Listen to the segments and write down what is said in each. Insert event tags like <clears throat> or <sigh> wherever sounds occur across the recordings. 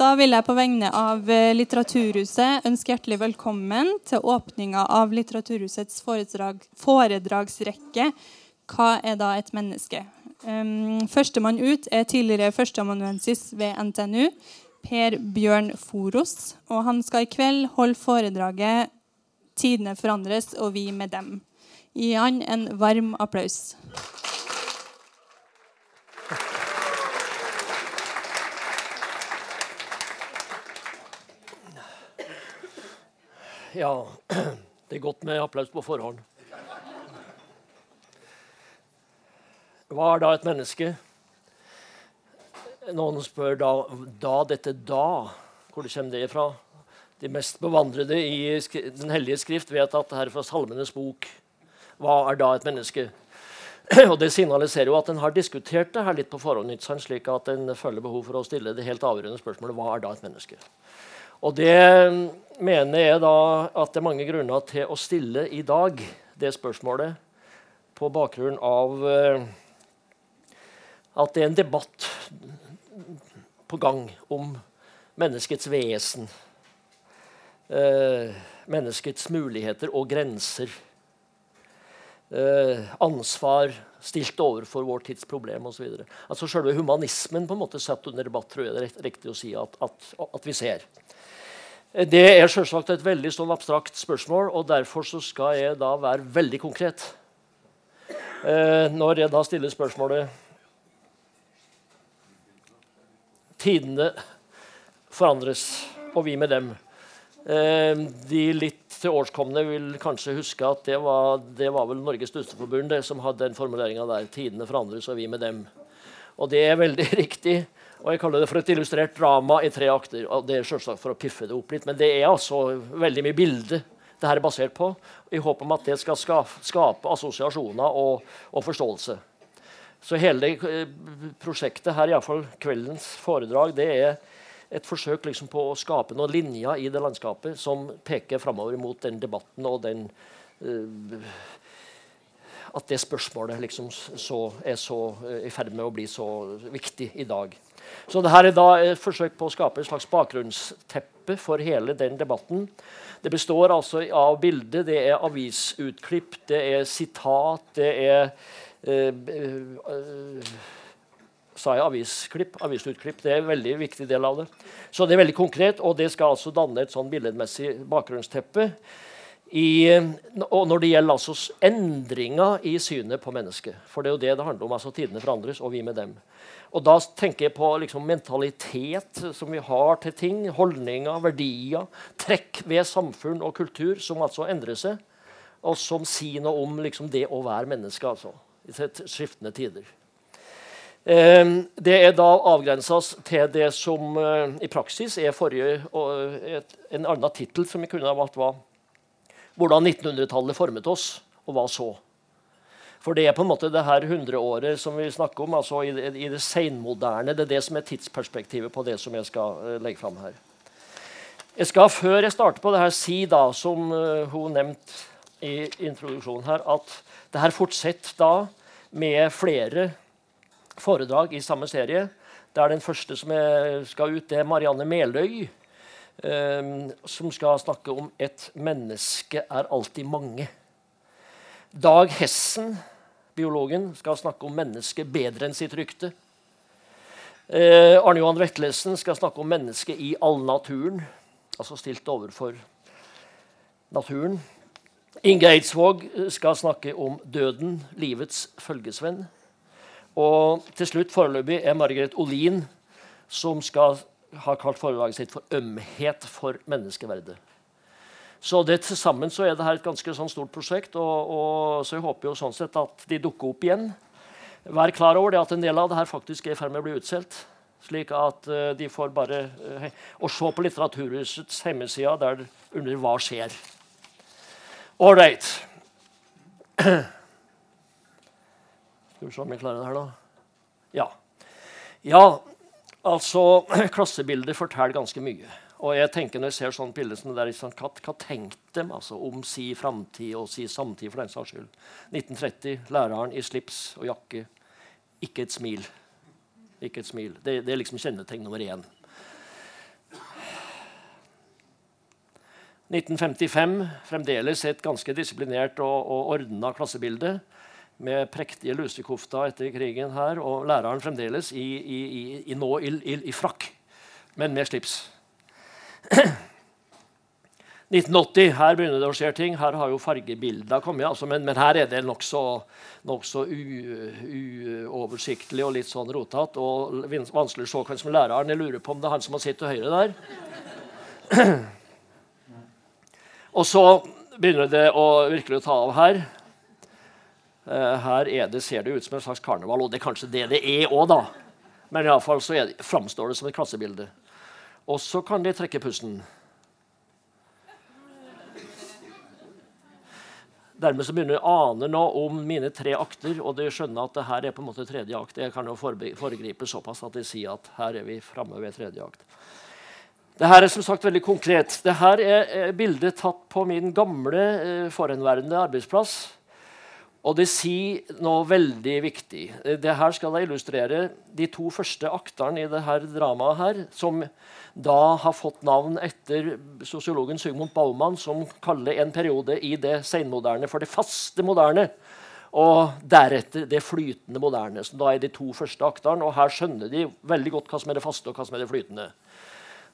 Da vil jeg på vegne av eh, Litteraturhuset ønske hjertelig velkommen til åpninga av Litteraturhusets foredrag, foredragsrekke 'Hva er da et menneske?' Um, Førstemann ut er tidligere førsteamanuensis ved NTNU, Per Bjørn Foros. Og han skal i kveld holde foredraget 'Tidene forandres, og vi med dem'. Gi han en varm applaus. Ja, <clears throat> det er godt med applaus på forhånd. Hva er da et menneske? Noen spør da, da dette da. Hvor det kommer det fra? De mest bevandrede i Den hellige skrift vet at det her er fra Salmenes bok. Hva er da et menneske? <clears throat> Og Det signaliserer jo at en har diskutert det her litt på forhånd, slik at en føler behov for å stille det helt avgjørende spørsmålet hva er da et menneske? Og det mener jeg da at det er mange grunner til å stille i dag det spørsmålet på bakgrunn av uh, at det er en debatt på gang om menneskets vesen. Eh, menneskets muligheter og grenser. Eh, ansvar stilt overfor vår tids problem osv. Altså Selve humanismen på en måte satt under debatt, tror jeg det er riktig å si at, at, at vi ser. Det er selvsagt et veldig sånn abstrakt spørsmål, og derfor skal jeg da være veldig konkret. Eh, når jeg da stiller spørsmålet Tidene forandres, og vi med dem. Eh, de litt tilårskomne vil kanskje huske at det var, det var vel Norges Dusteforbund som hadde den formuleringa der. Tidene forandres, og vi med dem. Og det er veldig <laughs> riktig. Og Jeg kaller det for et illustrert drama i tre akter. og Det er selvsagt for å piffe det opp litt, men det er altså veldig mye bilde det her er basert på, i håp om at det skal skape assosiasjoner og, og forståelse. Så hele eh, prosjektet her, iallfall kveldens foredrag, det er et forsøk liksom på å skape noen linjer i det landskapet som peker framover mot den debatten og den uh, At det spørsmålet liksom så, er så uh, i ferd med å bli så viktig i dag. Så dette er da et forsøk på å skape et slags bakgrunnsteppe for hele den debatten. Det består altså av bilder, det er avisutklipp, det er sitat, det er eh, eh, Sa jeg avisklipp? Avisutklipp. Det er en veldig viktig del av det. Så det er veldig konkret, og det skal altså danne et sånn billedmessig bakgrunnsteppe. I, og når det gjelder altså endringer i synet på mennesket. For det er jo det det handler om. altså Tidene forandres, og vi med dem. Og da tenker jeg på liksom mentalitet som vi har til ting, holdninger, verdier, trekk ved samfunn og kultur som altså endrer seg, og som sier noe om liksom, det å være menneske altså, i skiftende tider. Eh, det er da avgrenses til det som eh, i praksis er forrige, en annen tittel som vi kunne ha valgt, var 'Hvordan 1900-tallet formet oss', og hva så? For det er på en måte det her hundreåret som vi snakker om, altså i i det senmoderne. Det er det som er tidsperspektivet på det som jeg skal uh, legge fram her. Jeg skal før jeg starter på det her, si, da, som uh, hun nevnte i introduksjonen her, at det her fortsetter da med flere foredrag i samme serie. Det er Den første som skal ut, det er Marianne Meløy. Um, som skal snakke om 'Et menneske er alltid mange'. Dag Hessen, biologen, skal snakke om mennesket bedre enn sitt rykte. Eh, Arne Johan Vetlesen skal snakke om mennesket i allnaturen, altså stilt overfor naturen. Inge Eidsvåg skal snakke om døden, livets følgesvenn. Og til slutt foreløpig er Margaret Olin, som skal ha kalt foredraget sitt for 'Ømhet for menneskeverdet'. Så det til sammen så er det her et ganske sånn stort prosjekt. Og, og, så jeg håper jo sånn sett at de dukker opp igjen. Vær klar over det at en del av det her faktisk er i ferd med å bli utsolgt. Slik at uh, de får bare uh, å se på Litteraturhusets hjemmeside der under 'Hva skjer?' All right. <clears throat> Skal vi se om vi klarer det her, da. Ja. Ja, altså <clears throat> Klassebildet forteller ganske mye. Og jeg tenker Når jeg ser sånne bilder som det der, sånn, hva, hva tenkte de altså, om si framtid og si samtid? for den saks skyld? 1930, læreren i slips og jakke. Ikke et smil. Ikke et smil. Det, det er liksom kjennetegn nummer én. 1955 fremdeles et ganske disiplinert og, og ordna klassebilde med prektige lusekofter etter krigen her, og læreren fremdeles i, i, i, nå i, frakk, men med slips. 1980, her begynner det å skje ting. Her har jo fargebildene kommet. Altså, men, men, her er det nokså nok uoversiktlig og litt sånn rotete. Og vanskelig å se hvem som er læreren. Jeg lurer på om det er han som har sittet til høyre der. <clears throat> Og så begynner det å virkelig ta av her. Uh, her det, ser det ut som en slags karneval, og det er kanskje det det er òg, da. Men iallfall framstår det som et klassebilde. Og så kan de trekke pusten. Dermed så begynner jeg å ane nå om mine tre akter, og de skjønner at det her er på en måte tredje akt. Jeg kan jo foregripe såpass at de sier at her er vi framme ved tredje akt. Dette er som sagt veldig konkret. Dette er bildet tatt på min gamle eh, forhenværende arbeidsplass. Og det sier noe veldig viktig. Det her skal jeg illustrere de to første akterne i dette dramaet, her, som da har fått navn etter sosiologen Sigmund Baumann, som kaller en periode i det senmoderne for det faste moderne. Og deretter det flytende moderne, som da er de to første akterne. Og her skjønner de veldig godt hva som er det faste, og hva som er det flytende.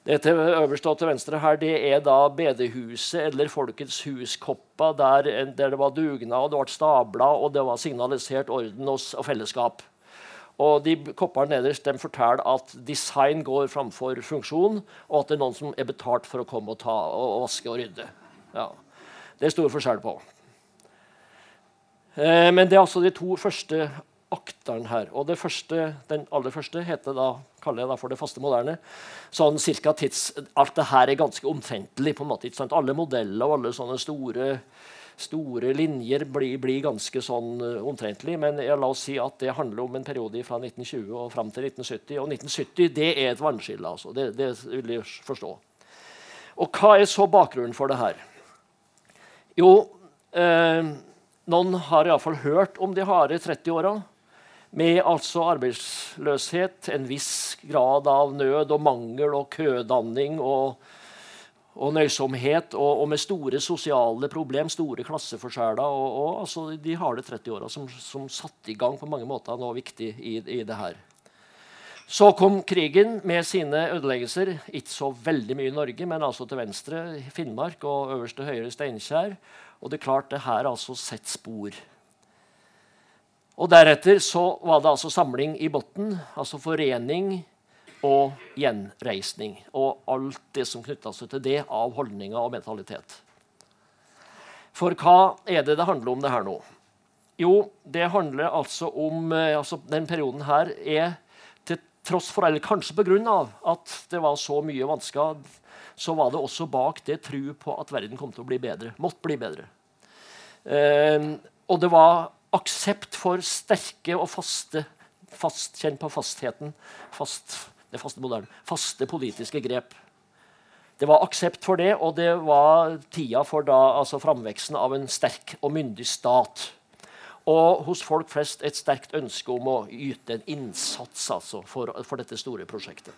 Det til øverste og til venstre her, det er da bedehuset eller Folkets hus-koppa, der, der, det var dugnad, det ble stabla, og det var signalisert orden og fellesskap. Og de kopperne nederst de forteller at design går framfor funksjon, og at det er noen som er betalt for å komme og, ta, og, vaske og rydde. Ja. Det er stor forskjell på. Eh, men det er altså de to første akterne her. Og første, den aller første heter da, kaller jeg da for det faste moderne. Sånn cirka tids, Alt det her er ganske omtrentlig. på en måte? Alle modeller og alle sånne store, store linjer blir, blir, ganske sånn uh, omtrentlig. Men jeg, la oss si at det handler om en periode fra 1920 og fram til 1970. Og 1970 det er et vannskille. altså. Det, det vil jeg forstå. Og hva er så bakgrunnen for det her? Jo, eh, noen har iallfall hørt om de harde 30-åra med altså arbeidsløshet, en viss grad av nød og mangel og kødanning og, og nøysomhet, og, og, med store sosiale problem, store klasseforskjeller. Og, og altså de harde 30-åra som, som satte i gang på mange måter noe viktig i, i det her. Så kom krigen med sine ødeleggelser. Ikke så veldig mye i Norge, men altså til venstre Finnmark og øverste høyre Steinkjer. Og det er klart, det her altså setter spor. Og Deretter så var det altså samling i bunnen, altså forening og gjenreisning. Og alt det som knytta seg til det av holdninger og mentalitet. For hva er det det handler om det her nå? Jo, det handler altså om eh, altså Den perioden her er til tross for, eller kanskje pga. at det var så mye vansker, så var det også bak det tro på at verden kom til å bli bedre. Måtte bli bedre. Eh, og det var aksept for sterke og faste fast, Kjenn på fastheten. Fast, det faste moderne. Faste politiske grep. Det var aksept for det, og det var tida for da, altså framveksten av en sterk og myndig stat. Og hos folk flest et sterkt ønske om å yte en innsats altså, for, for, dette store prosjektet.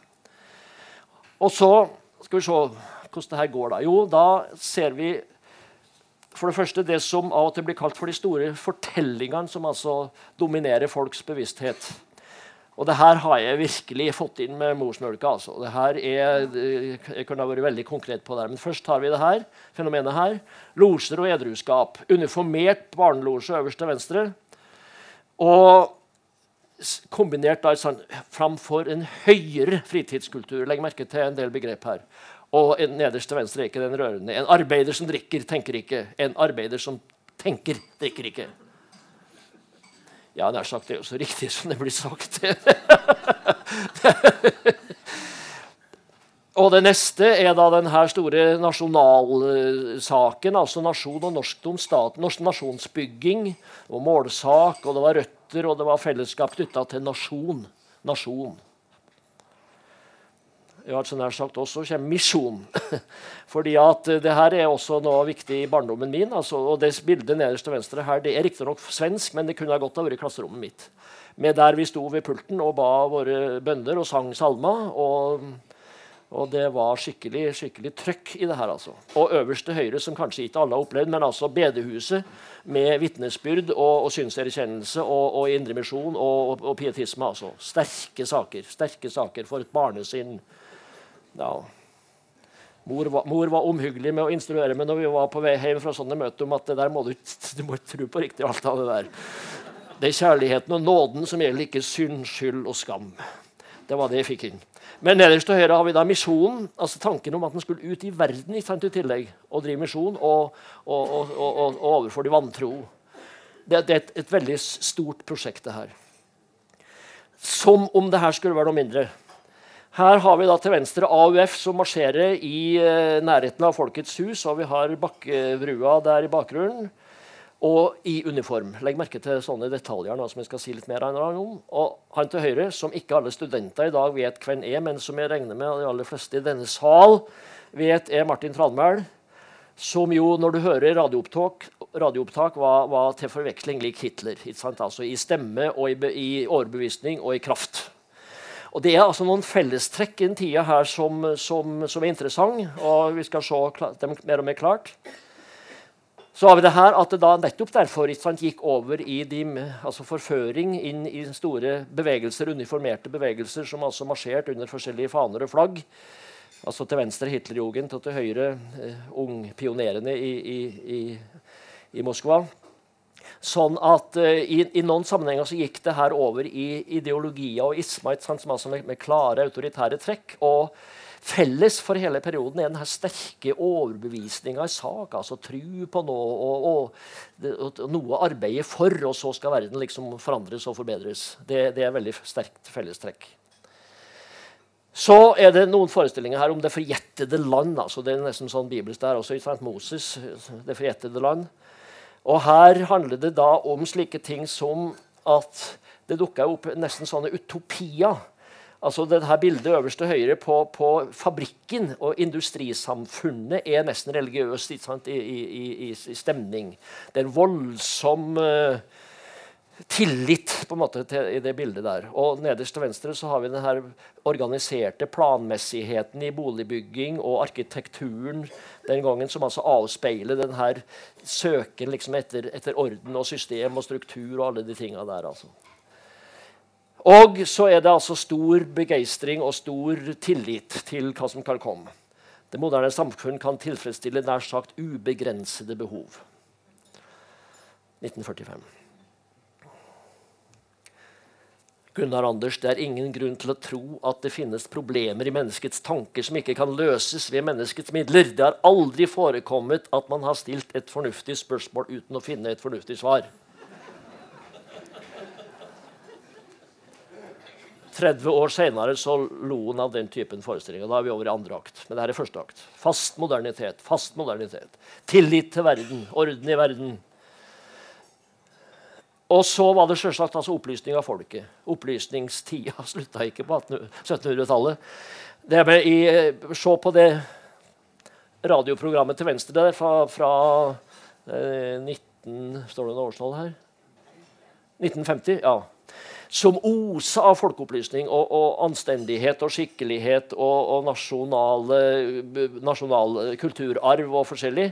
Og så skal vi se hvordan det her går. da. Jo, da ser vi for det første det som av og til blir kalt for de store fortellingene, som altså dominerer folks bevissthet. Og det her har jeg virkelig fått inn med morsmjølka. Altså. Det her er, jeg kunne ha vært veldig konkret på det, Men først har vi det her, fenomenet her. Losjer og edruskap. Uniformert barnelosje øverst til venstre. Og kombinert da, sånn, framfor en høyere fritidskultur. Legg merke til en del begrep her. Og nederst til venstre er ikke den rørende. En arbeider som drikker, tenker ikke. En arbeider som tenker, drikker ikke. Ja, nær sagt det er jo så riktig som det blir sagt. og det neste er da denne store nasjonalsaken, altså nasjon og norskdom, staten, norsk nasjonsbygging og målsak, og det var røtter, og det var fellesskap knytta til nasjon. Nasjon altså nær sagt også kommer misjon. <laughs> Fordi at eh, det her er også noe viktig i barndommen min. Altså, og det bildet nederst til venstre her, det er riktignok svensk, men det kunne ha godt ha vært klasserommet mitt. Med der vi sto ved pulten og ba våre bønder og sang salmer. Og, Og det var skikkelig, skikkelig trøkk i det her. altså. Og øverste høyre, som kanskje ikke alle har opplevd, men altså bedehuset med vitnesbyrd og, og synserkjennelse og, og indremisjon og, og, og, pietisme. altså. Sterke saker. Sterke saker for et barnesinn. Ja. Mor var, mor var, omhyggelig med å instruere meg når vi var på vei hjem fra sånne møter om at det der må du, <laughs> du må tro på riktig alt av det der. Det er kjærligheten og nåden som gjelder, ikke synd, skyld og skam. Det var det jeg fikk inn. Men nederst til høyre har vi da misjonen. altså Tanken om at en skulle ut i verden i tillegg og drive misjon og, og, og, og, overfor de vantro. Det, det, er et, et, veldig stort prosjekt, det her. Som om det her skulle være noe mindre. Her har vi da til venstre AUF som marsjerer i eh, nærheten av Folkets hus. Og vi har Bakkebrua der i bakgrunnen og i uniform. Legg merke til sånne detaljer nå, som jeg skal si litt mer om. Og han til høyre, som ikke alle studenter i dag vet hvem er, men som jeg regner med de aller fleste i denne sal vet, er Martin Tranmæl. Som jo, når du hører radioopptak, radioopptak var, var, til forveksling lik Hitler. Altså I stemme, og i, i overbevisning og i kraft. Og Det er altså noen fellestrekk i den tida her som, som, som er interessant, og vi skal se dem mer og mer klart. Så har vi det her at det da nettopp derfor sant, gikk over i de, altså forføring inn i store bevegelser, uniformerte bevegelser som altså marsjerte under forskjellige faner og flagg. Altså Til venstre Hitlerjugend og til høyre eh, ungpionerene i, i, i, i, Moskva. Sånn at uh, i, i, noen sammenhenger så gikk det her over i ideologier og isma som altså med, med klare autoritære trekk. og Felles for hele perioden er denne sterke overbevisninga i sak. altså Tru på noe og, og, og, noe arbeidet for, og så skal verden liksom forandres og forbedres. Det, det er veldig sterkt fellestrekk. Så er det noen forestillinger her om det forjettede land. altså Det er nesten sånn bibelsk der også. Moses, det forjettede land. Og her handler det da om slike ting som at det dukker opp nesten sånne utopier Altså det her Bildet øverst til høyre på, på, fabrikken og industrisamfunnet er nesten religiøst i, i, i, i, stemning. Det er en voldsom uh, tillit på en måte til, i det bildet der. Og Nederst til venstre så har vi den her organiserte planmessigheten i boligbygging og arkitekturen den gangen, som altså avspeiler den her søken liksom etter, etter, orden og system og struktur og alle de tinga der. altså. Og så er det altså stor begeistring og stor tillit til hva som kan komme. Det moderne samfunn kan tilfredsstille nær sagt ubegrensede behov. 1945. Gunnar Anders, Det er ingen grunn til å tro at det finnes problemer i menneskets tanker som ikke kan løses ved menneskets midler. Det har aldri forekommet at man har stilt et fornuftig spørsmål uten å finne et fornuftig svar. 30 år senere så lo han av den typen forestillinger. Da er vi over i andre akt. Men det her er første akt. Fast modernitet. Fast modernitet. Tillit til verden. Orden i verden. Og så var det selvsagt altså opplysning av folket. Opplysningstida <laughs> slutta ikke på 1700-tallet. Se på det radioprogrammet til venstre der fra, fra eh, 19 Står det noe årstall her? 1950? Ja som oser av folkeopplysning og, og, anstendighet og skikkelighet og, og nasjonal kulturarv og forskjellig.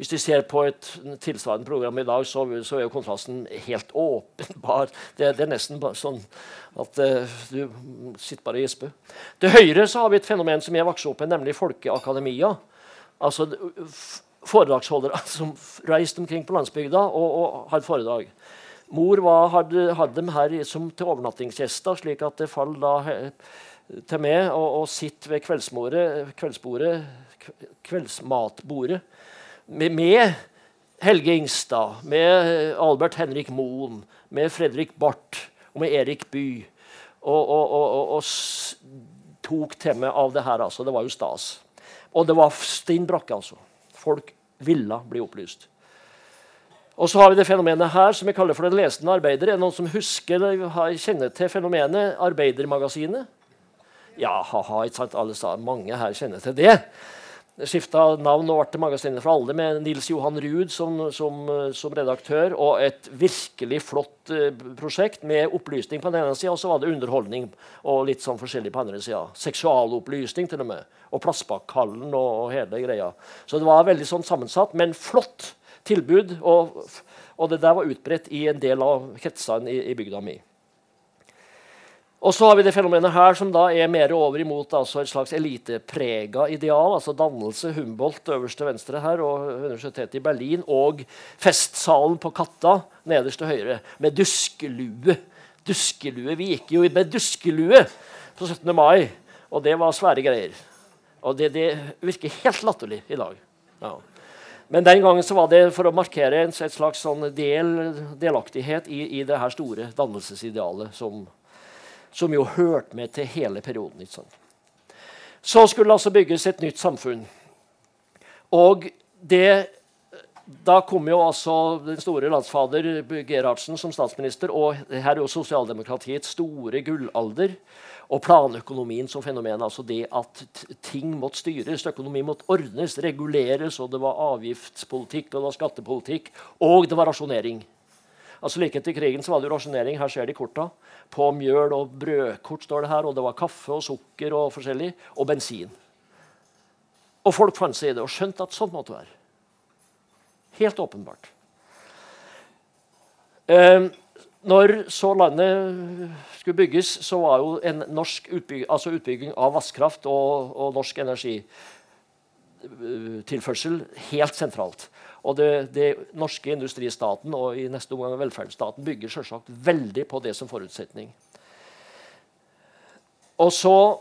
Hvis vi ser på et tilsvarende program i dag, så, så er jo kontrasten helt åpenbar. Det, det er nesten bare sånn at uh, du sitter bare og gisper. Til høyre så har vi et fenomen som jeg vokste opp med, nemlig folkeakademia. Altså foredragsholdere <laughs> som reiste omkring på landsbygda og, og hadde foredrag. Mor var, hadde, hadde, dem her som til overnattingsgjester, slik at det falt da til meg å, å sitte ved kveldsbordet, kveldsmatbordet med, med, Helge Ingstad, med Albert Henrik Moen, med Fredrik Barth og med Erik Bye. Og, og, og, og, tok til meg av det her. altså. Det var jo stas. Og det var stinn brakke, altså. Folk ville bli opplyst. Og så har vi det fenomenet her som vi kaller for den lesende arbeider. Er det noen som husker eller kjenner til fenomenet Arbeidermagasinet? Ja, ha-ha, ikke sant? Alle sa, mange her kjenner til det. skifta navn og ble Magasinet for alle med Nils Johan Ruud som, som, som, redaktør. Og et virkelig flott uh, prosjekt med opplysning på den ene sida, og så var det underholdning og litt sånn forskjellig på den andre sida. Seksualopplysning til og med. Og Plassbakkhallen og, og, hele greia. Så det var veldig sånn sammensatt, men flott tilbud. Og, og det der var utbredt i en del av kretsene i, i bygda mi. Og så har vi det fenomenet her som da er mer over imot altså et slags eliteprega ideal. altså Dannelse, Humboldt øverst til venstre her, og Universitetet i Berlin. Og festsalen på Katta nederst til høyre med duskelue. Duskelue, Vi gikk jo med duskelue på 17. mai, og det var svære greier. Og det, det virker helt latterlig i dag. Ja. Men den gangen så var det for å markere en slags sånn del, delaktighet i, i det her store dannelsesidealet som som jo hørte med til hele perioden. Så skulle det altså bygges et nytt samfunn. Og det, da kom jo altså den store landsfader Gerhardsen som statsminister, og her er jo sosialdemokratiets store gullalder. Og planøkonomien som fenomen. altså Det at ting måtte styres, økonomi måtte ordnes, reguleres. og Det var avgiftspolitikk og det var skattepolitikk, og det var rasjonering. Altså Like etter krigen så var det jo rasjonering. Her ser de korta. På mjøl og brødkort står det her. Og det var kaffe og sukker og forskjellig. Og bensin. Og folk fant seg i det og skjønte at sånn måtte det være. Helt åpenbart. Eh, når så landet skulle bygges, så var jo en norsk utbygging, altså utbygging av vannkraft og, og norsk energitilførsel helt sentralt. Og det, det, norske industristaten og i neste omgang velferdsstaten bygger selvsagt veldig på det som forutsetning. Og så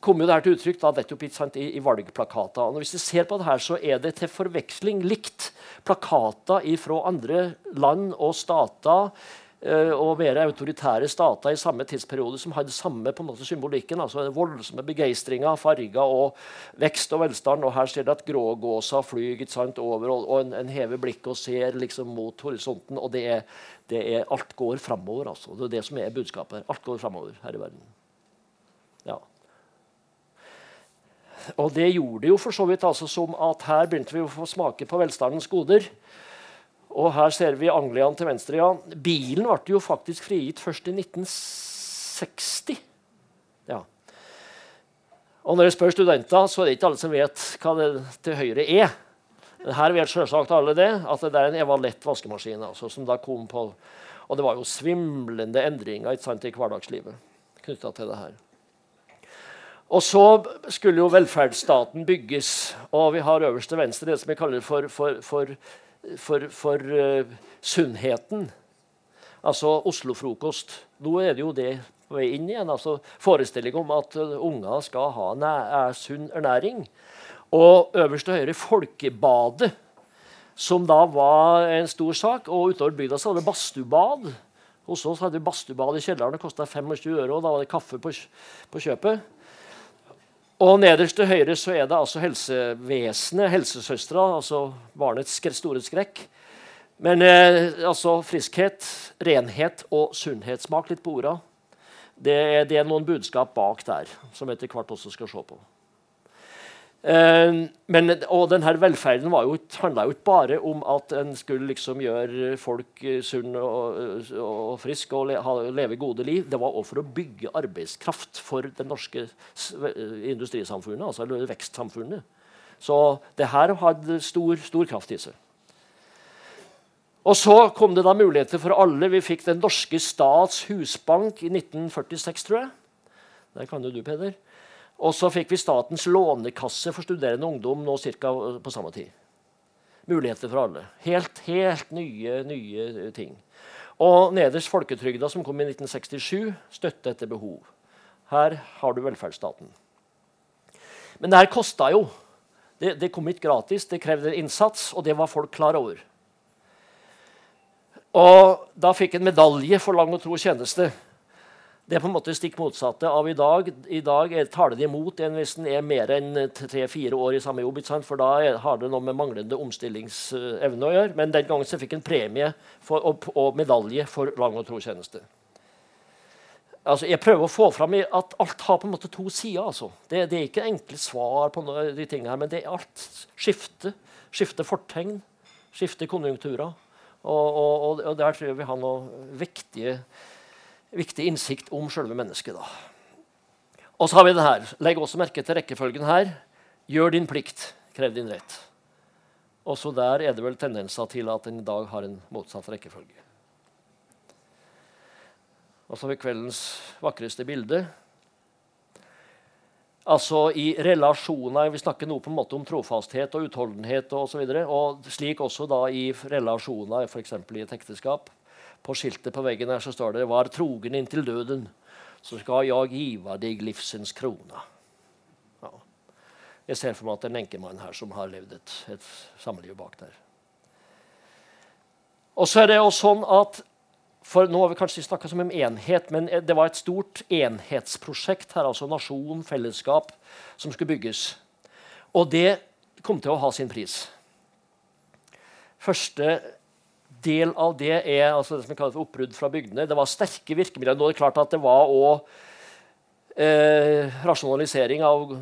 kom jo det her til uttrykk da, nettopp i, i valgplakater. Og hvis du ser på det her, så er det til forveksling likt plakater fra andre land og stater Eh, og mer autoritære stater i samme tidsperiode som hadde samme på en måte symbolikken. altså Voldsomme begeistringa, farger og vekst og velstand. Og her ser du at grågåsa flyr sant, over, og en, en, hever blikket og ser liksom mot horisonten. Og det er, det er alt går framover. Altså. Det er det som er budskapet. Alt går framover her i verden. Og det gjorde det jo for så vidt altså, som at her begynte vi å få smake på velstandens goder. Og her ser vi Anglian til venstre. ja. Bilen ble jo faktisk frigitt først i 1960. Ja. Og når jeg spør studenter, så er det ikke alle som vet hva det til høyre er. Men her vet selvsagt alle det, at det er en Evalett vaskemaskin. Altså, som da kom på, Og det var jo svimlende endringer sant, i hverdagslivet knytta til det her. Og så skulle jo velferdsstaten bygges. Og vi har øverst til venstre det som vi kaller for, for, for for, uh, sunnheten. Altså Oslo-frokost. Nå er det jo det på vei inn igjen. altså Forestilling om at uh, unger skal ha er sunn ernæring. Og øverst til høyre Folkebadet, som da var en stor sak. Og utover bygda så var det badstubad. Hos oss hadde vi badstubad i kjelleren. Det kosta 25 euro, og da var det kaffe på, på kjøpet. Og nederst til høyre så er det altså helsevesenet, helsesøstera, altså barnets store skrekk. Men eh, altså friskhet, renhet og sunnhetssmak litt på orda. Det, det, er noen budskap bak der som etter hvert også skal se på. Uh, men, og denne velferden handla jo ikke bare om at en skulle liksom gjøre folk uh, sunne og, og friske og leve gode liv. Det var også for å bygge arbeidskraft for det norske industrisamfunnet, altså vekstsamfunnet. Så det her hadde stor, stor kraft i seg. Og så kom det da muligheter for alle. Vi fikk Den norske stats husbank i 1946, tror jeg. Der kan jo du, Peder. Og så fikk vi Statens lånekasse for studerende ungdom nå ca. på samme tid. Muligheter for alle. Helt, helt nye, nye ting. Og nederst folketrygda, som kom i 1967. Støtte etter behov. Her har du velferdsstaten. Men det her kosta jo. Det, det, kom ikke gratis, det krevde innsats, og det var folk klar over. Og da fikk en medalje for lang og tro tjeneste. Det er på en måte stikk motsatte av i dag. I dag er, taler de imot en hvis den er mer enn tre-fire år i samme jobb. For da er, har det noe med manglende omstillingsevne å gjøre. Men den gangen så fikk en premie for, og, og, medalje for lang og tro tjeneste. altså, Jeg prøver å få fram at alt har på en måte to sider. Altså. Det, det, er ikke enkle svar på noe, de tingene her, men det er alt. Skifte. Skifte fortegn. Skifte konjunkturer. Og, og, og, der tror jeg vi har noe viktige, viktig innsikt om selve mennesket. da. Og så har vi det her. Legg også merke til rekkefølgen her. Gjør din plikt, krev din rett. Også der er det vel tendenser til at en i dag har en motsatt rekkefølge. Og så har vi kveldens vakreste bilde. Altså i relasjoner Vi snakker nå på en måte om trofasthet og utholdenhet osv. Og, og slik også da i relasjoner, f.eks. i et ekteskap. På skiltet på veggen her så står det 'Var trogen inntil døden' så skal jeg giva deg livsens krona. Ja. Jeg ser for meg at det er en enkemann her som har levd et, et samliv bak der. Og så er det jo sånn at for Nå har vi kanskje snakka som en enhet, men det var et stort enhetsprosjekt her, altså nasjon, fellesskap, som skulle bygges. Og det kom til å ha sin pris. Første del av det er altså det som kalles oppbrudd fra bygdene. Det var sterke virkemidler. Nå er det klart at det var også eh, rasjonalisering av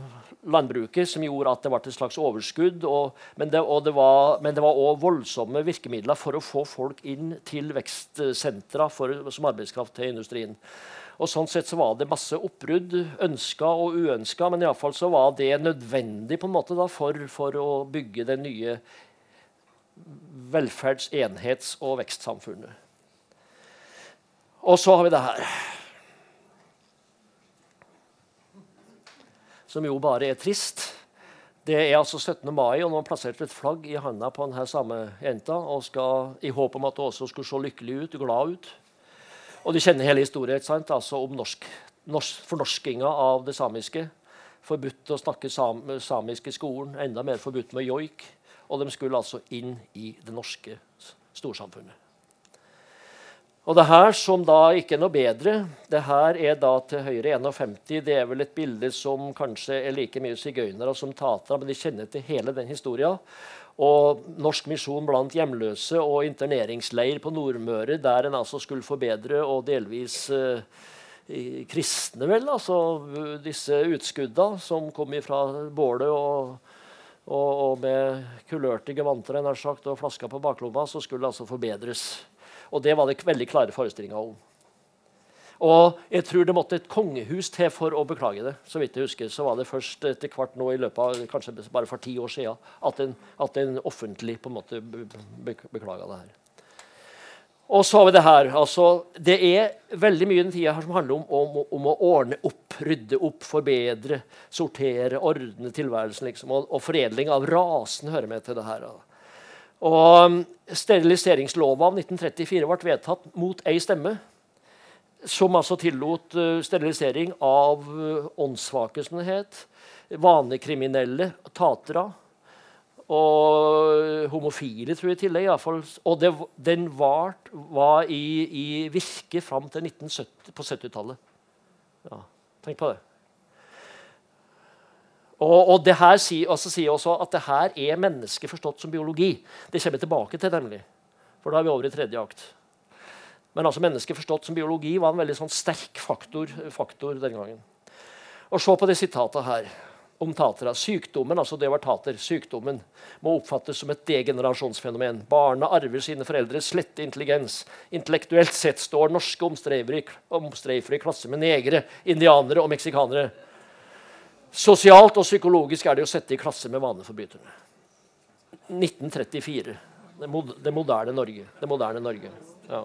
landbruket som gjorde at det ble et slags overskudd. Og, men, det, og var, men var også voldsomme virkemidler for å få folk inn til vekstsentra for, som arbeidskraft til industrien. Og sånn sett så var det masse oppbrudd, ønska og uønska, men iallfall så var det nødvendig på en måte da, for, for å bygge den nye velferds-, enhets- og vekstsamfunnet. Og så har vi det her. Som jo bare er trist. Det er altså 17. mai, og nå har man plassert et flagg i handa på denne samme jenta og skal, i håp om at hun også skulle se lykkelig ut, glad ut. Og du kjenner hele historien sant? Altså om norsk, norsk, fornorskinga av det samiske. Forbudt å snakke sam, samisk i skolen, enda mer forbudt med joik. Og de skulle altså inn i det norske storsamfunnet. Og det her som da ikke er noe bedre, det her er da til høyre 51. Det er vel et bilde som kanskje er like mye sigøynere som tatere, men de kjenner til hele den historien. Og Norsk misjon blant hjemløse og interneringsleir på Nordmøre, der en altså skulle forbedre og delvis eh, kristne, vel, altså disse utskudda som kom fra bålet og og, og med kulørte gevanter sagt, og flasker på baklomma, så skulle det altså forbedres. Og det var det veldig klare forestillinger om. Og jeg tror det måtte et kongehus til for å beklage det. Så vidt jeg husker, så var det først etter hvert nå i løpet av kanskje bare for ti år siden at en, at en offentlig på en måte beklaga det her. Og så har vi det her. Altså, det er veldig mye i den tida som handler om, om, om, å ordne opp, rydde opp, forbedre, sortere, ordne tilværelsen. Liksom, og, og, foredling av rasen hører med til det her. Og um, Steriliseringslova av 1934 ble vedtatt mot ei stemme. Som altså tillot uh, sterilisering av uh, åndssvake, som det het. Vanekriminelle, tatere og homofile, tror jeg, i tillegg. I fall. Og det, den var, var i, i, virke fram til 1970, på 70-tallet. Ja, tenk på det. Og, og det her sier, også, sier også at det her er mennesket forstått som biologi. Det kommer vi tilbake til, nemlig. For da er vi over i tredje akt. Men altså mennesket forstått som biologi var en veldig sånn sterk faktor, faktor den gangen. Og Se på det sitatet her om tatera. Sykdommen altså det var tater, sykdommen må oppfattes som et degenerasjonsfenomen. Barna arver sine foreldres slette intelligens. Intellektuelt sett står norske omstreifere i klasse med negere, indianere og meksikanere. Sosialt og psykologisk er det å sette i klasse med vaneforbryterne. 1934. Det, moderne Norge. Det moderne Norge. Ja.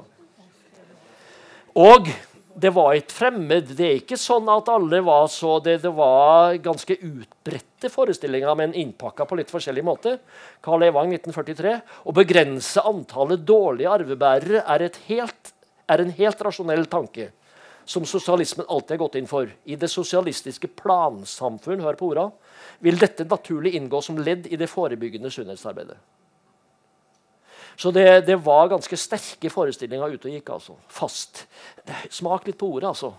Og det var ikke fremmed. Det er ikke sånn at alle var så Det, det var ganske utbredte forestillinger, men innpakka på litt forskjellig måte. Karl Evang 1943. Å begrense antallet dårlige arvebærere er, helt, er en helt rasjonell tanke som sosialismen alltid har gått inn for. I det sosialistiske plansamfunn hør på orda, vil dette naturlig inngå som ledd i det forebyggende sunnhetsarbeidet. Så det, det, var ganske sterke forestillinger ute og gikk. altså. Fast. Smak litt på ordet, altså.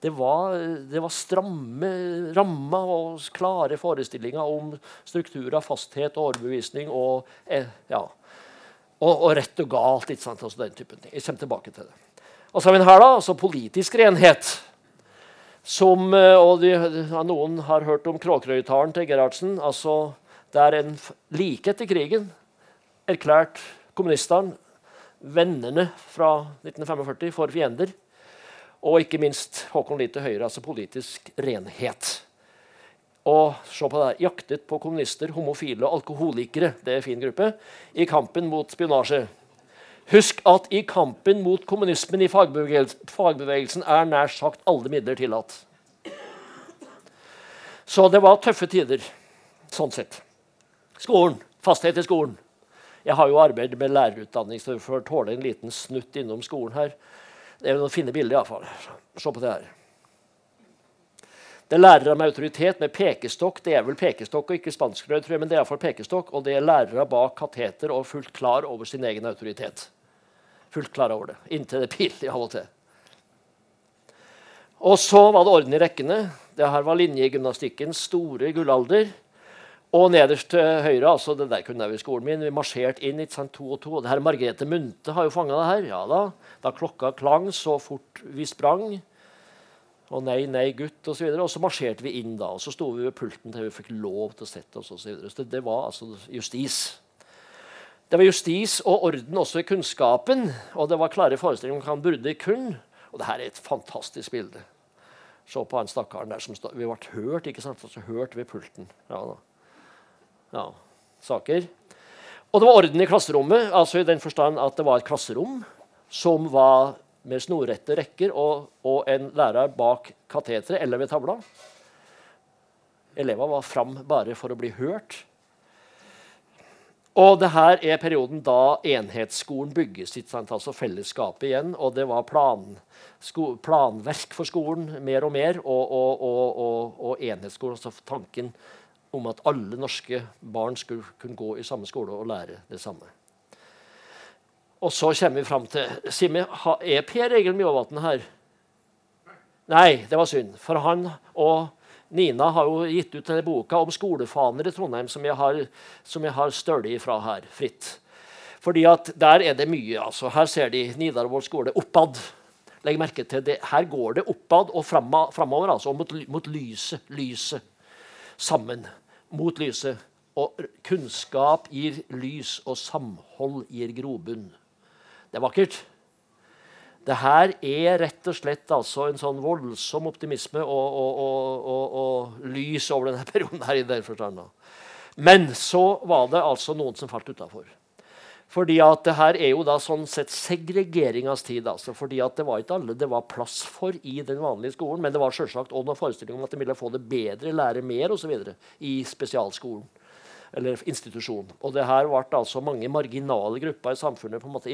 Det var, det var stramme rammer og klare forestillinger om strukturer, fasthet og overbevisning og, eh, ja, og, og, rett og galt. ikke sant? Altså den typen ting. Jeg kommer tilbake til det. Og så har vi her da, altså politisk renhet. Som, eh, og de, Noen har hørt om Kråkerøytalen til Gerhardsen. altså Der en like etter krigen erklært kommunistene, vennene fra 1945, for fiender. Og ikke minst Håkon Lie til Høyre, altså politisk renhet. Og se på det her, jaktet på kommunister, homofile og alkoholikere det er en fin gruppe, i kampen mot spionasje. Husk at i kampen mot kommunismen i fagbevegelsen er nær sagt alle midler tillatt. Så det var tøffe tider sånn sett. Skolen. Fasthet i skolen. Jeg har jo arbeidet med lærerutdanning, så vi får tåle en liten snutt innom skolen her. Det er noen fine bilder, iallfall. Se på det her. Det er lærere med autoritet, med pekestokk. Det er vel pekestokk og ikke spanskrøyd, tror jeg, men det er iallfall pekestokk. Og det er lærere bak kateter og fullt klar over sin egen autoritet fullt klar over det. Inntil det er pinlig av og til. Og så var det orden i rekkene. Det her var linjegymnastikkens store gullalder. Og nederst til høyre altså det der kunne jeg ved skolen min, vi marsjerte inn ikke sant, to og to. Og det her Margrethe Munthe har jo fanga det her. ja Da Da klokka klang så fort vi sprang. Og nei, nei, gutt. Og, så og så marsjerte vi inn da. Og så sto vi ved pulten til vi fikk lov til å sette oss. Og så videre. så det, det var altså justis. Det var justis og orden også i kunnskapen, og det var klare forestillinger om hva han burde kunne. Og det her er et fantastisk bilde. Se på han stakkaren der som stod. Vi ble hørt ikke sant? Altså, hørt ved pulten. Ja, ja, saker. Og det var orden i klasserommet, altså i den forstand at det var et klasserom som var med snorrette rekker og, og en lærer bak kateteret eller ved tavla. Elevene var fram bare for å bli hørt. Og det her er perioden da enhetsskolen bygges, altså fellesskapet igjen. Og det var plan, sko, planverk for skolen mer og mer, og, og, og, enhetsskolen. Altså tanken om at alle norske barn skulle kunne gå i samme skole og lære det samme. Og så kommer vi fram til Simen, er Per Egil Mjåvatn her? Nei, det var synd. For han og Nina har jo gitt ut denne boka om skolefaner i Trondheim, som jeg har, som jeg har stølig ifra her, fritt. Fordi at der er det mye. altså. Her ser de Nidarvoll skole oppad. Legg merke til det. Her går det oppad og framover, altså, mot, mot lyset. Lyset. Sammen. Mot lyset. Og kunnskap gir lys, og samhold gir grobunn. Det er vakkert. Det her er rett og slett altså en sånn voldsom optimisme og, og, og, og lys over denne <laughs> perioden. her i den. Men så var det altså noen som falt utafor. Fordi at det her er jo da sånn sett segregeringas tid. altså, fordi at Det var ikke alle det var plass for i den vanlige skolen, men det var selvsagt også noen forestilling om at de ville få det bedre, lære mer osv. i spesialskolen eller institusjon. Og det her ble altså mange marginale grupper i samfunnet på en måte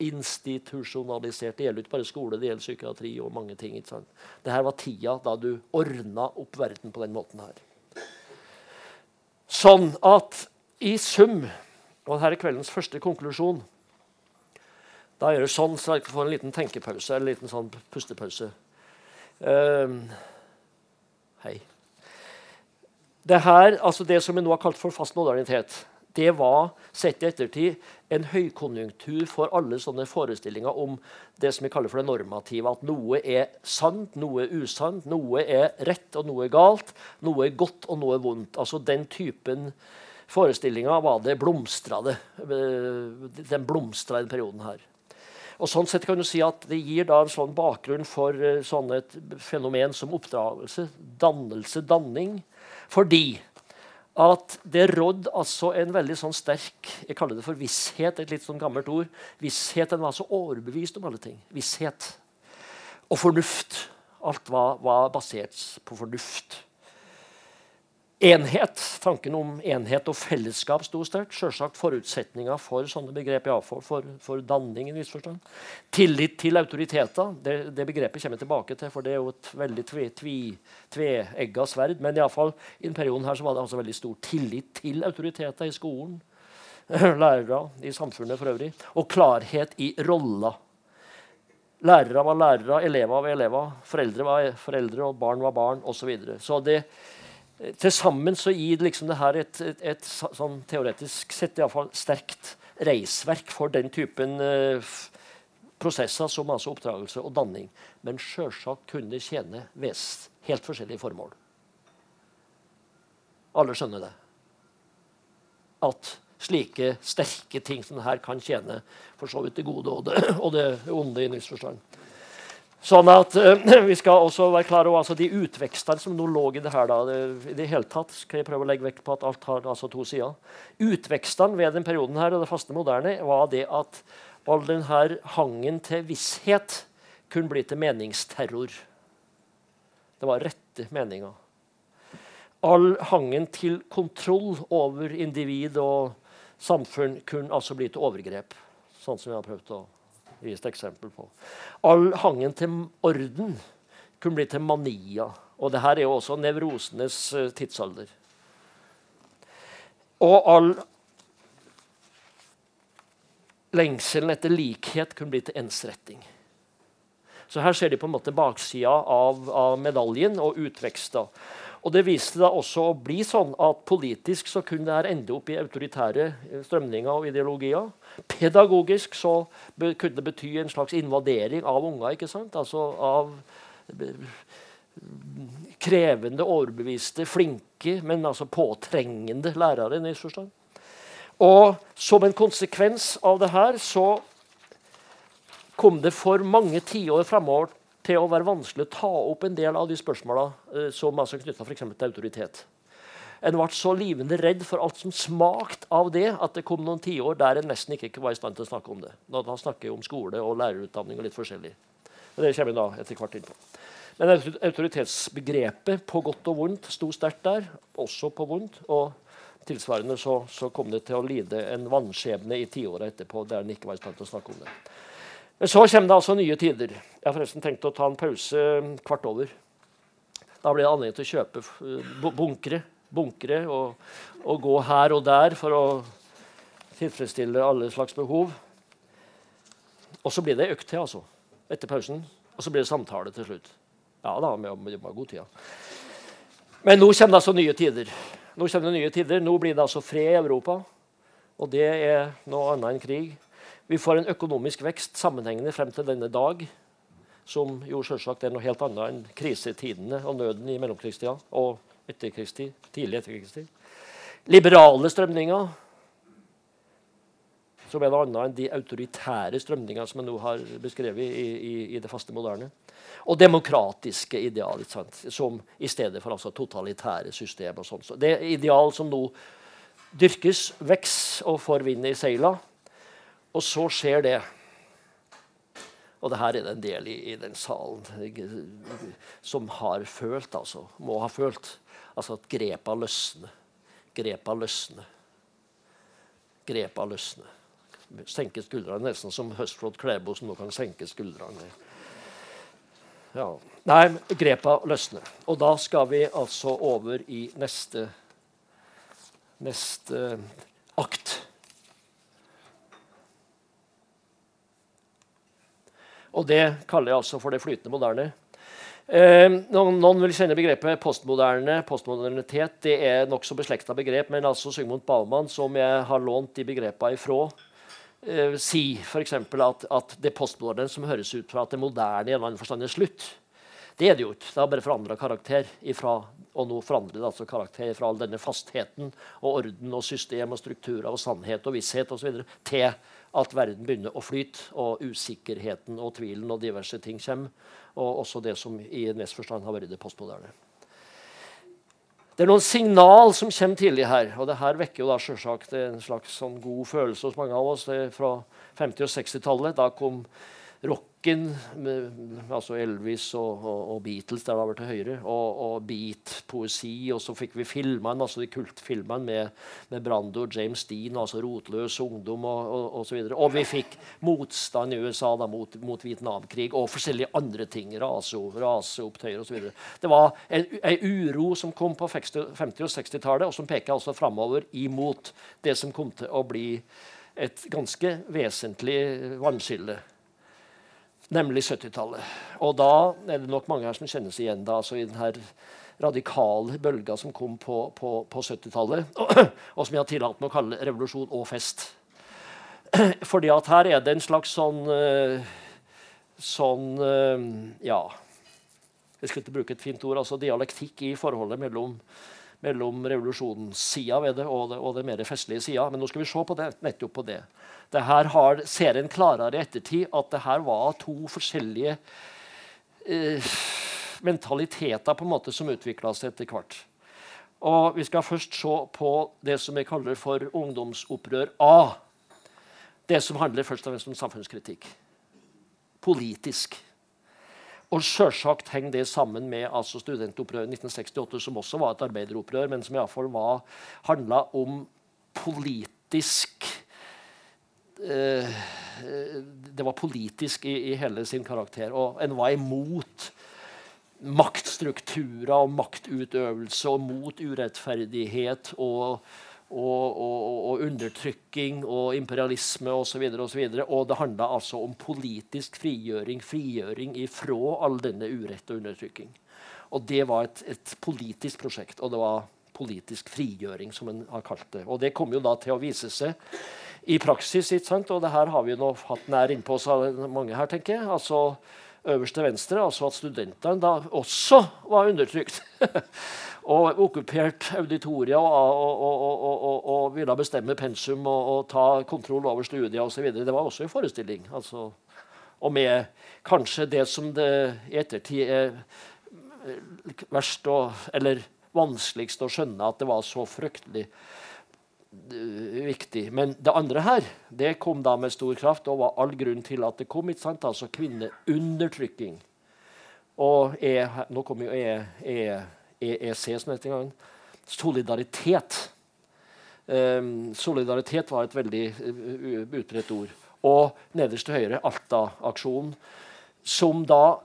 institusjonalisert. Det gjelder ikke bare skole, det gjelder psykiatri og mange ting. ikke sant? Det her var tida da du ordna opp verden på den måten her. Sånn at i sum Og dette er kveldens første konklusjon. Da gjør det sånn så jeg får en liten tenkepause, eller en liten sånn pustepause. Uh, hei. Det her, altså det som vi nå har kalt for fast modernitet, det var sett i ettertid en høykonjunktur for alle sånne forestillinger om det som vi kaller for det normative. At noe er sant, noe er usant, noe er rett og noe er galt. Noe er godt og noe er vondt. Altså Den typen forestillinger var det blomstra det. Den blomstra i den perioden her. Og sånn sett kan du si at Det gir da en sånn bakgrunn for uh, sånn et fenomen som oppdragelse, dannelse, danning. Fordi at det rådde altså en veldig sånn sterk jeg kaller det for visshet, et litt sånn gammelt ord. Visshet, Den var så overbevist om alle ting. Visshet. Og fornuft. Alt var, var basert på fornuft. Enhet, Tanken om enhet og fellesskap sto sterkt. Selvsagt forutsetninger for sånne begrep. Ja, for, for, danning i viss forstand. Tillit til autoriteter. Det, det, begrepet kommer jeg tilbake til, for det er jo et veldig tveegga tve, sverd. Men i, fall, i den perioden her så var det altså veldig stor tillit til autoriteter i skolen. <clears throat> Lærere i samfunnet for øvrig. Og klarhet i roller. Lærere var lærere, elever var elever, foreldre var foreldre, og barn var barn osv. Så, videre. så det til sammen så gir liksom det her et, et, et, sånn teoretisk sett iallfall sterkt reisverk for den typen uh, prosesser som altså oppdragelse og danning. Men sjølsagt kunne tjene vest, helt forskjellige formål. Alle skjønner det. At slike sterke ting som det her kan tjene for så vidt det gode og det, og det onde i nyhetsforstand. Sånn at uh, <clears throat> Vi skal også være klar over altså, de utvekstene som nå lå i det her. Da, i det hele tatt skal jeg prøve å legge vekt på at alt har altså, to sider. Utvekstene ved den perioden her og det faste moderne var det at all denne hangen til visshet kunne bli til meningsterror. Det var rette meninger. All hangen til kontroll over individ og samfunn kunne altså bli til overgrep. Sånn som jeg har prøvd å gi et eksempel på. All hangen til orden kunne bli til mania. Og det her er jo også nevrosenes uh, tidsalder. Og all lengselen etter likhet kunne bli til ensretting. Så her ser de på en måte baksida av, av medaljen og utvekster. Og Det viste da også å bli sånn at politisk så kunne det ende opp i autoritære eh, strømninger og ideologier. Pedagogisk så kunne det bety en slags invadering av unger. ikke sant? Altså av krevende, overbeviste, flinke, men altså påtrengende lærere. i forstand. Og som en konsekvens av det her så kom det for mange tiår fremover til å være vanskelig å ta opp en del av de spørsmåla eh, som er knytta til autoritet. En ble så livende redd for alt som smakte av det, at det kom noen tiår der en nesten ikke var i stand til å snakke om det. Da, snakker jeg om skole og lærerutdanning og litt forskjellig. Men det kommer vi da etter hvert inn på. Men autoritetsbegrepet på godt og vondt sto sterkt der, også på vondt. Og tilsvarende så, så kom det til å lide en vanskjebne i tiåra etterpå der en ikke var i stand til å snakke om det. Men så kommer det altså nye tider. Jeg har forresten tenkt å ta en pause kvart over. Da blir det anledning til å kjøpe eh, bunkere, bunkere og, og, gå her og der for å tilfredsstille alle slags behov. Og så blir det økt til, altså. Etter pausen. Og så blir det samtale til slutt. Ja da, vi har god tid. Men nå kommer det altså nye tider. Nå kommer det nye tider. Nå blir det altså fred i Europa. Og det er noe annet enn krig. Vi får en økonomisk vekst sammenhengende frem til denne dag, som jo selvsagt er noe helt annet enn krisetidene og nøden i mellomkrigstida og etterkrigstid, tidlig etterkrigstid. Liberale strømninger, som er noe annet enn de autoritære strømningene som jeg nå har beskrevet i, i, i det faste moderne. Og demokratiske ideal, som i stedet for altså totalitære system. og sånt. Så det ideal som nå dyrkes, vokser og får vind i seila, og så skjer det. Og det her er det en del i, i den salen som har følt, altså. Må ha følt. Altså at grepa løsner. Grepa løsner. Grepa løsner. Senke skuldrene nesten som Høstflot Klæbo, som nå kan senke skuldrene. Ja. Nei, grepa løsner. Og da skal vi altså over i neste, neste akt. Og det kaller jeg altså for det flytende moderne. Eh, noen, noen, vil kjenne begrepet postmoderne. Postmodernitet det er nokså beslekta begrep, men altså Sigmund Baumann, som jeg har lånt de begrepene ifra, eh, sier f.eks. At, at det postmoderne som høres ut fra at det moderne i en eller annen forstand er slutt, det er det jo ikke. Det har bare forandra karakter ifra, og nå forandrer det altså karakter fra all denne fastheten og orden og system og strukturer og sannhet og visshet osv. til at verden begynner å flyte, og usikkerheten og tvilen og diverse ting kommer. Og også det som i en viss forstand har vært det postmoderne. Det er noen signal som kommer tidlig her. og det her vekker jo da selvsagt en slags sånn god følelse hos mange av oss. Det er fra 50- og 60-tallet. Da kom rocken, altså Elvis og, og, og, Beatles der det var til høyre, og, og beat-poesi. Og så fikk vi filmene, altså de kultfilmene med, med Brando og James Dean, altså rotløs ungdom og, og, og, så videre. Og vi fikk motstand i USA da, mot, mot Vietnamkrig og forskjellige andre ting. Rase, raseopptøyer osv. Det var en, uro som kom på 50- og 60-tallet, og som peker altså framover imot det som kom til å bli et ganske vesentlig vannskille nemlig 70-tallet. Og da er det nok mange her som kjenner seg igjen da, altså i denne radikale bølga som kom på, på, på 70-tallet, <clears throat> og som jeg har tillatt meg å kalle revolusjon og fest. <clears throat> Fordi at her er det en slags sånn uh, sånn eh, Ja, jeg skal ikke bruke et fint ord. altså Dialektikk i forholdet mellom, mellom revolusjonssida ved det og, det og det mer festlige sida. Men nå skal vi se på det, nettopp på det. Det her har, ser en klarere i ettertid at det her var to forskjellige eh, mentaliteter på en måte som utvikla seg etter hvert. Og Vi skal først se på det som jeg kaller for ungdomsopprør A. Det som handler først og fremst om samfunnskritikk. Politisk. Og selvsagt henger det sammen med altså studentopprøret 1968, som også var et arbeideropprør, men som iallfall handla om politisk Det var politisk i, i, hele sin karakter. Og en var imot maktstrukturer og maktutøvelse og mot urettferdighet og, og, og, og undertrykking og imperialisme osv. Og, så og, og det handla altså om politisk frigjøring, frigjøring ifra all denne urett og undertrykking. Og det var et, et, politisk prosjekt, og det var politisk frigjøring, som en har kalt det. Og det kom jo da til å vise seg i praksis, ikke sant? og det her har vi nå hatt nær innpå oss mange her, tenker jeg. altså øverste venstre, altså at studentene da også var undertrykt. <laughs> og okkupert auditoria og, og, og, og, ville bestemme pensum og, ta kontroll over studier osv. Det var også en forestilling. Altså, og med kanskje det som det i ettertid er verst og, eller vanskeligst å skjønne at det var så fryktelig viktig. Men det andre her det kom da med stor kraft og var all grunn til at det kom. ikke sant? Altså kvinneundertrykking. Og e, nå kommer jo e, e, EEC som heter en gang. Solidaritet. Um, solidaritet var et veldig uh, utbredt ord. Og nederst til høyre Alta-aksjonen, som da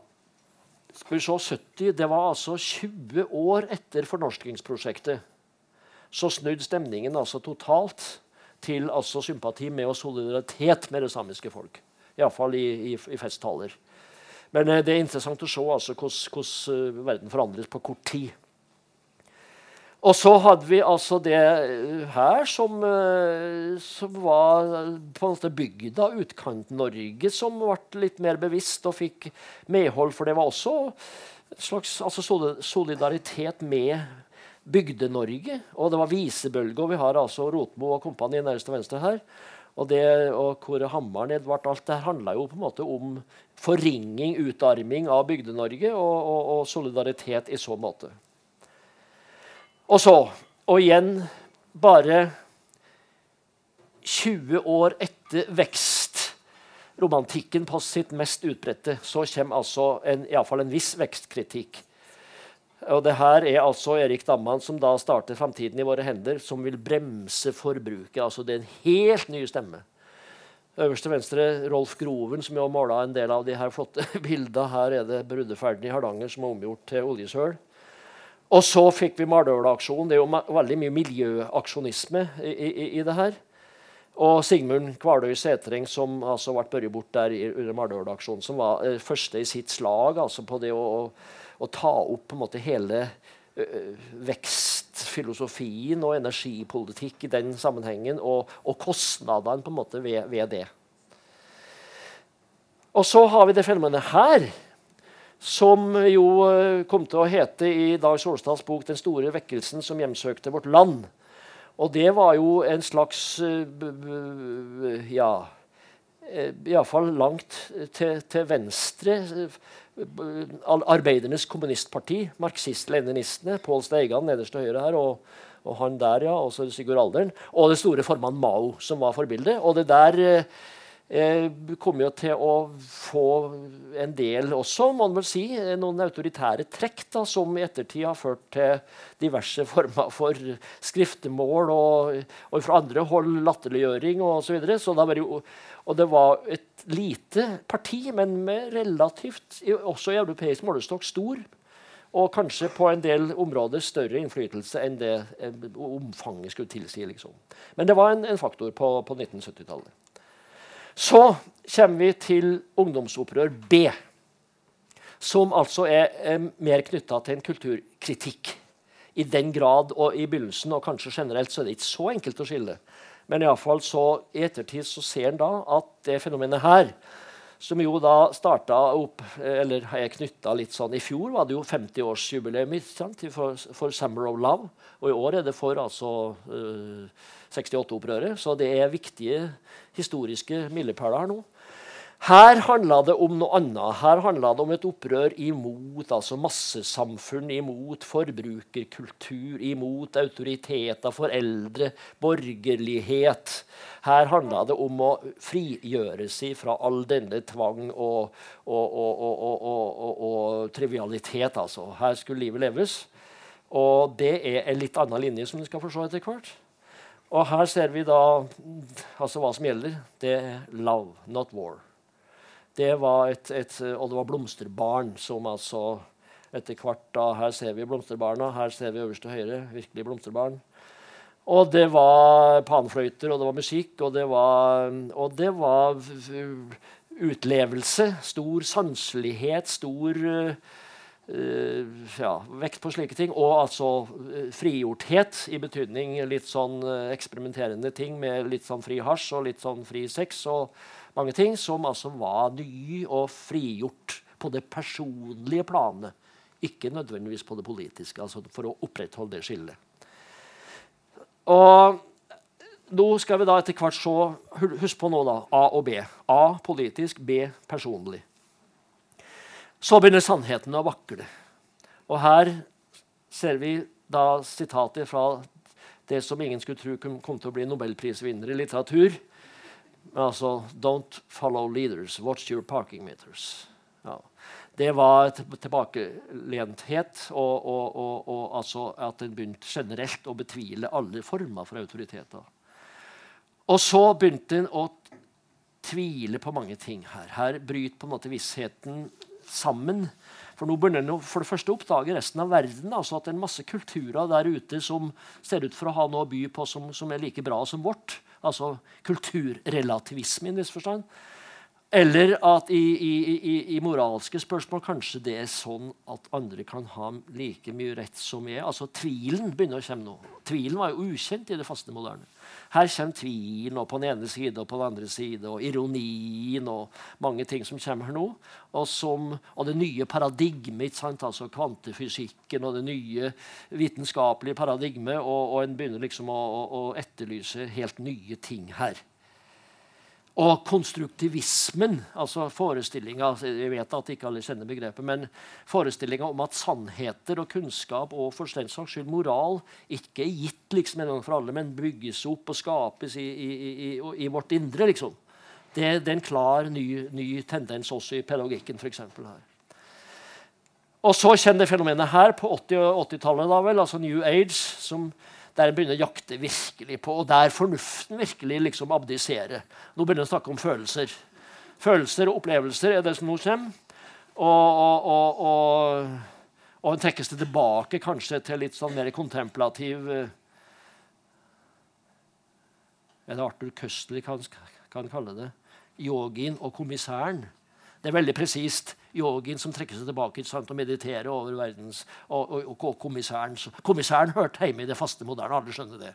skal vi se, 70, Det var altså 20 år etter fornorskingsprosjektet så snudde stemningen altså totalt til altså sympati med og solidaritet med det samiske folk. Iallfall i, i, i festtaler. Men eh, det er interessant å se altså, hvordan uh, verden forandres på kort tid. Og så hadde vi altså det uh, her som, uh, som var på en måte bygda Utkant-Norge, som ble litt mer bevisst og fikk medhold. For det var også en slags altså solidaritet med Bygde-Norge. Og det var visebølge. Og vi har altså Rotmo og kompani nærmest til venstre her. Og, det, og hvor Hammaren, Edvard, alt det her handla jo på en måte om forringing, utarming av Bygde-Norge og, og, og, solidaritet i så måte. Og så, og igjen bare 20 år etter vekstromantikken på sitt mest utbredte, så kommer altså iallfall en viss vekstkritikk. Og det her er altså Erik Damman som da starter 'Framtiden i våre hender', som vil bremse forbruket. Altså Det er en helt ny stemme. Øverste venstre Rolf Groven, som har måla en del av de her flotte <laughs> bildene. Her er det Bruddeferden i Hardanger som er omgjort til oljesøl. Og så fikk vi Mardøla-aksjonen. Det er jo veldig mye miljøaksjonisme i, i, i, det her. Og Sigmund Kvaløy Sætreng, som altså ble børret bort der under Mardøla-aksjonen, som var eh, første i sitt slag altså på det å, å ta opp på en måte hele vekstfilosofien og energipolitikk i den sammenhengen, og, og kostnadene på en måte ved, ved, det. Og så har vi det fenomenet her, som jo kom til å hete i Dag Solstads bok 'Den store vekkelsen som hjemsøkte vårt land'. Og det var jo en slags Ja, iallfall langt til, til venstre Arbeidernes kommunistparti, marxist-leninistene, Pål Steigan nederst til høyre her, og, og, han der, ja, og så Sigurd Alderen, og det store formann Mao, som var forbildet. Og det der eh, kom jo til å få en del også, må man vel si, noen autoritære trekk da, som i ettertid har ført til diverse former for skriftemål og, og fra andre hold latterliggjøring osv. Så, videre. så det var jo og det var et lite parti, men med relativt, også i europeisk målestokk, stor. Og kanskje på en del områder større innflytelse enn det omfanget skulle tilsi. Liksom. Men det var en, en faktor på, på 1970-tallet. Så kommer vi til ungdomsopprør B, som altså er, eh, mer knytta til en kulturkritikk. I den grad og i begynnelsen og kanskje generelt så er det ikke så enkelt å skille. Men i, fall så, i ettertid så ser en da at det fenomenet her, som jo da starta opp Eller er knytta litt sånn I fjor var det jo 50-årsjubileum for, for, Summer of Love. Og i år er det for altså uh, 68-opprøret. Så det er viktige historiske milepæler her nå. Her handla det om noe annet. Her handla det om et opprør imot altså massesamfunn, imot forbrukerkultur, imot autoriteter, foreldre, borgerlighet. Her handla det om å frigjøre seg fra all denne tvang og, og, og, og trivialitet. Altså. Her skulle livet leves. Og det er en litt annen linje som du skal forstå etter hvert. Og her ser vi da altså hva som gjelder. Det er love, not war. Det var et, et, og det var blomsterbarn som altså etter hvert da, Her ser vi blomsterbarna. Her ser vi øverste høyre. Virkelig blomsterbarn. Og det var panfløyter, og det var musikk, og det var, og det var utlevelse. Stor sanselighet, stor uh, ja, vekt på slike ting. Og altså uh, frigjorthet, i betydning litt sånn uh, eksperimenterende ting med litt sånn fri hasj og litt sånn fri sex. og mange ting som altså var ny og frigjort på det personlige planet. Ikke nødvendigvis på det politiske, altså for å opprettholde det skillet. Og nå skal vi da etter hvert se Husk på nå, da. A og B. A politisk, B personlig. Så begynner sannheten å vakle. Og her ser vi da sitater fra det som ingen skulle tro kom til å bli nobelprisvinner i litteratur. Altså Don't follow leaders, watch your parking meters. Ja. Det var tilbakelenthet, og, og, og, og altså at en begynte generelt å betvile alle former for autoriteter. Og så begynte en å tvile på mange ting her. Her bryter på en måte vissheten sammen. For nå begynner en for det første å oppdage resten av verden. altså At det er en masse kulturer der ute som ser ut for å ha noe å by på som, som er like bra som vårt altså kulturrelativisme i en viss forstand. Eller at i, i, i, i, moralske spørsmål kanskje det er sånn at andre kan ha like mye rett som jeg. Altså Tvilen begynner å komme nå. Tvilen var jo ukjent i det faste moderne. Her kommer tvilen og på den ene side og på den andre side, og ironien og mange ting som kommer nå. Og, som, og det nye paradigmet, altså kvantefysikken og det nye vitenskapelige paradigmet. Og, og en begynner liksom å, å, å etterlyse helt nye ting her. Og konstruktivismen, altså forestillinga Jeg vet at ikke alle kjenner begrepet, men forestillinga om at sannheter og kunnskap og for den saks skyld moral ikke er gitt liksom en gang for alle, men bygges opp og skapes i, i, i, i vårt indre. liksom. Det, det, er en klar ny, ny tendens også i pedagogikken, for her. Og så kjenner fenomenet her på 80- og 80-tallet, altså New Age, som der en begynner å jakte virkelig på, og der fornuften virkelig liksom abdiserer. Nå begynner en å snakke om følelser. Følelser og opplevelser er det som nå kommer. Og, og, og, og, en trekkes det tilbake kanskje til litt sånn mer kontemplativ eh, Er det Arthur Køstler kan, kan kalle det? Yogien og kommissæren. Det er veldig presist. Yogien som trekker seg tilbake sant, og mediterer over verdens Og, og, og kommissæren. kommissæren hørte hjemme i det faste moderne. Alle skjønner det.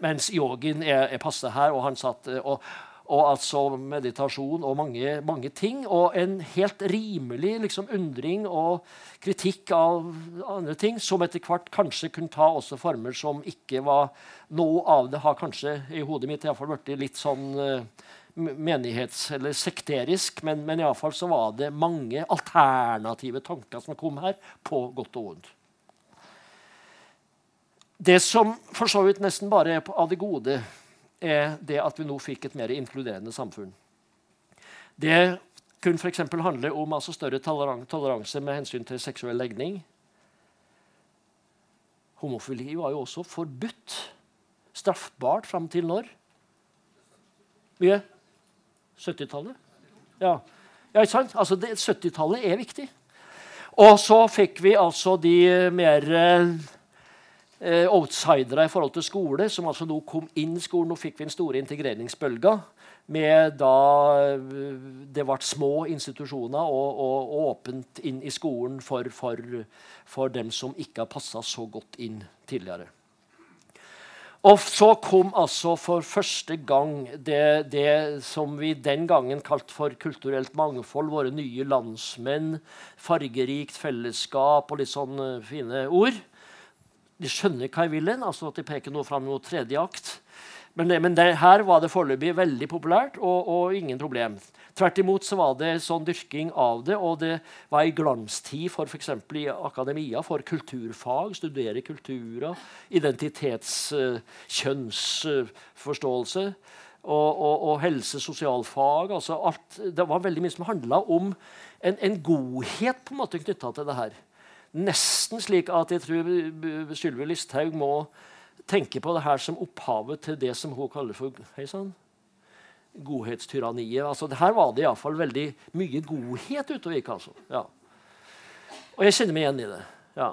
Mens yogien er, er passe her. og han satt, og, og altså meditasjon og mange, mange, ting. Og en helt rimelig liksom, undring og kritikk av andre ting, som etter hvert kanskje kunne ta også former som ikke var Noe av det har kanskje i hodet mitt i fall blitt litt sånn uh, menighets- eller sekterisk, men, men iallfall så var det mange alternative tanker som kom her, på godt og vondt. Det som for så vidt nesten bare er av det gode, er det at vi nå fikk et mer inkluderende samfunn. Det kunne f.eks. handle om altså større toleranse med hensyn til seksuell legning. Homofili var jo også forbudt. Straffbart fram til når? Mye? 70-tallet? Ja. ja, ikke sant? Altså, 70-tallet er viktig. Og så fikk vi altså de mer eh, outsidere i forhold til skole, som altså nå kom inn i skolen. Nå fikk vi en store integreringsbølge. Med da eh, det ble små institusjoner og, og, og åpent inn i skolen for, for, for dem som ikke har passa så godt inn tidligere. Og så kom altså for første gang det, det, som vi den gangen kalte for kulturelt mangfold, våre nye landsmenn, fargerikt fellesskap og litt sånne fine ord. De skjønner hva jeg vil hen, altså at de peker noe fram mot tredje akt. Men, men det, her var det foreløpig veldig populært og, og ingen problem. Tvert imot så var det sånn dyrking av det, og det var ei glanstid for f.eks. i akademia for kulturfag, studere kulturer, identitets-, kjønnsforståelse og, og, og helse- sosialfag. Altså alt, det var veldig mye som handla om en, en, godhet på en måte knytta til det her. Nesten slik at jeg tror Sylvi Listhaug må tenke på det her som opphavet til det som hun kaller for hei sann, godhetstyranniet. Altså, her var det iallfall veldig mye godhet ute og gikk. Altså. Ja. Og jeg kjenner meg igjen i det. Ja.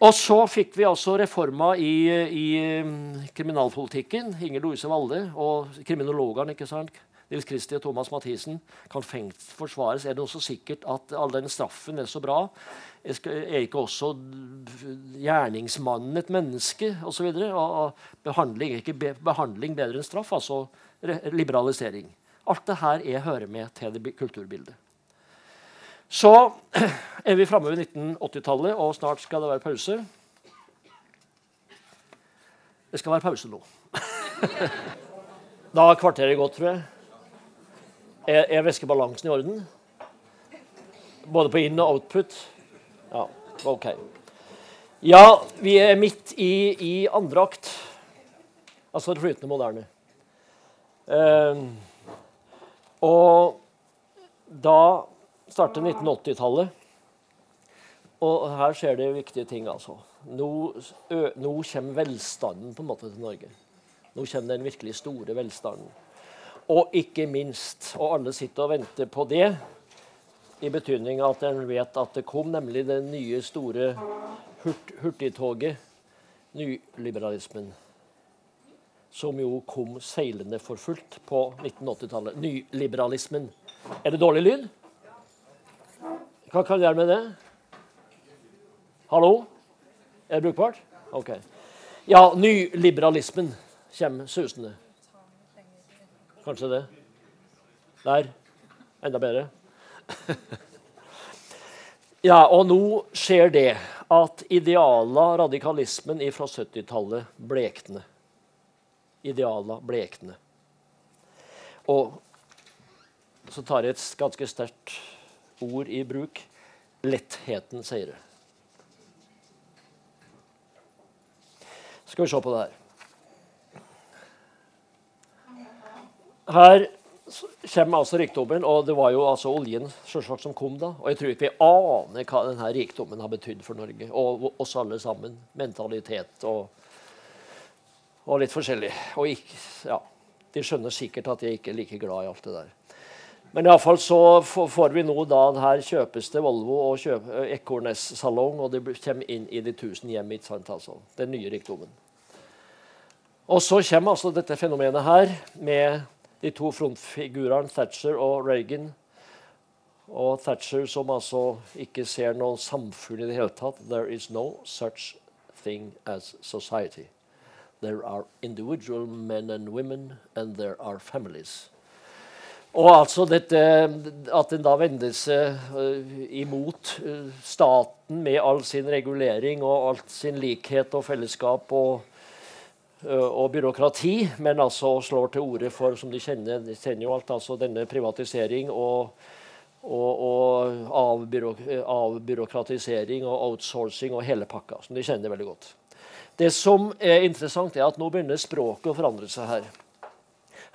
Og så fikk vi altså reformer i, i um, kriminalpolitikken. Inger Louise Valde og kriminologene. ikke sant? Nils Kristi og Thomas Mathisen kan fengt forsvares. Er det også sikkert at all den straffen er så bra? Er ikke også gjerningsmannen et menneske? Og, så videre? og behandling, ikke behandling bedre enn straff? Altså liberalisering. Alt det her er, hører med til det kulturbildet. Så <clears throat> er vi framme ved 1980-tallet, og snart skal det være pause. Det skal være pause nå. <laughs> da har kvarteret gått, tror jeg. Er, er væskebalansen i orden? Både på inn- og output? Ja, OK. Ja, vi er midt i, i andre akt. Altså det flytende moderne. Uh, og da starter 1980-tallet. Og her skjer det viktige ting. altså. Nå, ø, nå, kommer velstanden på en måte til Norge. Nå kommer den virkelig store velstanden. Og ikke minst, og alle sitter og venter på det, i betydning at en vet at det kom nemlig det nye, store hurt, hurtigtoget, nyliberalismen som jo kom seilende for fullt på 1980-tallet. Nyliberalismen. Er det dårlig lyd? Hva kan gjøre med det? Hallo? Er det brukbart? OK. Ja, nyliberalismen kommer susende. Kanskje det. Der. Enda bedre. <laughs> ja, og nå skjer det at idealer radikalismen fra 70-tallet blekner idealer blekne. Og så tar jeg et ganske sterkt ord i bruk lettheten seire. Skal vi se på det her. Her kommer altså rikdommen, og det var jo altså oljen som kom da. Og jeg tror ikke vi aner hva denne rikdommen har betydd for Norge og oss alle sammen. Mentalitet og og litt forskjellig. Og ikke, ja, de skjønner sikkert at jeg ikke er like glad i alt det der. Men iallfall så får vi nå da her kjøpes det Volvo og Ekornes-salong, og det kommer inn i de tusen hjem. ikke sant, altså, Den nye rikdommen. Og så kommer altså dette fenomenet her med de to frontfigurene Thatcher og Reagan. Og Thatcher som altså ikke ser noe samfunn i det hele tatt. There is no such thing as society. There are individual men and women, and there are families. Og altså dette, At en da vender seg uh, imot uh, staten med all sin regulering og all sin likhet og fellesskap og, uh, og byråkrati, men altså slår til orde for, som de kjenner, de kjenner jo alt, altså denne privatisering og, og, og avbyråkratisering og outsourcing og hele pakka, som de kjenner veldig godt. Det som er interessant, er at nå begynner språket å forandre seg her.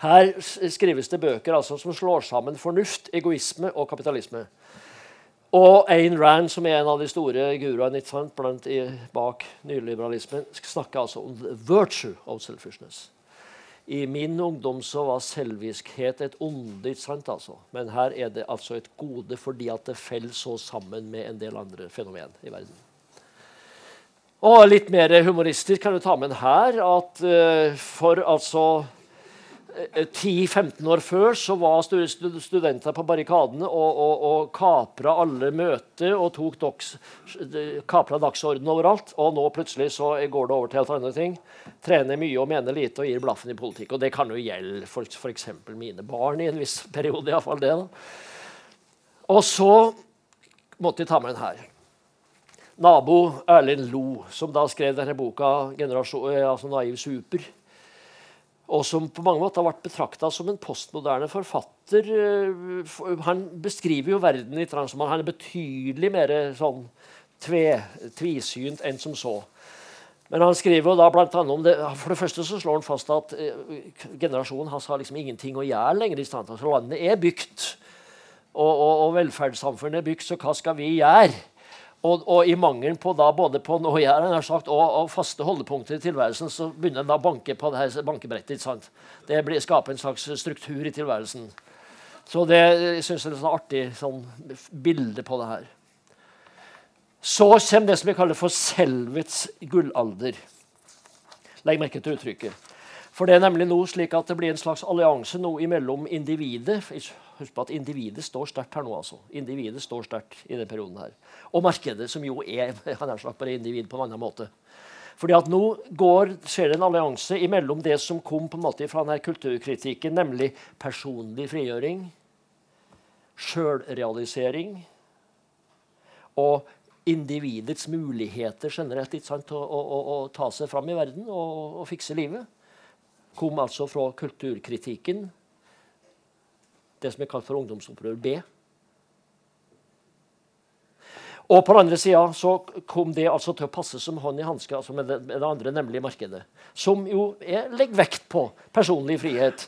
Her skrives det bøker altså, som slår sammen fornuft, egoisme og kapitalisme. Og Ayn Rand, som er en av de store guruene blant bak nyliberalismen, snakker altså om the virtue of selfishness. I min ungdom så var selviskhet et onde, altså. men her er det altså et gode fordi at det faller så sammen med en del andre fenomen i verden. Og litt mer humoristisk kan du ta med her at uh, for altså 10-15 år før så var studenter på barrikadene og, og, og kapra alle møter og tok doks, kapra dagsorden overalt. Og nå plutselig så går det over til helt andre ting. Trener mye og mener lite og gir blaffen i politikk. Og det kan jo gjelde for f.eks. mine barn i en viss <laughs> periode. I det da. Og så måtte de ta med den her. Nabo Erlend Lo, som da skrev denne boka 'Altså Naiv super' og som på mange måter har vært betrakta som en postmoderne forfatter. Eh, han beskriver jo verden i transformasjon. Han er betydelig mer sånn tve, tvisynt enn som så. Men han skriver jo da blant annet om det, For det første så slår han fast at uh, generasjonen hans har liksom ingenting å gjøre lenger. i stand. Altså, landet er bygd, og, og, og velferdssamfunnet er bygd, så hva skal vi gjøre? Og, og, i mangelen på da, både på sagt, og, og, faste holdepunkter i tilværelsen, så begynner en da å banke på det her bankebrettet. sant? Det blir, skaper en slags struktur i tilværelsen. Så det jeg synes jeg er et artig sånn, bilde på det her. Så kommer det som vi kaller for selvets gullalder. Legg merke til uttrykket. For det er nemlig nå slik at det blir en slags allianse nå imellom individet Husk på at individet står sterkt her nå. altså. Individet står sterkt i denne perioden her. Og markedet, som jo er han er slags bare individ på en annen måte. Fordi at Nå går, skjer det en allianse imellom det som kom på en måte fra denne kulturkritikken, nemlig personlig frigjøring, sjølrealisering og individets muligheter generelt ikke sant, å, å, å, å ta seg fram i verden og, og fikse livet. Kom altså fra kulturkritikken det som er kalt for ungdomsopprør B. Og på den andre sida så kom det altså til å passe som hånd i hanske altså med, med, det andre, nemlig markedet. Som jo er, legger vekt på personlig frihet,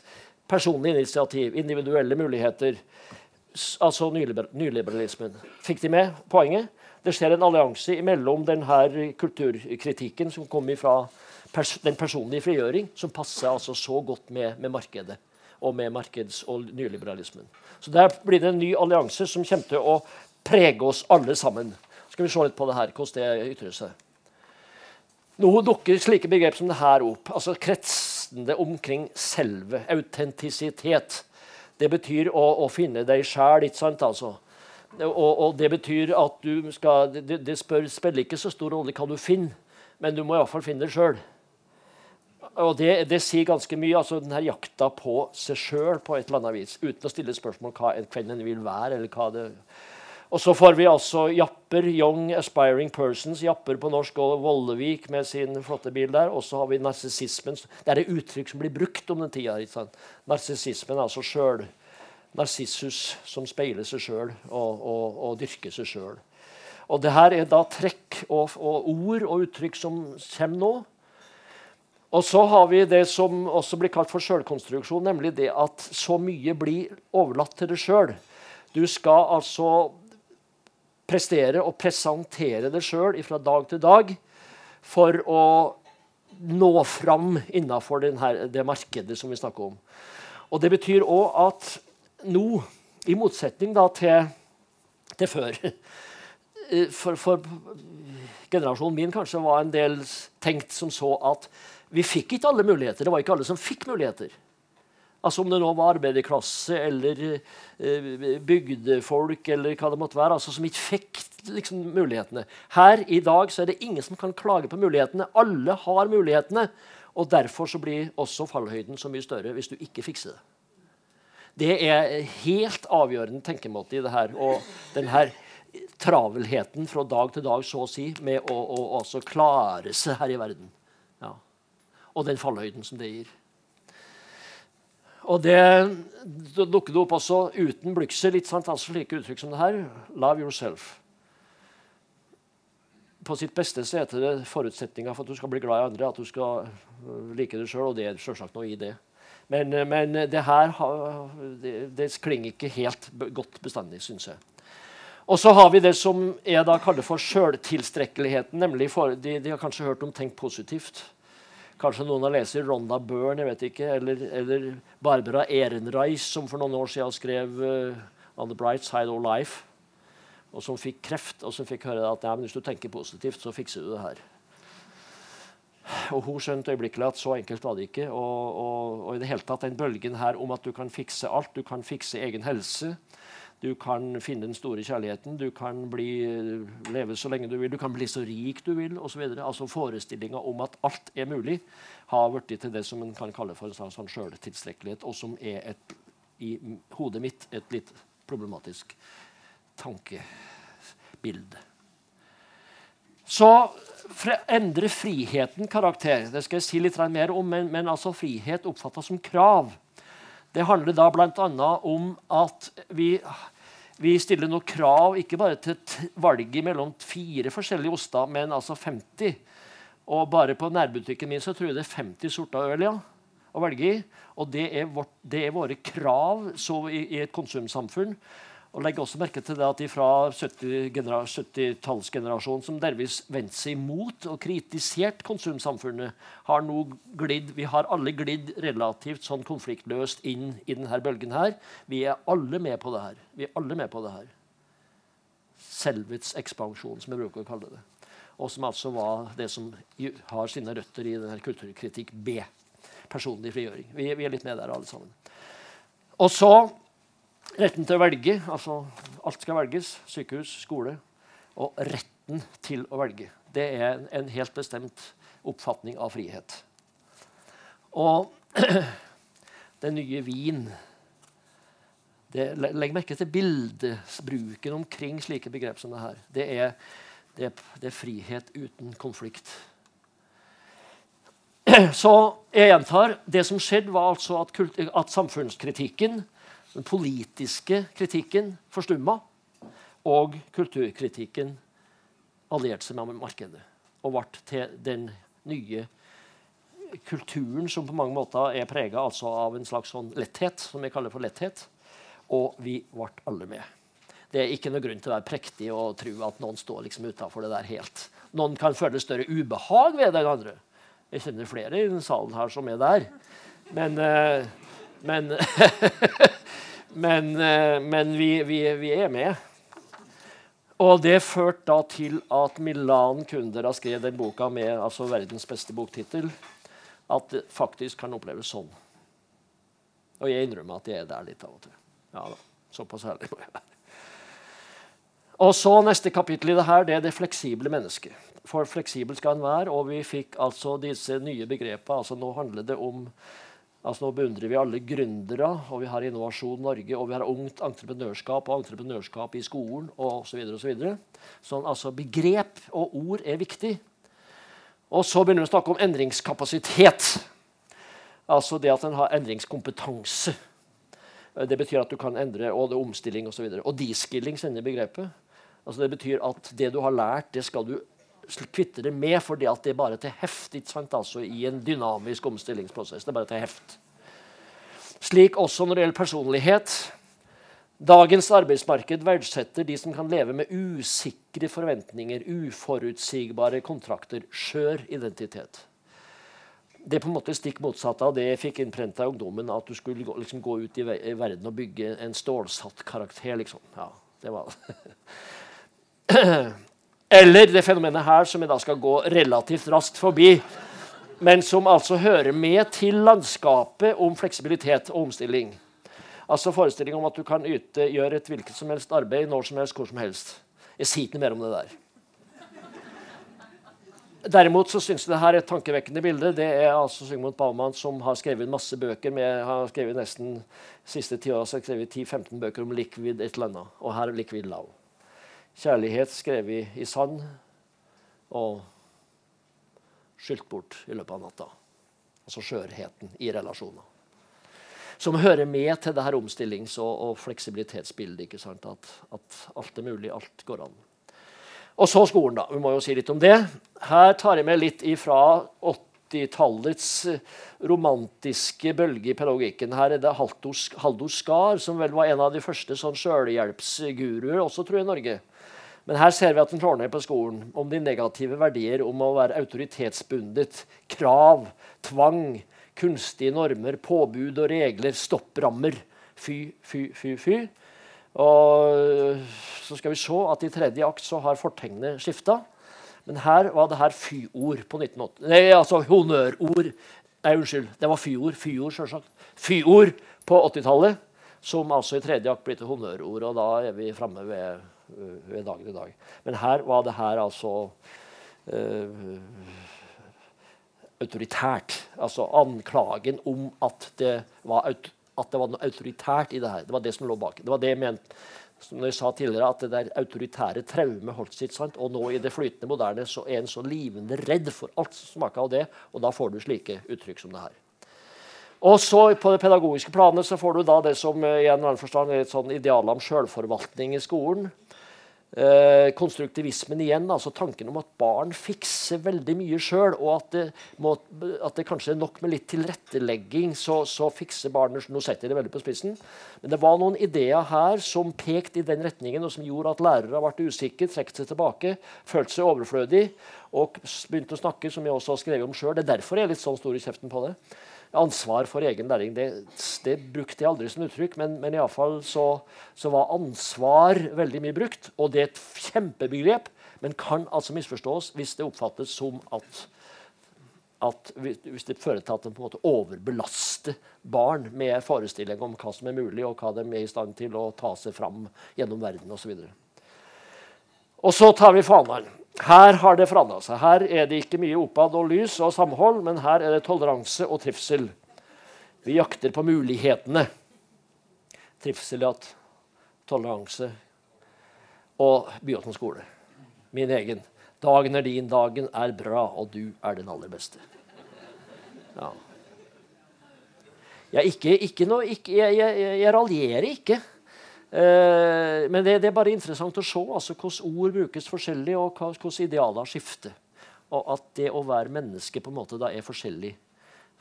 personlig initiativ, individuelle muligheter. Altså nyliberalismen. Fikk de med poenget? Det skjer en allianse mellom denne kulturkritikken som kom fra pers den personlige frigjøring, som passer altså så godt med, med markedet og med markeds- og nyliberalismen. Så Der blir det en ny allianse som kommer til å prege oss alle sammen. Så Skal vi se litt på det her, hvordan det ytrer seg. Nå dukker slike begrep som det her opp. altså Kretsende omkring selve. Autentisitet. Det betyr å, å finne deg sjæl, ikke sant? altså. Og, og, det betyr at du skal Det, det spør, spiller ikke så stor rolle hva du finner, men du må iallfall finne det sjøl. Og det, det, sier ganske mye. altså denne Jakta på seg sjøl på et eller annet vis, uten å stille spørsmål hva en en vil være. eller hva det... Og så får vi altså Japper, Young Aspiring Persons, Japper på norsk, og Vollevik med sin flotte bil der. Og så har vi narsissismen. Det er et uttrykk som blir brukt om den tida. Narsissismen, altså sjøl. Narsissus som speiler seg sjøl og, og, og, dyrker seg sjøl. Og det her er da trekk og, og ord og uttrykk som kommer nå og så har vi det som også blir kalt for sjølkonstruksjon, nemlig det at så mye blir overlatt til deg sjøl. Du skal altså prestere og presentere deg sjøl fra dag til dag for å nå fram innafor det markedet som vi snakker om. Og Det betyr òg at nå, i motsetning til, til før <laughs> for, for generasjonen min kanskje var en del tenkt som så at vi fikk ikke alle muligheter. Det var ikke alle som fikk muligheter. Altså Om det nå var arbeiderklasse eller eh, bygdefolk eller hva det måtte være, altså som ikke fikk liksom, mulighetene. Her i dag så er det ingen som kan klage på mulighetene. Alle har mulighetene. Og Derfor så blir også fallhøyden så mye større hvis du ikke fikser det. Det er helt avgjørende tenkemåte i det her. Og den her travelheten fra dag til dag så å si, med å, å, klare seg her i verden og den fallhøyden som det gir. Og det, det dukker det opp også uten blygsel. litt sant, altså slike uttrykk som det her. Love yourself. På sitt beste så heter det forutsetninga for at du skal bli glad i andre, at du skal øh, like deg sjøl, og det er selvsagt noe i det. Men, øh, men det her det, det, klinger ikke helt godt bestandig, syns jeg. Og så har vi det som jeg da kaller for sjøltilstrekkeligheten. nemlig for, de, de har kanskje hørt om 'tenk positivt'. Kanskje noen har lest Ronda Byrne, jeg vet ikke, eller, eller Barbara Ehrenreich, som for noen år siden skrev uh, 'On the Bright Side of Life', og som fikk kreft, og som fikk høre at ja, hvis du tenker positivt, så fikser du det her. Og hun skjønte øyeblikkelig at så enkelt var det ikke. Og, og, og, i det hele tatt den bølgen her om at du kan fikse alt. Du kan fikse egen helse. Du kan finne den store kjærligheten. Du kan bli, leve så lenge du vil. Du kan bli så rik du vil, osv. Altså forestillinga om at alt er mulig, har blitt til det som en kan kalle for en sånn, sånn sjøltilstrekkelighet, og som er et, i hodet mitt et litt problematisk tankebilde. Så endrer friheten karakter. Det skal jeg si litt mer om, men, men altså frihet oppfattes som krav. Det handler da bl.a. om at vi, vi stiller noen krav ikke bare til valget mellom fire forskjellige oster, men altså 50. Og bare på nærbutikken min så tror jeg det er 50 sorter øl ja, å velge i. Og det er, vårt, det er våre krav i, i et konsumsamfunn. Og legg også merke til det at de fra 70-tallsgenerasjonen 70 som delvis vendte seg imot og kritisert konsumsamfunnet, har nå glidd, vi har alle glidd relativt sånn konfliktløst inn i denne bølgen. her. Vi er alle med på det her. Vi er alle med på det her. Selvets ekspansjon, som jeg bruker å kalle det. Og som altså var det som har sine røtter i denne kulturkritikk B. Personlig frigjøring. Vi, vi er litt med der, alle sammen. Og så Retten til å velge. altså Alt skal velges. Sykehus, skole. Og retten til å velge. Det er en helt bestemt oppfatning av frihet. Og <clears throat> den nye vin det, Legg merke til bildebruken omkring slike begrep som det her. Det er, det, det er frihet uten konflikt. <clears throat> Så jeg gjentar. Det som skjedde, var altså at, at samfunnskritikken den politiske kritikken forstumma, og kulturkritikken allierte seg med markedet og ble til den nye kulturen som på mange måter er prega altså av en slags sånn letthet, som vi kaller for letthet. Og vi ble alle med. Det er ikke noe grunn til å være prektig og tro at noen står liksom utafor det der helt. Noen kan føle større ubehag ved den andre. Jeg kjenner flere i den salen her som er der. Men, eh, men <laughs> Men, eh, men vi, vi, vi, er med. Og det førte da til at Milan Kundera skrev den boka med altså verdens beste boktittel. At det faktisk kan oppleves sånn. Og jeg innrømmer at jeg er der litt av og til. Ja da, Såpass ærlig må jeg være. Og så Neste kapittel i det her, det er det fleksible mennesket. For fleksibel skal en være. Og vi fikk altså disse nye begrepene. Altså nå handler det om Altså Nå beundrer vi alle gründere, og vi har Innovasjon Norge, og vi har ungt entreprenørskap og entreprenørskap i skolen osv. Så så sånn, altså, begrep og ord er viktig. Og så begynner vi å snakke om endringskapasitet. Altså det at en har endringskompetanse. Det betyr at du kan endre og det er omstilling osv. Og, så og de-skilling sender begrepet. Altså det betyr at det du har lært, det skal du kvitte det med fordi at det bare til heft altså i en dynamisk omstillingsprosess. Det er bare til heft. Slik også når det gjelder personlighet. Dagens arbeidsmarked verdsetter de som kan leve med usikre forventninger, uforutsigbare kontrakter, skjør identitet. Det er på en måte stikk motsatt av det jeg fikk innprenta i ungdommen. At du skulle gå, liksom, gå ut i, verden og bygge en stålsatt karakter. liksom. Ja, det var det. <clears throat> <clears throat> Eller det fenomenet her, som jeg da skal gå relativt raskt forbi, men som altså hører med til landskapet om fleksibilitet og omstilling. Altså forestilling om at du kan yte, gjøre et hvilket som helst arbeid når som helst, hvor som helst. Jeg sier ikke mer om det der. Derimot så syns jeg det her er et tankevekkende bilde. Det er altså Sigmund Baumann som har skrevet masse bøker. Med, har skrevet nesten siste ti år, så har skrevet 10-15 bøker om liquid et eller annet. Og her er liquid love. Kjærlighet skrevet i sand og skylt bort i løpet av natta. Altså skjørheten i relasjoner. Som hører med til det her omstillings- og, og fleksibilitetsbildet. ikke sant? At, at, alt er mulig, alt går an. Og så skolen, da. Vi må jo si litt om det. Her tar jeg med litt ifra 80-tallets romantiske bølge i pedagogikken. Her er det Haldor Skar, som vel var en av de første sånn sjølhjelpsguruer også, tror jeg, i Norge. Men her ser vi at den slår ned på skolen om de negative verdier om å være autoritetsbundet, krav, tvang, kunstige normer, påbud og regler, stopprammer. Fy, fy, fy, fy. Og så skal vi se at i tredje akt så har fortegnet skifta. Men her var det her fyord på 1980. Nei, altså honnørord. Nei, unnskyld. Det var fyord. Fyord, selvsagt. Fyord på 80-tallet, som altså i tredje akt blir til honnørord. Og da er vi framme ved, ved, dagen i dag. Men her var det her altså uh, autoritært. Altså anklagen om at det var at det var noe autoritært i det her. Det var det som lå bak. Det var det jeg mente som jeg sa tidligere, at det der autoritære traumet holdt sitt. sant? Og nå i det flytende moderne så er en så livende redd for alt som smaker av det. Og da får du slike uttrykk som det her. Og så På det pedagogiske planet så får du da det som i en eller annen forstand er et sånn ideal om selvforvaltning i skolen. Eh, konstruktivismen igjen, altså tanken om at barn fikser veldig mye sjøl, og at det, må, at det, kanskje er nok med litt tilrettelegging, så, så fikser barnet Nå setter jeg det veldig på spissen. Men det var noen ideer her som pekte i den retningen, og som gjorde at lærere ble usikre, trekket seg tilbake, følte seg overflødig og begynte å snakke, som jeg også har skrevet om sjøl. Det er derfor jeg er litt sånn stor i kjeften på det ansvar for egen læring. Det, det brukte jeg aldri som uttrykk, men, men iallfall så, så var ansvar veldig mye brukt. Og det er et kjempebegrep, men kan altså misforstås hvis det oppfattes som at at hvis det fører til at en på en måte overbelaster barn med forestilling om hva som er mulig, og hva de er i stand til å ta seg fram gjennom verden osv. Og så tar vi fanene. Her har det forandra seg. Her er det ikke mye oppad og lys og samhold, men her er det toleranse og trivsel. Vi jakter på mulighetene. Trivsel igjen, toleranse og Byåsen skole. Min egen. Dagen er din, dagen er bra, og du er den aller beste. Ja. Jeg, ikke, ikke noe, ikke, jeg, jeg, jeg raljerer ikke. Eh, men det, det, er bare interessant å se altså, hvordan ord brukes forskjellig, og hvordan idealer skifter. Og at det å være menneske på en måte da er forskjellig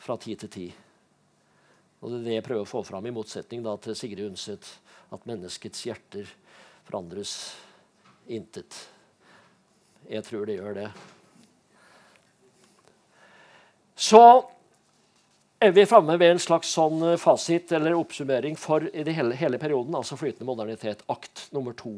fra tid til tid. Og Det er det jeg prøver å få fram, i motsetning da, til Sigrid Undset. At menneskets hjerter forandres intet. Jeg tror det gjør det. Så er vi framme ved en slags sånn eh, fasit eller oppsummering for hele, hele, perioden, altså flytende modernitet, akt nummer to.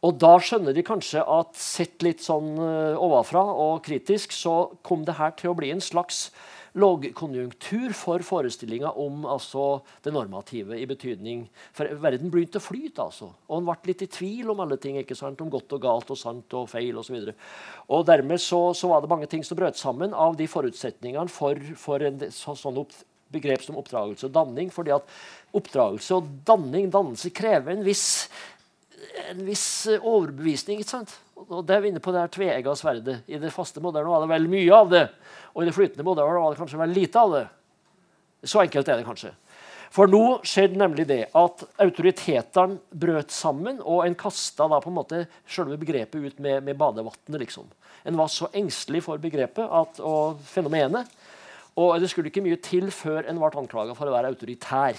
Og da skjønner de kanskje at sett litt sånn uh, ovenfra og kritisk, så kom det her til å bli en slags lågkonjunktur for forestillinga om altså, det normative i betydning For verden begynte å flyte, altså. Og en ble litt i tvil om alle ting. ikke sant? Om godt og galt og sant og feil osv. Og, så og dermed så, så, var det mange ting som brøt sammen av de forutsetningene for, for en så, sånn opp, begrep som oppdragelse og danning. fordi at oppdragelse og danning, dannelse, krever en viss, en viss overbevisning. ikke sant? Og det er vi inne på det her tveegga sverdet. I det faste moderne var det vel mye av det. Og i det flytende moderne var det kanskje vel lite av det. Så enkelt er det kanskje. For nå skjedde nemlig det at autoritetene brøt sammen, og en kasta da på en måte selve begrepet ut med, med badevannet. Liksom. En var så engstelig for begrepet at, og fenomenet. Og det skulle ikke mye til før en ble anklaga for å være autoritær.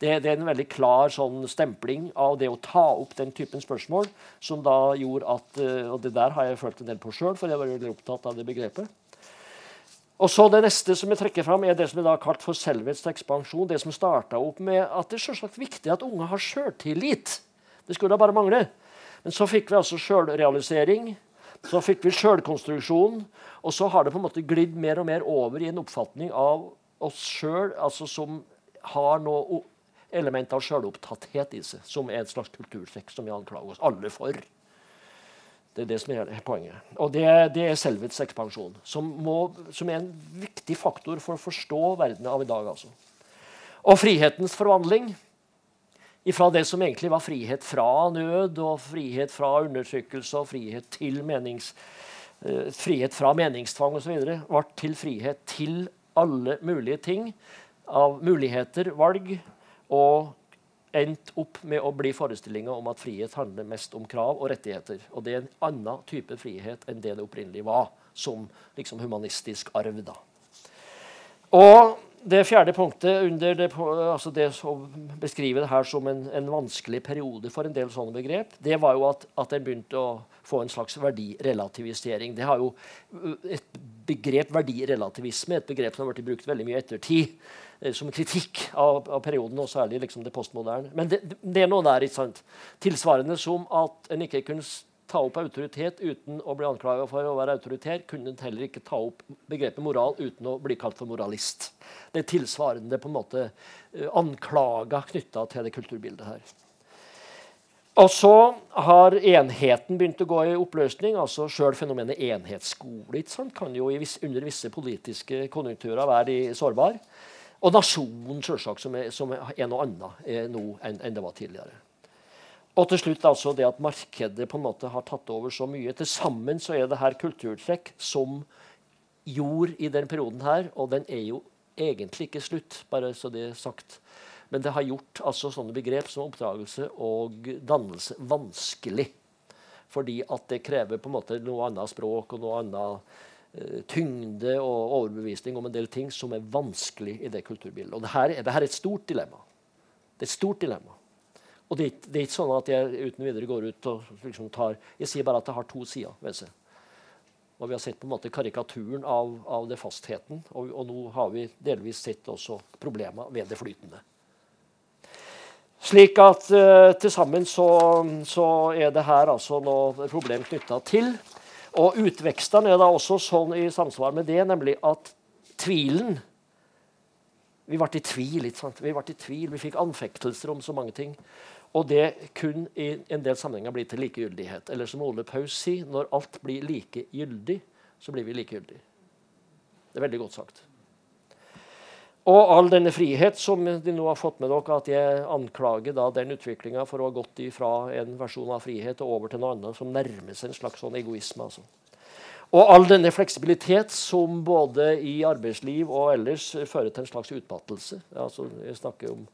Det, det, er en veldig klar sånn stempling av det å ta opp den typen spørsmål, som da gjorde at eh, Og det der har jeg følt en del på sjøl, for jeg var veldig opptatt av det begrepet. Og så Det neste som jeg trekker fram, er det som er da kalt for selvets ekspansjon. Det som starta opp med at det er viktig at unge har sjøltillit. Det skulle da bare mangle. Men så fikk vi altså sjølrealisering. Så fikk vi sjølkonstruksjon. Og så har det på en måte glidd mer og mer over i en oppfatning av oss sjøl altså som har noe element av sjølopptatthet i seg, som er et slags kulturtrekk som vi anklager oss alle for. Det er det som er poenget. Og det, det er selvets ekspansjon, som, må, som, er en viktig faktor for å forstå verden av i dag. Altså. Og frihetens forvandling ifra det som egentlig var frihet fra nød og frihet fra undertrykkelse og frihet til menings, uh, frihet fra meningstvang osv., ble til frihet til alle mulige ting av muligheter, valg, og endt opp med å bli forestillinga om at frihet handler mest om krav og rettigheter. Og det er en annen type frihet enn det det opprinnelig var, som liksom humanistisk arv. da. Og det fjerde punktet under det, altså det som beskriver det her som en, en, vanskelig periode for en del sånne begrep, det var jo at, at en begynte å få en slags verdirelativisering. Det har jo Et begrep verdirelativisme et begrep som har blitt brukt veldig mye ettertid. Eh, som kritikk av, av, perioden, og særlig liksom det postmoderne. Men det, det, er noe der. ikke sant? Tilsvarende som at en ikke kunne ta opp autoritet uten å bli anklaga for å være autoritær, kunne en heller ikke ta opp begrepet moral uten å bli kalt for moralist. Det er tilsvarende på en måte uh, anklager knytta til det kulturbildet her. Og så har enheten begynt å gå i oppløsning. altså Sjøl fenomenet enhetsskole ikke sant? kan jo under visse politiske konjunkturer være sårbar. Og nasjonen, selvsagt, som som er noe annet er nå enn, enn det var tidligere. Og til slutt altså det at markedet på en måte har tatt over så mye. Til sammen så er det her kulturtrekk som gjorde i den perioden her, og den er jo egentlig ikke slutt, bare så det er sagt. Men det har gjort altså sånne begrep som oppdragelse og dannelse vanskelig. Fordi at det krever på en måte noe annet språk og noe annet Eh, tyngde og overbevisning om en del ting som er vanskelig i det kulturbildet. Og det her, det er et stort dilemma. Det er et stort dilemma. Og det, det, er ikke sånn at jeg uten videre går ut og liksom tar Jeg sier bare at det har to sider ved seg. Og vi har sett på en måte karikaturen av, av det fastheten, og, og, nå har vi delvis sett også problemer ved det flytende. Slik at uh, til sammen så, så, er det her altså noe problem knytta til og utvekstene er da også sånn i samsvar med det, nemlig at tvilen Vi ble i tvil. ikke sant? Vi ble i tvil, vi fikk anfektelser om så mange ting. Og det kun i en del sammenhenger blir til likegyldighet. Eller som Ole Paus sier, når alt blir likegyldig, så blir vi likegyldige. Det er veldig godt sagt. Og all denne frihet som de nå har fått med dere, at jeg anklager da den utviklinga for å ha gått fra en versjon av frihet og over til noe annet som nærmer seg en slags sånn egoisme. altså. Og all denne fleksibilitet som både i arbeidsliv og ellers fører til en slags utmattelse. Altså, jeg snakker om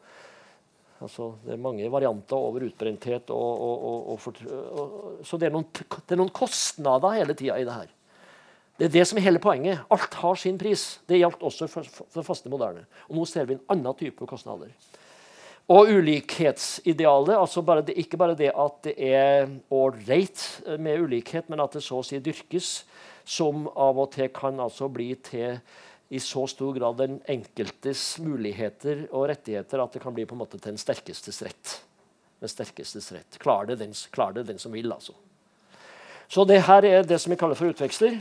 altså, Det er mange varianter over utbrenthet. Og, og, og, så det er, noen, det er noen kostnader hele tida i det her. Det er det som er hele poenget. Alt har sin pris. Det gjaldt også for, for faste moderne. Og nå ser vi en annen type kostnader. Og ulikhetsidealet, altså bare det, ikke bare det at det er ålreit med ulikhet, men at det så å si dyrkes, som av og til kan altså bli til i så stor grad den enkeltes muligheter og rettigheter at det kan bli på en måte til den sterkestes rett. Den sterkestes rett. Klarer det den, klar det den som vil, altså. Så det her er det som vi kaller for utveksler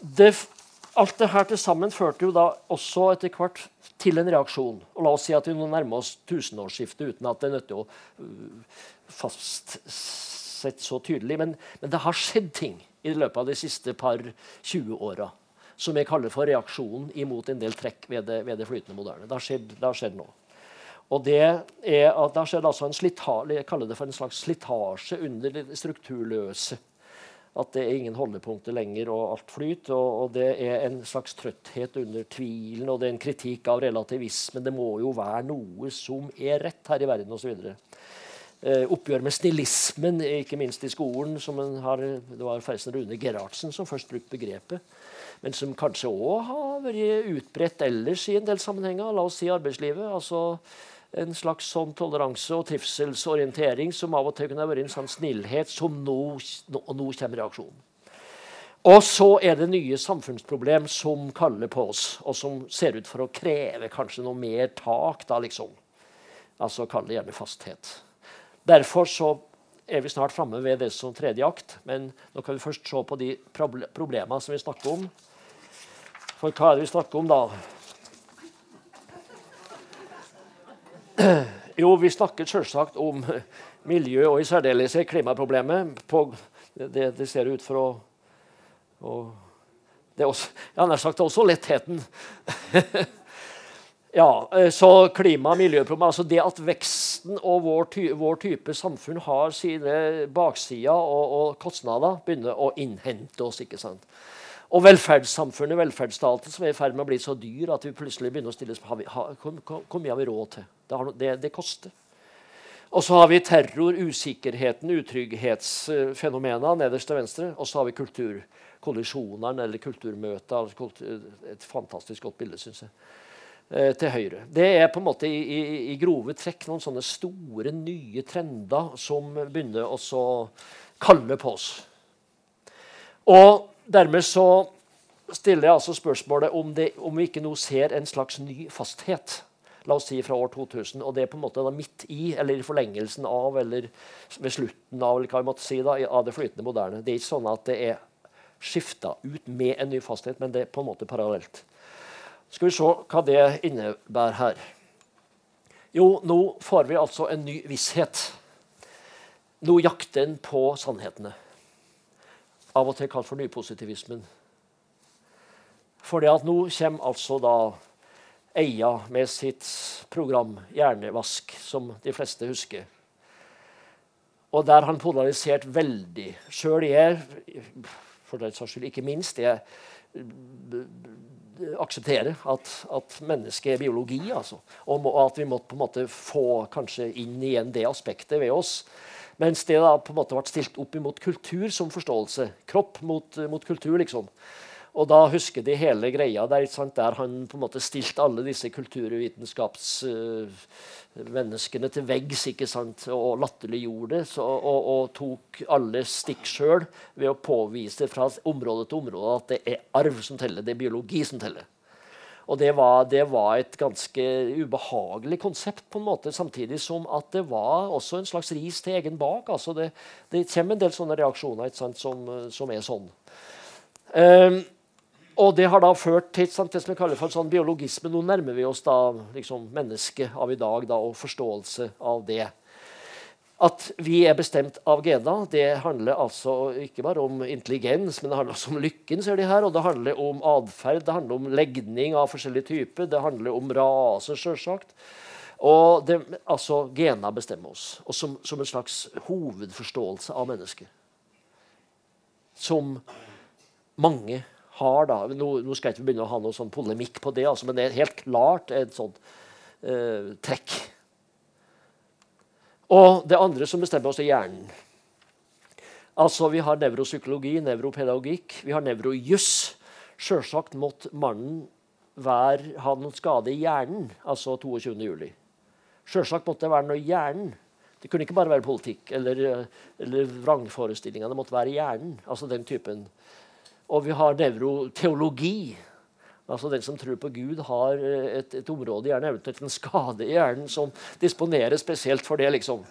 det, alt det her til sammen førte jo da også etter hvert til en reaksjon. Og La oss si at vi nå nærmer oss tusenårsskiftet uten at det er til å uh, fastsette så tydelig. Men, men, det har skjedd ting i løpet av de siste par 20 åra som jeg kaller for reaksjonen imot en del trekk ved det, ved det flytende moderne. Det har, skjedd, det har skjedd nå. Og det, er, det har skjedd altså en slitasje, jeg det for en slags slitasje under det strukturløse at det er ingen holdepunkter lenger, og alt flyter. Og, og, det er en slags trøtthet under tvilen, og det er en kritikk av relativismen. Det må jo være noe som er rett her i verden, osv. Eh, oppgjør med snillismen, ikke minst i skolen. som har, Det var forresten Rune Gerhardsen som først brukte begrepet. Men som kanskje òg har vært utbredt ellers i en del sammenhenger. La oss si arbeidslivet. altså en slags sånn toleranse og trivselsorientering som av og til kunne vært en sånn snillhet, som nå, nå, nå kommer reaksjonen. Og så er det nye samfunnsproblem som kaller på oss, og som ser ut for å kreve kanskje noe mer tak. da liksom. Altså kall det gjerne fasthet. Derfor så er vi snart framme ved det som tredje akt. Men nå kan vi først se på de problemene som vi snakker om. For hva er det vi snakker om da? Jo, vi snakket selvsagt om miljø, og i særdeleshet klimaproblemet. På, det, det, ser ut for å, å det er også, har nær sagt også lettheten. <laughs> ja, eh, så klima- og miljøproblem, altså Det at veksten og vår, ty, vår type samfunn har sine baksider og, og, kostnader, begynner å innhente oss. ikke sant? Og velferdssamfunnet, velferdsstaten, som er i ferd med å bli så dyr at vi plutselig begynner å stille spørsmål hvor mye har vi råd til. Det, har, det, det koster. Og så har vi terror, usikkerheten, utrygghetsfenomenene nederst til venstre. Og så har vi kulturkollisjonene eller kulturmøter. Et fantastisk godt bilde, syns jeg. Eh, til høyre. Det er på en måte i, i, i, grove trekk noen sånne store, nye trender som begynner å kalle på oss. Og dermed så stiller jeg altså spørsmålet om, det, om vi ikke nå ser en slags ny fasthet. la oss si fra år 2000. Og det er på en måte midt i, eller i forlengelsen av, eller ved slutten av eller hva vi måtte si da, av det flytende moderne. Det er ikke sånn at det er skifta ut med en ny fasthet, men det er på en måte parallelt. Skal vi se hva det innebærer her. Jo, nå får vi altså en ny visshet. Nå jakter en på sannhetene. Av og til kalt for nypositivismen. Fordi at nå kommer altså da Eia med sitt program Hjernevask, som de fleste husker. Og der han polarisert veldig. Sjøl jeg, for den saks skyld ikke minst, jeg aksepterer at, at mennesket er biologi. Altså. Og, at vi måtte på en måte få kanskje inn igjen det aspektet ved oss. Mens det da på en måte ble stilt opp imot kultur som forståelse. Kropp mot, mot kultur, liksom. Og da husker de hele greia der, der han på en måte stilte alle disse kulturvitenskapsmenneskene uh, til veggs ikke sant? og latterliggjorde det. Så, og, og, tok alle stikk sjøl ved å påvise fra område til område at det er arv som teller, det er biologi som teller. Og det var, det var, et ganske ubehagelig konsept, på en måte, samtidig som at det var også en slags ris til egen bak. Altså det, det kommer en del sånne reaksjoner sant, som, som, er sånn. Um, og det har da ført til sant, det som vi kaller for sånn biologisme. Nå nærmer vi oss da liksom, mennesket av i dag da, og forståelse av det. At vi er bestemt av gener, det handler altså ikke bare om intelligens, men det handler også om lykken, ser de her, og det handler om atferd, det handler om legning av forskjellige typer, det handler om rase, sjølsagt. Og altså, Gener bestemmer oss, og som, som en slags hovedforståelse av mennesket. Som mange har da, nå, nå, skal jeg ikke begynne å ha noe sånn polemikk på det, altså, men det er helt klart et sånt eh, trekk. Og det andre som bestemmer oss, er hjernen. Altså, Vi har nevropsykologi, nevropedagogikk, vi har nevrojuss. Sjølsagt måtte mannen være, ha noen skade i hjernen, altså 22.07. Sjølsagt måtte det være noe i hjernen. Det kunne ikke bare være politikk eller, eller vrangforestillinger. Det måtte være hjernen. altså den typen og vi har nevroteologi. Altså Den som tror på Gud, har et, et område, hjernen, eventuelt en skade i hjernen, som disponerer spesielt for det. liksom.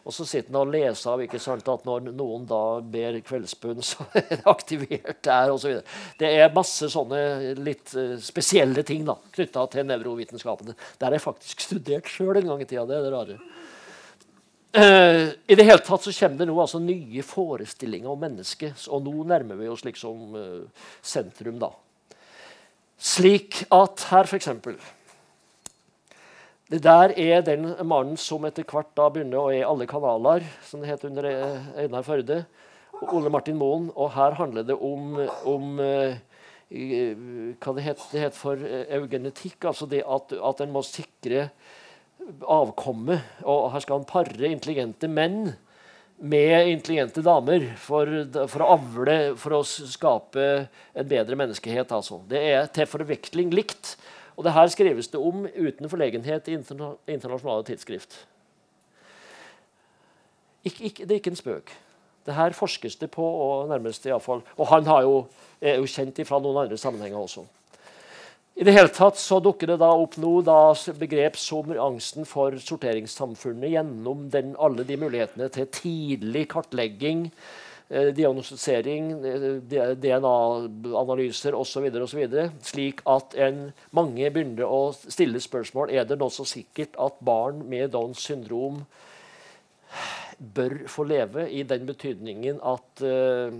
Og så sitter han og leser av ikke sant, at når noen da ber kveldsbønn, <laughs> så er det aktivert der osv. Det er masse sånne litt uh, spesielle ting da, knytta til nevrovitenskapene. Der har jeg faktisk studert sjøl en gang i tida. Det er det rare. Uh, I det hele tatt så kommer det nå altså nye forestillinger om mennesket. Og nå nærmer vi oss liksom uh, sentrum, da. Slik at her, f.eks. Det der er den mannen som etter hvert da begynner å er alle kanaler, som det het under eh, Einar Førde. Ole Martin Moen. Og her handler det om, om uh, hva det het, det het for eugenetikk. Altså det at, at en må sikre avkomme. Og her skal han pare intelligente menn med intelligente damer for, for, å avle, for å skape en bedre menneskehet. Altså. Det er til forveksling likt. Og det her skrives det om uten forlegenhet i interna internasjonale tidsskrift. Ik ik det er ikke en spøk. Det her forskes det på, og nærmest i fall. Og han jo, er jo kjent fra noen andre sammenhenger også. I det hele tatt så dukker det da opp nå da begrep som angsten for sorteringssamfunnet gjennom den, alle de mulighetene til tidlig kartlegging, eh, diagnostisering, eh, DNA-analyser osv., slik at en, mange begynner å stille spørsmål er det nå så sikkert at barn med Downs syndrom bør få leve, i den betydningen at eh,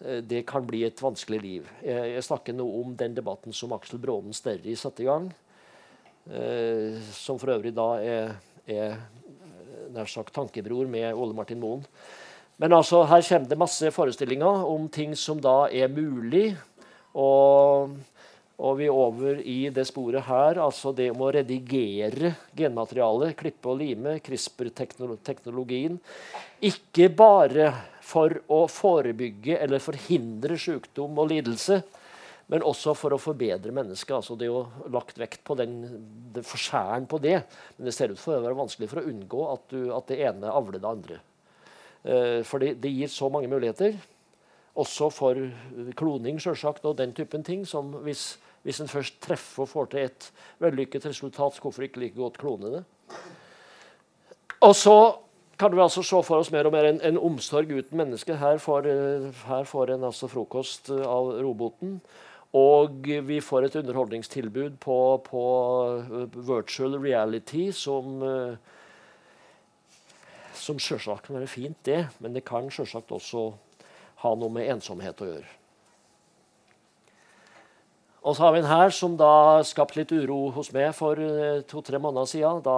det kan bli et vanskelig liv. Jeg, snakker nå om den debatten som Aksel Brånen Sterri satte i gang. Eh, som for øvrig da er, er nær sagt tankebror med Ole Martin Moen. Men altså, her kommer det masse forestillinger om ting som da er mulig. Og, og vi er over i det sporet her, altså det om å redigere genmaterialet. klippe og lime, CRISPR-teknologien. Ikke bare for å forebygge eller forhindre sykdom og lidelse, men også for å forbedre mennesket. Altså det er jo lagt vekt på den, den forskjæren på det. Men det ser ut for å være vanskelig for å unngå at, du, at det ene avler det andre. Uh, for det, det, gir så mange muligheter. Også for kloning selvsagt, og den typen ting. som Hvis Hvis en først treffer og får til et vellykket resultat, så hvorfor ikke like godt klone det? Og så kan vi altså se for oss mer og mer en, en omsorg uten menneske. Her får, her får en altså frokost av roboten. Og vi får et underholdningstilbud på, på virtual reality som som selvsagt kan være fint, det, men det kan selvsagt også ha noe med ensomhet å gjøre. Og så har vi en her som da skapte litt uro hos meg for eh, to-tre måneder siden. Da,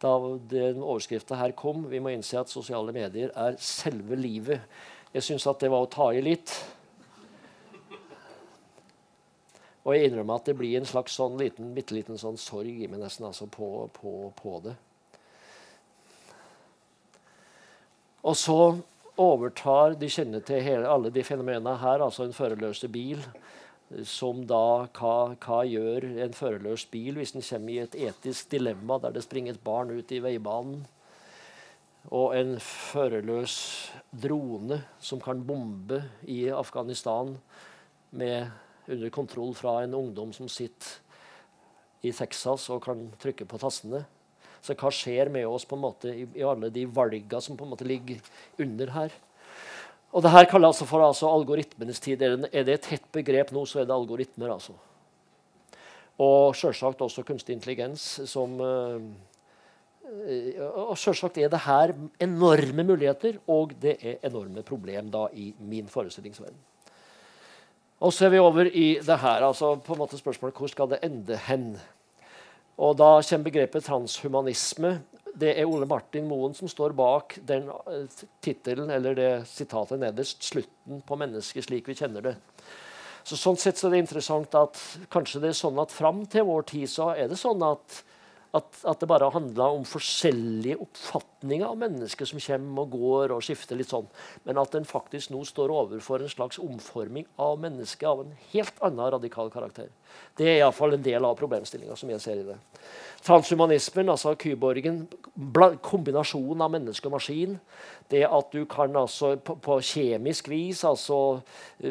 da den overskrifta her kom. Vi må innse at sosiale medier er selve livet. Jeg syns at det var å ta i litt. Og jeg innrømmer at det blir en slags sånn liten, bitte liten sånn sorg i meg nesten altså på, på, på det. Og så overtar De kjenner til hele, alle de fenomenene her, altså en førerløse bil. Som da hva, hva, gjør en førerløs bil hvis den kommer i et etisk dilemma der det springer et barn ut i veibanen? Og en førerløs drone som kan bombe i Afghanistan med, under kontroll fra en ungdom som sitter i Texas og kan trykke på tastene. Så hva skjer med oss på en måte i, i alle de valgene som på en måte ligger under her? Og det her kalles altså for altså, algoritmenes tid. Er det et hett begrep nå, så er det algoritmer. altså. Og selvsagt også kunstig intelligens som uh, Og selvsagt er det her enorme muligheter, og det er enorme problem da i min forestillingsverden. Og så er vi over i det her. altså på en måte spørsmålet Hvor skal det ende hen? Og Da kommer begrepet transhumanisme. Det er Ole Martin Moen som står bak den uh, tittelen eller det sitatet nederst. 'Slutten på mennesket slik vi kjenner det'. Så Sånn sett så er det interessant at kanskje det er sånn at fram til vår tid så er det sånn at at, at, det bare handla om forskjellige oppfatninger av mennesker som kommer og går og skifter litt sånn. Men at en faktisk nå står overfor en slags omforming av mennesket av en helt annen radikal karakter. Det er iallfall en del av problemstillinga som jeg ser i det. Transhumanismen, altså kyborgen, kombinasjonen av menneske og maskin. Det at du kan altså på, på kjemisk vis altså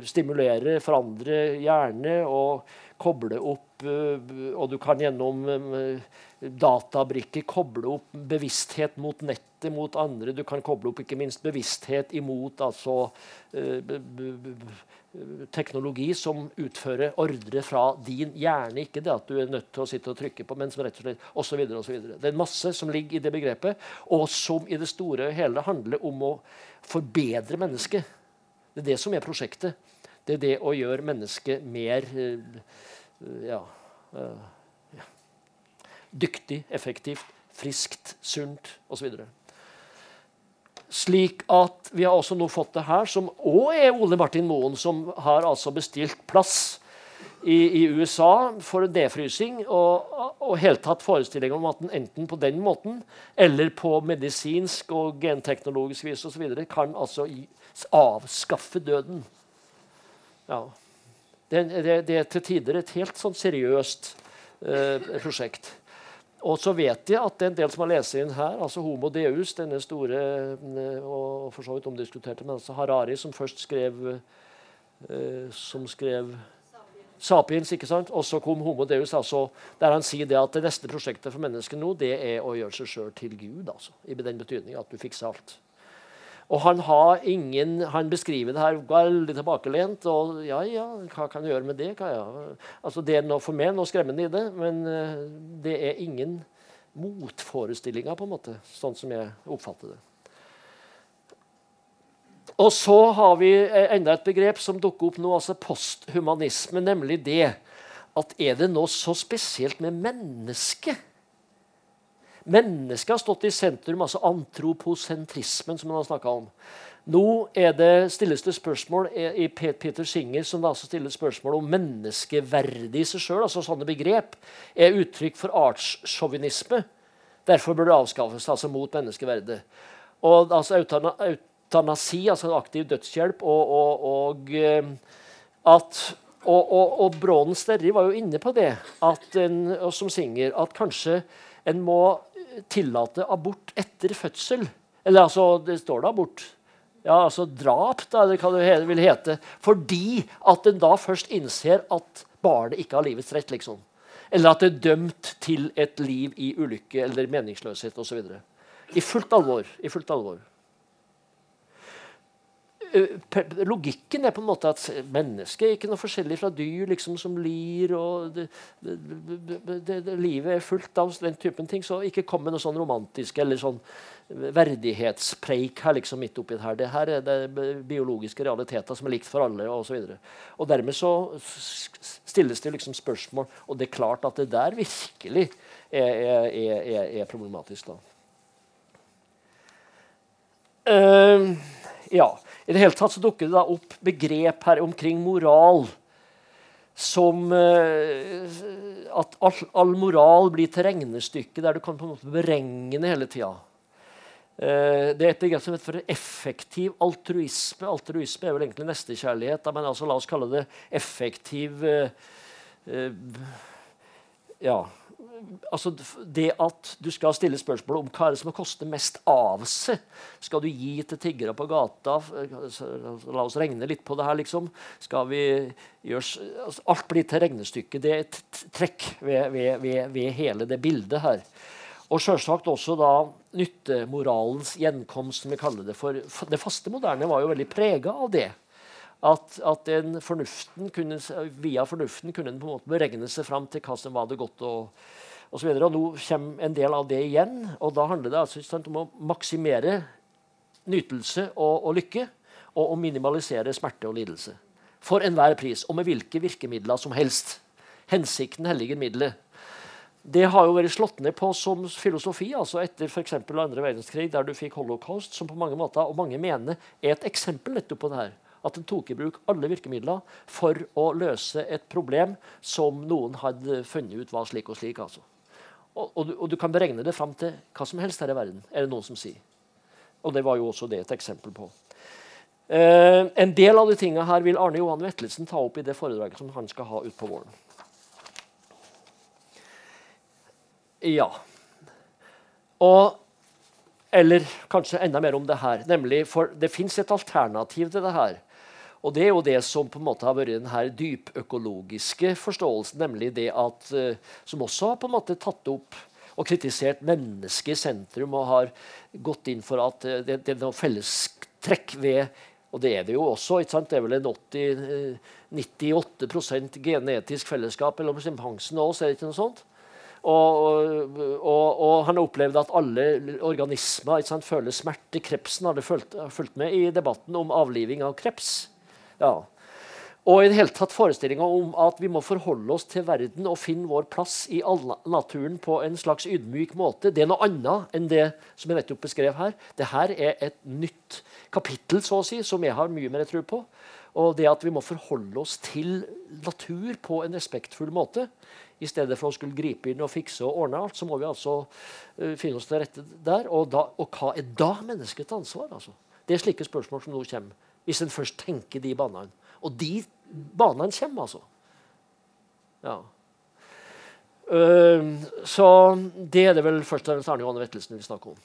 stimulere, forandre hjerne og koble opp eh, Og du kan gjennom eh, databrikker koble opp bevissthet mot nettet, mot andre. Du kan koble opp ikke minst bevissthet imot altså, eh, teknologi som utfører ordre fra din hjerne. Ikke det at du er nødt til å sitte og trykke på, men som rett og slett osv. Det er masse som ligger i det begrepet, og som i det store og hele handler om å forbedre mennesket. Det er det som er prosjektet. Det er det å gjøre mennesket mer ja, ja, dyktig, effektivt, friskt, sunt osv. Slik at vi har også nå fått det her, som òg er Ole Martin Moen, som har altså bestilt plass i, i USA for defrysing, og, og helt tatt forestilling om at den enten på den måten eller på medisinsk og genteknologisk vis og så videre, kan altså avskaffe døden. Ja. Det, det, det, er til tider et helt sånn seriøst eh, prosjekt. Og så vet jeg at det er en del som har lest inn her, altså Homo Deus, denne store eh, og for så vidt omdiskuterte men altså Harari, som først skrev eh, som skrev Sapiens. ikke sant? Og så kom Homo Deus, altså, der han sier det at det neste prosjektet for mennesket nå det er å gjøre seg sjøl til Gud. altså, I den betydning at du fikser alt. Og han har ingen, han beskriver det her veldig tilbakelent. og ja, ja, hva kan du gjøre med det? Altså, det er noe for meg noe skremmende i det, men uh, det er ingen motforestillinger, på en måte, sånn som jeg oppfatter det. Og så har vi enda et begrep som dukker opp nå, altså posthumanisme, nemlig det at er det noe så spesielt med mennesket? Mennesket har stått i sentrum, altså antroposentrismen, som man har snakka om. Nå er det, stilles det spørsmål i Peter Singer som da stiller spørsmål om menneskeverdet i seg sjøl. Altså sånne begrep er uttrykk for artssjåvinisme. Derfor bør det avskaffes altså mot menneskeverdet. Og altså eutanasi, altså aktiv dødshjelp, og, og, og eh, at og, og, og Brånen Sterri var jo inne på det, en, som Singer, at kanskje en må tillate abort etter fødsel. Eller altså, det står da abort. Ja, altså drap, da, eller hva det vil hete. Fordi at en da først innser at barnet ikke har livets rett. liksom. Eller at det er dømt til et liv i ulykke eller meningsløshet osv. I fullt alvor. I fullt alvor. Eh, logikken er på en måte at mennesket er ikke noe forskjellig fra dyr liksom, som lir. og det, det, det, Livet er fullt av den typen ting. Så ikke kom med noe sånn romantisk eller sånn verdighetspreik her liksom midt oppi her. Det her er det biologiske realiteter som er likt for alle. Og, så videre. og dermed så stilles det liksom spørsmål, og det er klart at det der virkelig er, er, er, er problematisk. da. Uh, ja. I det hele tatt så dukker det da opp begrep her omkring moral som uh, at all, all, moral blir til regnestykke der du kan på en måte beregne hele tida. Uh, det er et begrep som heter for effektiv altruisme. Altruisme er vel egentlig nestekjærlighet, men altså, la oss kalle det effektiv uh, ja, altså det at du skal stille spørsmål om hva er det som koster mest av seg. Skal du gi til tiggere på gata? La oss regne litt på det her, liksom. Skal vi gjøre, altså alt blir til regnestykke. Det er et trekk ved, ved, ved, ved hele det bildet her. Og selvsagt også da nyttemoralens gjenkomst, som vi kaller det. For det faste moderne var jo veldig prega av det. At, at fornuften kunne, via fornuften kunne den på en måte beregne seg fram til hva som var det godt å og, så og Nå kommer en del av det igjen. og Da handler det altså sant, om å maksimere nytelse og, og, lykke. Og å minimalisere smerte og lidelse. For enhver pris, og med hvilke virkemidler som helst. Hensikten helliger middelet. Det har jo vært slått ned på som filosofi altså etter f.eks. andre verdenskrig, der du fikk holocaust, som på mange måter, og mange mener er et eksempel nettopp på det her. At en tok i bruk alle virkemidler for å løse et problem som noen hadde funnet ut var slik og slik. altså. Og, og, du, og, du, kan beregne det fram til hva som helst her i verden, er det noen som sier. Og det var jo også det et eksempel på. Eh, en del av de tingene her vil Arne Johan Vetlesen ta opp i det foredraget som han skal ha utpå våren. Ja. Og Eller kanskje enda mer om det her. nemlig, For det fins et alternativ til det her. Og det er jo det som på en måte har vært den her dypøkologiske forståelsen, nemlig det at, uh, som også har på en måte tatt opp og kritisert mennesket i sentrum og har gått inn for at uh, det, det, er noe fellestrekk ved og det er det jo også. ikke sant? Det er vel en 80, 98% genetisk fellesskap mellom sjimpansene oss. er det ikke noe sånt? Og, og, og, han har opplevd at alle organismer sant, føler smerte. Krepsen hadde fulgt, fulgt med i debatten om avliving av kreps. Ja. Og i det hele tatt forestillinga om at vi må forholde oss til verden og finne vår plass i naturen på en slags ydmyk måte. Det er noe annet enn det som jeg nettopp beskrev her. Dette er et nytt kapittel så å si, som jeg har mye mer tro på. Og det at vi må forholde oss til natur på en respektfull måte. I stedet for å skulle gripe inn og fikse og ordne alt, så må vi altså uh, finne oss til rette der. Og, da, og hva er da menneskets ansvar? Altså? Det er slike spørsmål som nå kommer hvis en først tenker de banene. Og de banene kommer, altså. Ja. Uh, så det er det vel først og fremst Arne Johanne Vettelsen vi snakker om.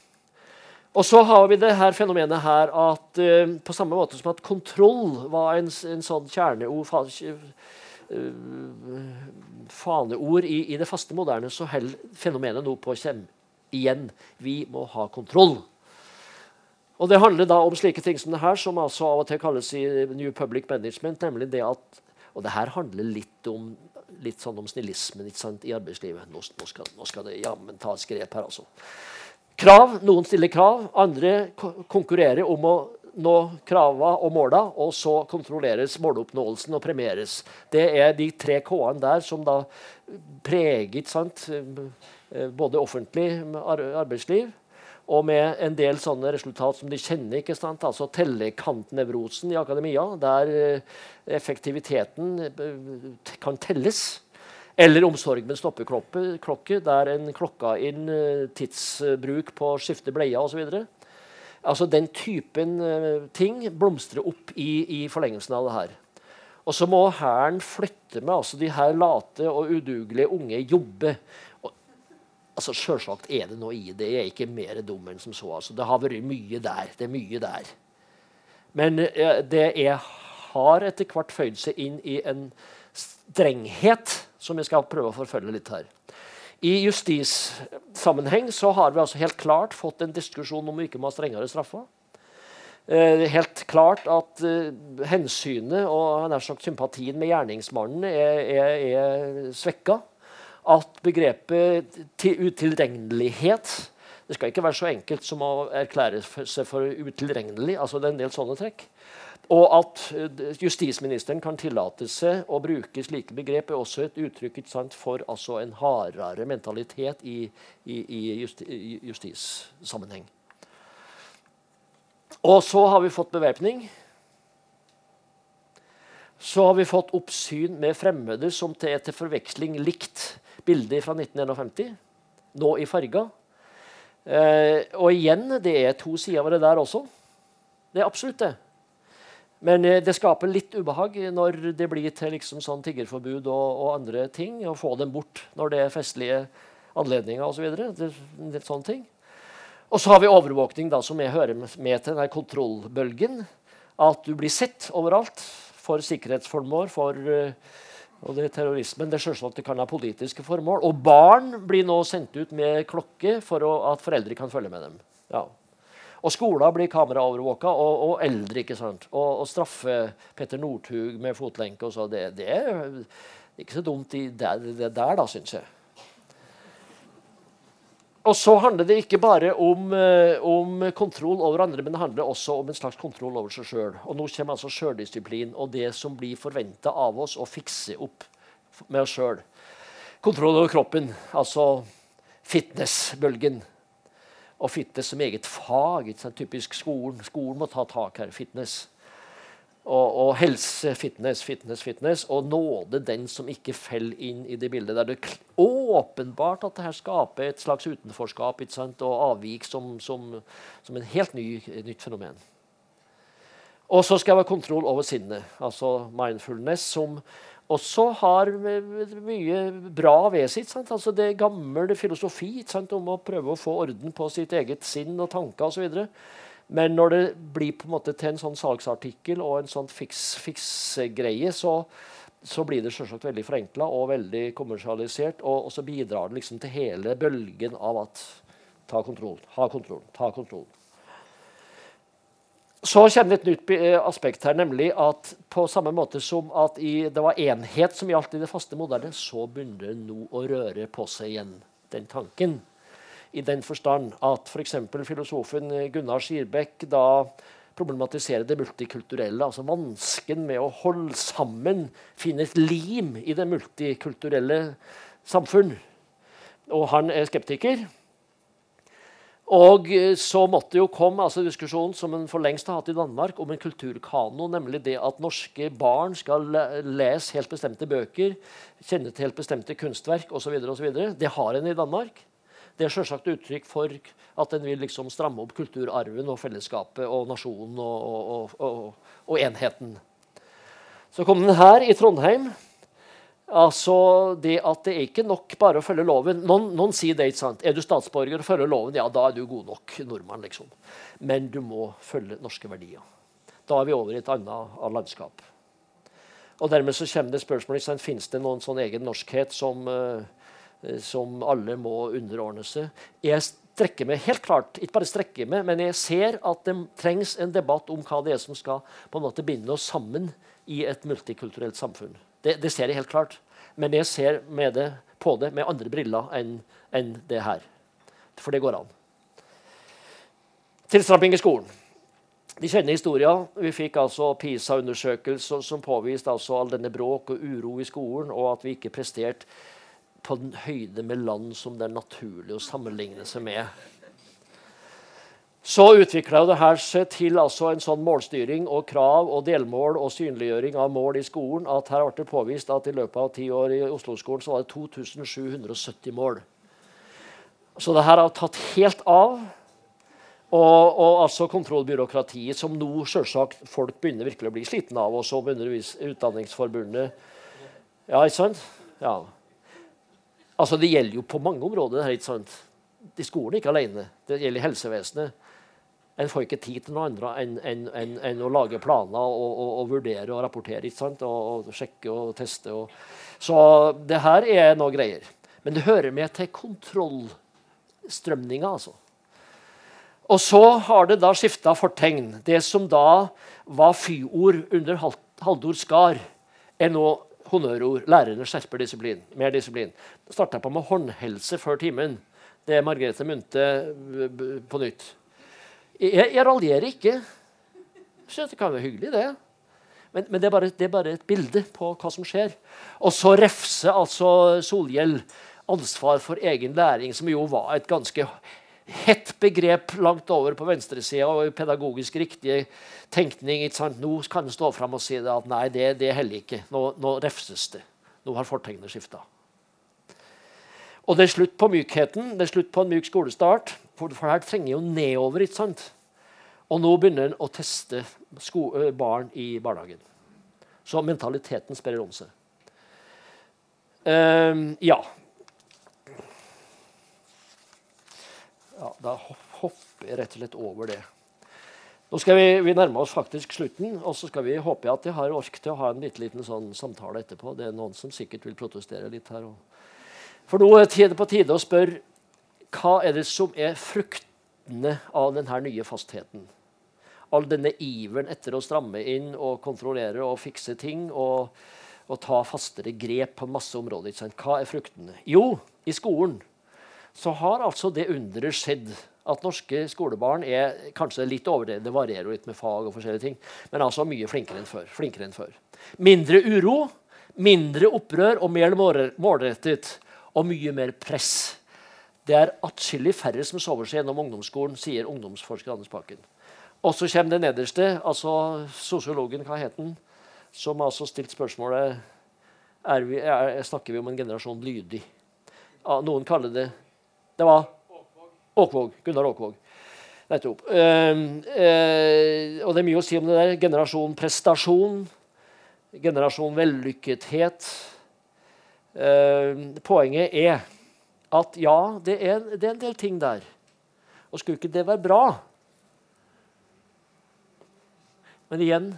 Og så har vi det her fenomenet her at uh, på samme måte som at kontroll var en, en sånn kjerneord fa, uh, faneord i, i, det faste moderne, så holder fenomenet nå på å komme igjen. Vi må ha kontroll. Og Det handler da om slike ting som det her, som altså av og til kalles i New Public Management. nemlig det at, Og det her handler litt om, litt sånn om snillismen i arbeidslivet. Nå, nå, skal, nå skal, det jammen ta et grep her, altså. Krav. Noen stiller krav. Andre konkurrerer om å nå krava og måla, og så kontrolleres måloppnåelsen og premieres. Det er de tre K-ene der som da preger sant, eh, både offentlig arbeidsliv og med en del sånne resultat som de kjenner. ikke sant? Altså tellekantnevrosen i akademia, der eh, effektiviteten eh, kan telles. Eller omsorg med stoppeklokke, der en klokka inn eh, tidsbruk på å skifte bleier osv. Altså den typen ting blomstrer opp i, i forlengelsen av det her. Og så må Hæren flytte med altså de her late og udugelige unge jobbe. Altså, Selvsagt er det noe i det. Jeg er ikke mer dum enn som så. Altså. Det har vært mye der. Det er mye der. Men eh, det er, har etter hvert føyd seg inn i en strenghet som jeg skal prøve å forfølge litt her. I justissammenheng så har vi altså helt klart fått en diskusjon om vi ikke må ha strengere straffer. Eh, helt klart at eh, hensynet og nær sagt sympatien med gjerningsmannen er, er, er svekka. At begrepet utilregnelighet det skal ikke være så enkelt som å erklære seg for utilregnelig. altså det er en del sånne trekk. Og at uh, justisministeren kan tillate seg å bruke slike begrep, er også et uttrykk sant, for altså, en hardere mentalitet i, i, i justi, justissammenheng. Og så har vi fått bevæpning. Så har vi fått oppsyn med fremmede som til, til forveksling likt bildet fra 1951, nå i farga. Eh, og igjen, det er to sider ved det der også. Det er absolutt det. Men eh, det skaper litt ubehag når det blir til liksom sånn tiggerforbud og, og, andre ting. Å få dem bort når det er festlige anledninger osv. Så ting. Og så har vi overvåkning, da, som jeg hører med til denne kontrollbølgen. At du blir sett overalt for sikkerhetsformål, for uh, og det er terrorismen. Det er selvsagt det kan ha politiske formål. Og barn blir nå sendt ut med klokke for å, at foreldre kan følge med dem. Ja. Og skoler blir kameraovervåka, og, og, eldre. ikke sant? Og, og straffe Petter Northug med fotlenke. og så, det, det, er ikke så dumt i det, det der, da, syns jeg. Og så handler det ikke bare om, eh, om, kontroll over andre, men det handler også om en slags kontroll over seg sjøl. Og nå kommer altså sjøldisiplin og det som blir forventa av oss å fikse opp med oss sjøl. Kontroll over kroppen, altså fitnessbølgen. Og fitness som eget fag. Typisk skolen. Skolen må ta tak her. Fitness og, og, helse, fitness, fitness, fitness. Og nåde den som ikke faller inn i det bildet. Der det er åpenbart at det her skaper et slags utenforskap ikke sant? og avvik som, som, som en helt ny, nytt fenomen. Og så skal jeg ha kontroll over sinnet, altså mindfulness, som også har mye bra ved sitt. Altså det gamle filosofi ikke sant? om å prøve å få orden på sitt eget sinn og tanker osv. Men når det blir på en måte til en sånn salgsartikkel og en sånn fiksegreie, fiks så, så, blir det selvsagt veldig forenkla og veldig kommersialisert. Og, og, så bidrar det liksom til hele bølgen av at ta kontroll, ha kontroll, ta kontroll. Så kommer det et nytt eh, aspekt her, nemlig at på samme måte som at i, det var enhet som gjaldt i det faste moderne, så begynner det nå å røre på seg igjen, den tanken i den forstand at f.eks. For filosofen Gunnar Skirbekk da problematiserer det multikulturelle, altså vansken med å holde sammen, finne et lim i det multikulturelle samfunn. Og han er skeptiker. Og så måtte jo komme altså diskusjonen som en for lengst har hatt i Danmark om en kulturkano, nemlig det at norske barn skal lese helt bestemte bøker, kjenne til helt bestemte kunstverk osv. Det har en i Danmark. Det er selvsagt uttrykk for at en vil liksom stramme opp kulturarven og fellesskapet og nasjonen og, og, og, og enheten. Så kom den her i Trondheim. Altså det at det er ikke nok bare å følge loven. Noen, noen sier det, ikke sant? Er du statsborger og følger loven, ja, da er du god nok nordmann. liksom. Men du må følge norske verdier. Da er vi over i et annet landskap. Og dermed så kommer det spørsmålet om det noen sånn egen norskhet som uh, som alle må underordne seg. Jeg strekker meg helt klart, ikke bare strekker meg, men jeg ser at det trengs en debatt om hva det er som skal på en måte binde oss sammen i et multikulturelt samfunn. Det, det ser jeg helt klart. Men jeg ser det, på det med andre briller enn en det her. For det går an. Tilstrapping i skolen. De kjenner historien. Vi fikk altså PISA-undersøkelser som påviste altså all denne bråk og uro i skolen, og at vi ikke presterte på den høyde med land som det er naturlig å sammenligne seg med. Så utvikla det her seg til altså en sånn målstyring og krav og delmål og synliggjøring av mål i skolen at her ble det påvist at i løpet av ti år i Oslo-skolen så var det 2770 mål. Så det her har tatt helt av. Og, og altså kontrollbyråkratiet, som nå selvsagt folk begynner virkelig å bli slitne av, og så begynner Utdanningsforbundet Ja, ikke sant? Ja. Altså, Det gjelder jo på mange områder. her, ikke sant? De skolen ikke alene. Det gjelder helsevesenet. En får ikke tid til noe annet enn en, en, en å lage planer og, og, og vurdere og rapportere. ikke sant? Og, og sjekke og teste. Så det her er noe greier. Men det hører med til kontrollstrømninga. altså. Og så har det da skifta fortegn. Det som da var fyord under Haldor Skar, er nå honnørord. Lærerne skjerper disiplin. Mer disiplin. Starta på med håndhelse før timen. Det er Margrethe Munthe på nytt. Jeg, jeg raljerer ikke. Syns det kan være hyggelig, det. Men, men det, er bare, det, er bare, et bilde på hva som skjer. Og så refse altså Solhjell ansvar for egen læring, som jo var et ganske hett begrep langt over på venstresida og pedagogisk riktig tenkning. Nå kan en stå fram og si at nei, det, det heller ikke. Nå, nå refses det. Nå har fortegnet skifta. Og det er slutt på mykheten. Det er slutt på en myk skolestart. For, for her trenger jo nedover. ikke sant? Og nå begynner en å teste barn i barnehagen. Så mentaliteten sprer om seg. Um, ja. Ja, Da hopper jeg rett og slett over det. Nå skal vi, vi nærme oss faktisk slutten, og så skal vi håpe at jeg har ork til å ha en bitte liten sånn samtale etterpå. Det er noen som sikkert vil protestere litt her. For nå er det på tide å spørre hva er det som er fruktene av denne nye fastheten? All denne iveren etter å stramme inn og kontrollere og fikse ting og, og ta fastere grep på masse områder. Hva er fruktene? Jo, i skolen så har altså det underet skjedd at norske skolebarn er kanskje litt overdrevet. Det varierer litt med fag og forskjellige ting, men altså mye flinkere enn før. Flinkere enn før. Mindre uro, mindre opprør og mer målrettet. Og mye mer press. Det er atskillig færre som sover seg gjennom ungdomsskolen, sier ungdomsforsker Anders Bakken. Og så kommer det nederste, altså sosiologen, hva het han, som altså stilte spørsmålet er vi, er, Snakker vi om en generasjon lydig? Noen kaller det det var Åkvåg. Gunnar Åkvåg. Nettopp. Uh, uh, og det er mye å si om det der. Generasjon prestasjon. Generasjon vellykkethet. Uh, poenget er at ja, det er, det er, en del ting der. Og skulle ikke det være bra? Men igjen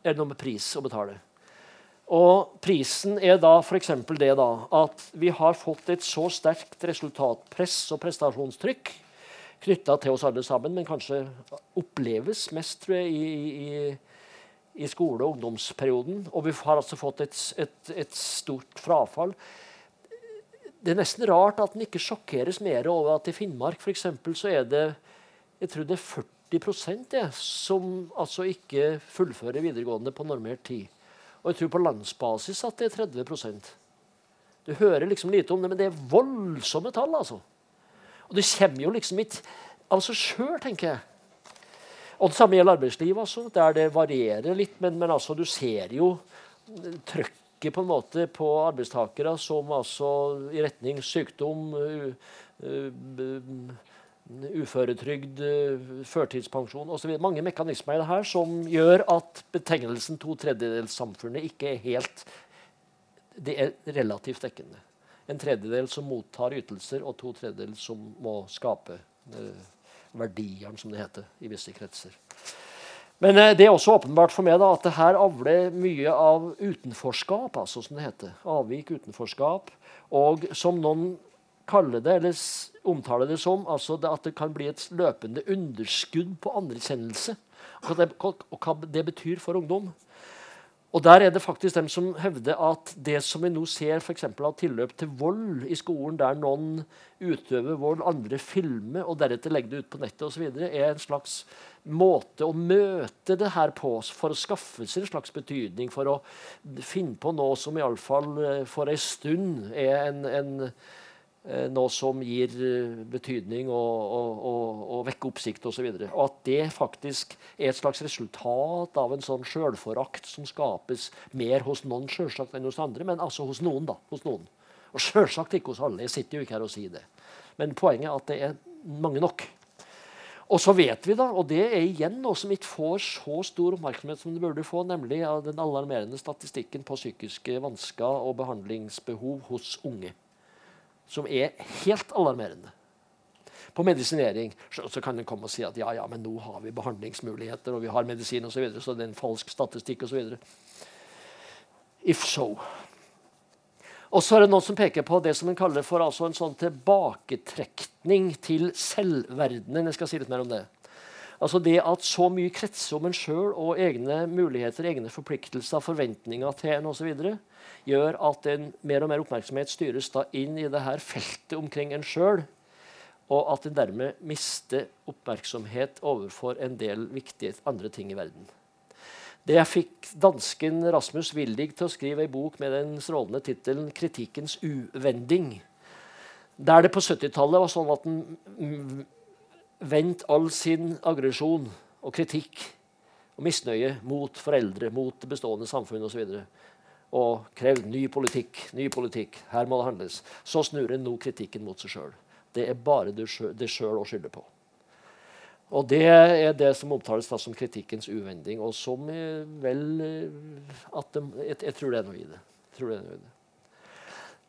er det noe med pris å betale. Og prisen er da f.eks. det da, at vi har fått et så sterkt resultatpress og prestasjonstrykk knytta til oss alle sammen, men kanskje oppleves mest tror jeg, i, i, i skole- og ungdomsperioden. Og vi har altså fått et, et, et, stort frafall. Det er nesten rart at en ikke sjokkeres mer over at i Finnmark for eksempel, så er det jeg tror det er 40 det, som altså ikke fullfører videregående på normert tid. Og jeg tror på landsbasis at det er 30% Du hører liksom lite om det, men det er voldsomme tall. altså. Og det kommer jo liksom ikke av seg sjøl, tenker jeg. Og Det samme gjelder arbeidslivet, altså, der det varierer litt. Men, men altså, du ser jo trøkket på en måte på arbeidstakere som altså i retning sykdom, uh, uh, uføretrygd, førtidspensjon osv. Mange mekanismer i det her som gjør at betegnelsen to tredjedelssamfunnet ikke er helt Det er relativt dekkende. En tredjedel som mottar ytelser, og to tredjedeler som må skape eh, verdiene, som det heter i visse kretser. Men eh, det er også åpenbart for meg da, at det her avler mye av utenforskap, altså som det heter. Avvik, utenforskap. Og som noen kaller det, eller omtaler det som, altså at det kan bli et løpende underskudd på anerkjennelse. Og, hva det betyr for ungdom. Og Der er det faktisk dem som hevder at det som vi nå ser for av tilløp til vold i skolen, der noen utøver vold, andre filmer og deretter legger det ut på nettet osv., er en slags måte å møte det her på for å skaffe seg en slags betydning, for å finne på noe som iallfall eh, for ei stund er en, en noe som gir eh, betydning og, og, og, og vekker oppsikt osv. Og, og at det faktisk er et slags resultat av en sånn sjølforakt som skapes mer hos noen selvsagt enn hos andre, men altså hos noen. da, hos noen. Og selvsagt ikke hos alle. Jeg sitter jo ikke her og sier det. Men poenget er at det er mange nok. Og så vet vi, da, og det er igjen noe som ikke får så stor oppmerksomhet som det burde få, nemlig den alarmerende statistikken på psykiske vansker og behandlingsbehov hos unge som er helt alarmerende. på medisinering. Så kan en komme og si at ja, ja, men nå har vi behandlingsmuligheter og vi har medisin osv., så, videre, så det er en falsk statistikk osv. If so. Og så er det noen som peker på det som en kaller for altså en sånn tilbaketrekning til selvverdenen. Jeg skal si litt mer om det. Altså det at så mye kretser om en sjøl og egne muligheter, egne forpliktelser, forventninger til en osv., gjør at en mer og mer oppmerksomhet styres da inn i det her feltet omkring en sjøl, og at en dermed mister oppmerksomhet overfor en del viktige andre ting i verden. Det jeg fikk dansken Rasmus Wildig til å skrive ei bok med den strålende tittelen 'Kritikkens uvending', der det på 70-tallet var sånn at en vendte all sin aggresjon og kritikk og misnøye mot foreldre, mot det bestående samfunn osv. Og, krevd ny politikk, ny politikk. Her må det handles. Så snur en nå kritikken mot seg sjøl. Det er bare det sjøl å skylde på. Og det er det som omtales som kritikkens uvending, og som vel de, jeg, jeg, tror det er noe i det. det, noe i det.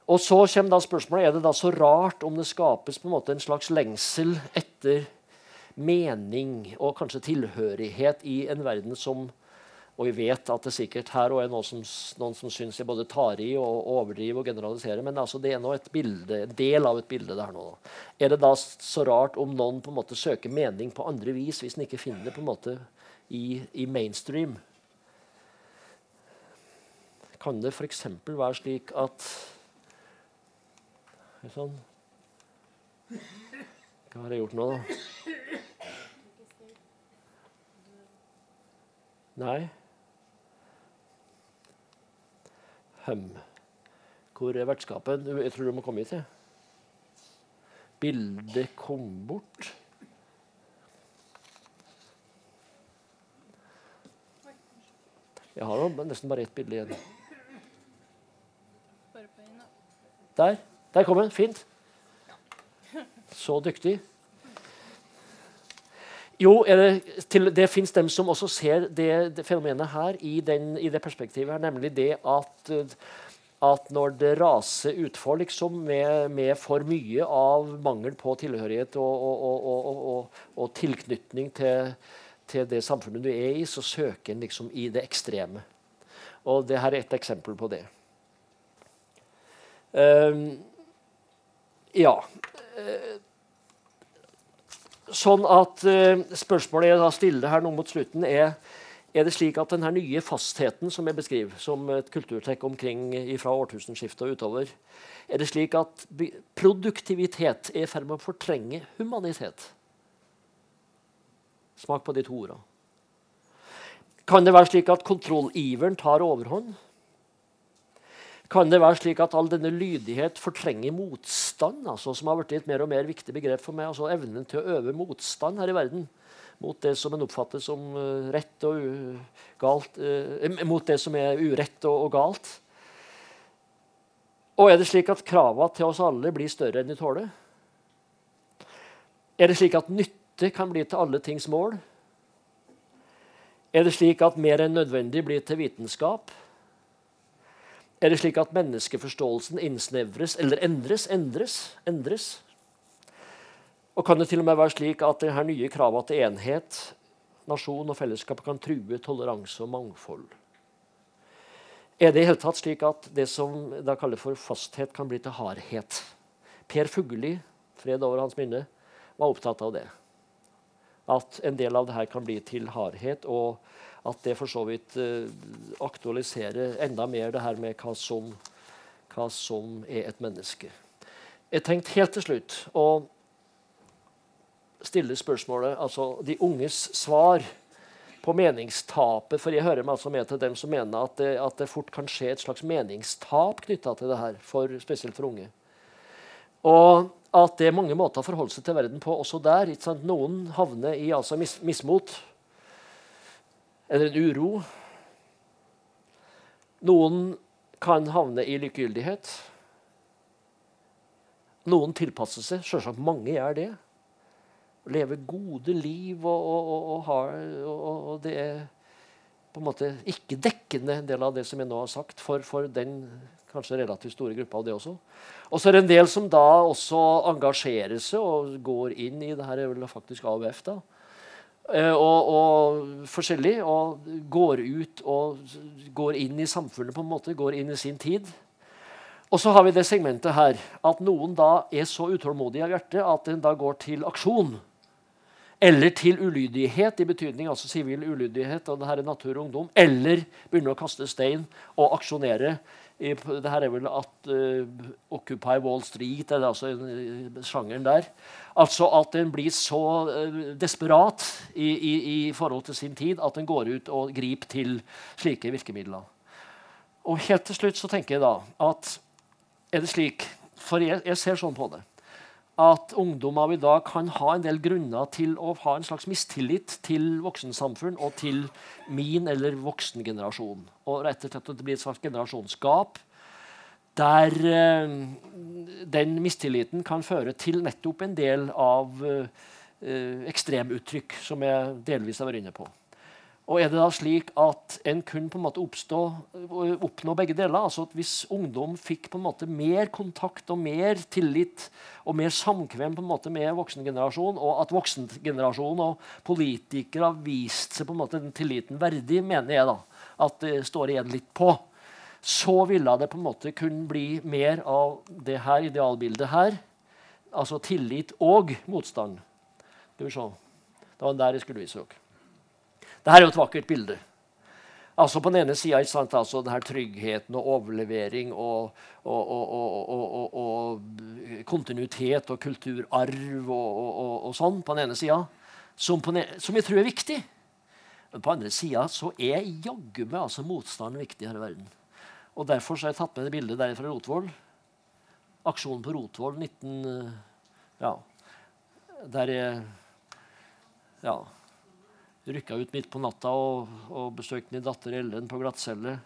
Og så kommer da spørsmålet er det da så rart om det skapes på en måte en slags lengsel etter mening og kanskje tilhørighet i en verden som Og vi vet at det sikkert her er noe som, noen som syns jeg både tar i og overdriver og generaliserer, men altså det er nå et bilde, del av et bilde det her nå. Er det da så rart om noen på en måte søker mening på andre vis hvis en ikke finner det på en måte i, i mainstream? Kan det f.eks. være slik at Sånn. Hva har jeg gjort nå, da? Nei. Hum. Hvor er vertskapet? Jeg tror du må komme hit. Ja. Bildet kom bort. Jeg har nesten bare ett bilde igjen. Der. Der kom den. Fint. Så dyktig. Jo, det, til, det fins dem som også ser det, det fenomenet her i, den, i, det perspektivet. her, Nemlig det at, at når det raser utfor liksom, med, med, for mye av mangel på tilhørighet og, og, og, og tilknytning til, til, det samfunnet du er i, så søker en liksom i det ekstreme. Og det her er et eksempel på det. Um, ja. Sånn at uh, Spørsmålet jeg da stiller her nå mot slutten, er er det slik at denne nye fastheten som jeg beskriver som et kulturtrekk omkring fra årtusenskiftet og utover, er det slik at produktivitet er i ferd med å fortrenge humanitet? Smak på de to ordene. Kan det være slik at kontrolliveren tar overhånd? Kan det være slik at all denne lydighet fortrenger motstand, altså, som har blitt et mer og mer viktig begrep for meg? altså Evnen til å øve motstand her i verden mot det som en oppfatter som uh, rett og galt, uh, mot det som er urett og, og, galt. Og er det slik at kravene til oss alle blir større enn de tåler? Er det slik at nytte kan bli til alle tings mål? Er det slik at mer enn nødvendig blir til vitenskap? Er det slik at menneskeforståelsen innsnevres eller endres? Endres? Endres? Og kan det til og med være slik at det her nye kravet til enhet, nasjon og fellesskap kan true toleranse og mangfold? Er det i hele tatt slik at det som da kaller for fasthet, kan bli til hardhet? Per Fugelli, fred over hans minne, var opptatt av det. At en del av det her kan bli til hardhet. og at det for så vidt uh, aktualiserer enda mer det her med hva som, hva som er et menneske. Jeg tenkte helt til slutt å stille spørsmålet altså de unges svar på meningstapet. For jeg hører meg altså med til dem som mener at det, at det fort kan skje et slags meningstap knytta til det her, for, spesielt for unge. Og at det er mange måter å forholde seg til verden på også der. Noen havner i altså mis mismot eller en uro. Noen kan havne i likegyldighet. Noen tilpasser seg. Selvsagt mange gjør det. Leve gode liv, og, og, og, har, og, det er på en måte ikke dekkende en del av det som jeg nå har sagt, for, for den Kanskje relativt store gruppa av det også. Og så er det en del som da også engasjerer seg og går inn i det her er vel faktisk AUF. da, og, og, forskjellig. Og går ut og går inn i samfunnet på en måte, går inn i sin tid. Og så har vi det segmentet her at noen da er så utålmodige av hjertet at en da går til aksjon. Eller til ulydighet, i betydning altså sivil ulydighet. her er natur og ungdom, Eller begynner å kaste stein og aksjonere det her er vel at uh, Occupy Wall Street er det altså sjangeren der. Altså at en blir så uh, desperat i, i, i, forhold til sin tid at en går ut og griper til slike virkemidler. Og helt til slutt så tenker jeg da at er det slik For jeg, jeg ser sånn på det at ungdom av i dag kan ha en del grunner til å ha en slags mistillit til voksensamfunn og til min eller voksengenerasjon. Og rett og slett at det blir et slags generasjonsgap der eh, den mistilliten kan føre til nettopp en del av eh, ekstremuttrykk, som jeg delvis har vært inne på. Og er det da slik at en kunne på en måte oppstå, oppnå begge deler? altså at Hvis ungdom fikk på en måte mer kontakt og mer tillit og mer samkvem på en måte med voksengenerasjonen, og at voksengenerasjonen og politikere har vist seg på en måte den tilliten verdig, mener jeg da, at det står igjen litt på, så ville det på en måte kunne bli mer av det her idealbildet her. Altså tillit og motstand. Skal vi se. Det var der jeg skulle vise dere. Dette er jo et vakkert bilde. Altså På den ene sida altså, tryggheten og overlevering og, og, og, og, kontinuitet og kulturarv og, sånn på den ene sida, som, som, jeg tror er viktig. Men på den andre sida så er jaggu meg altså motstand viktig her i verden. Og Derfor så har jeg tatt med det bildet der fra Rotvoll. Aksjonen på Rotvoll 19... Ja, der er Ja rykka ut midt på natta og, og besøkte min datter Ellen på glattcelle.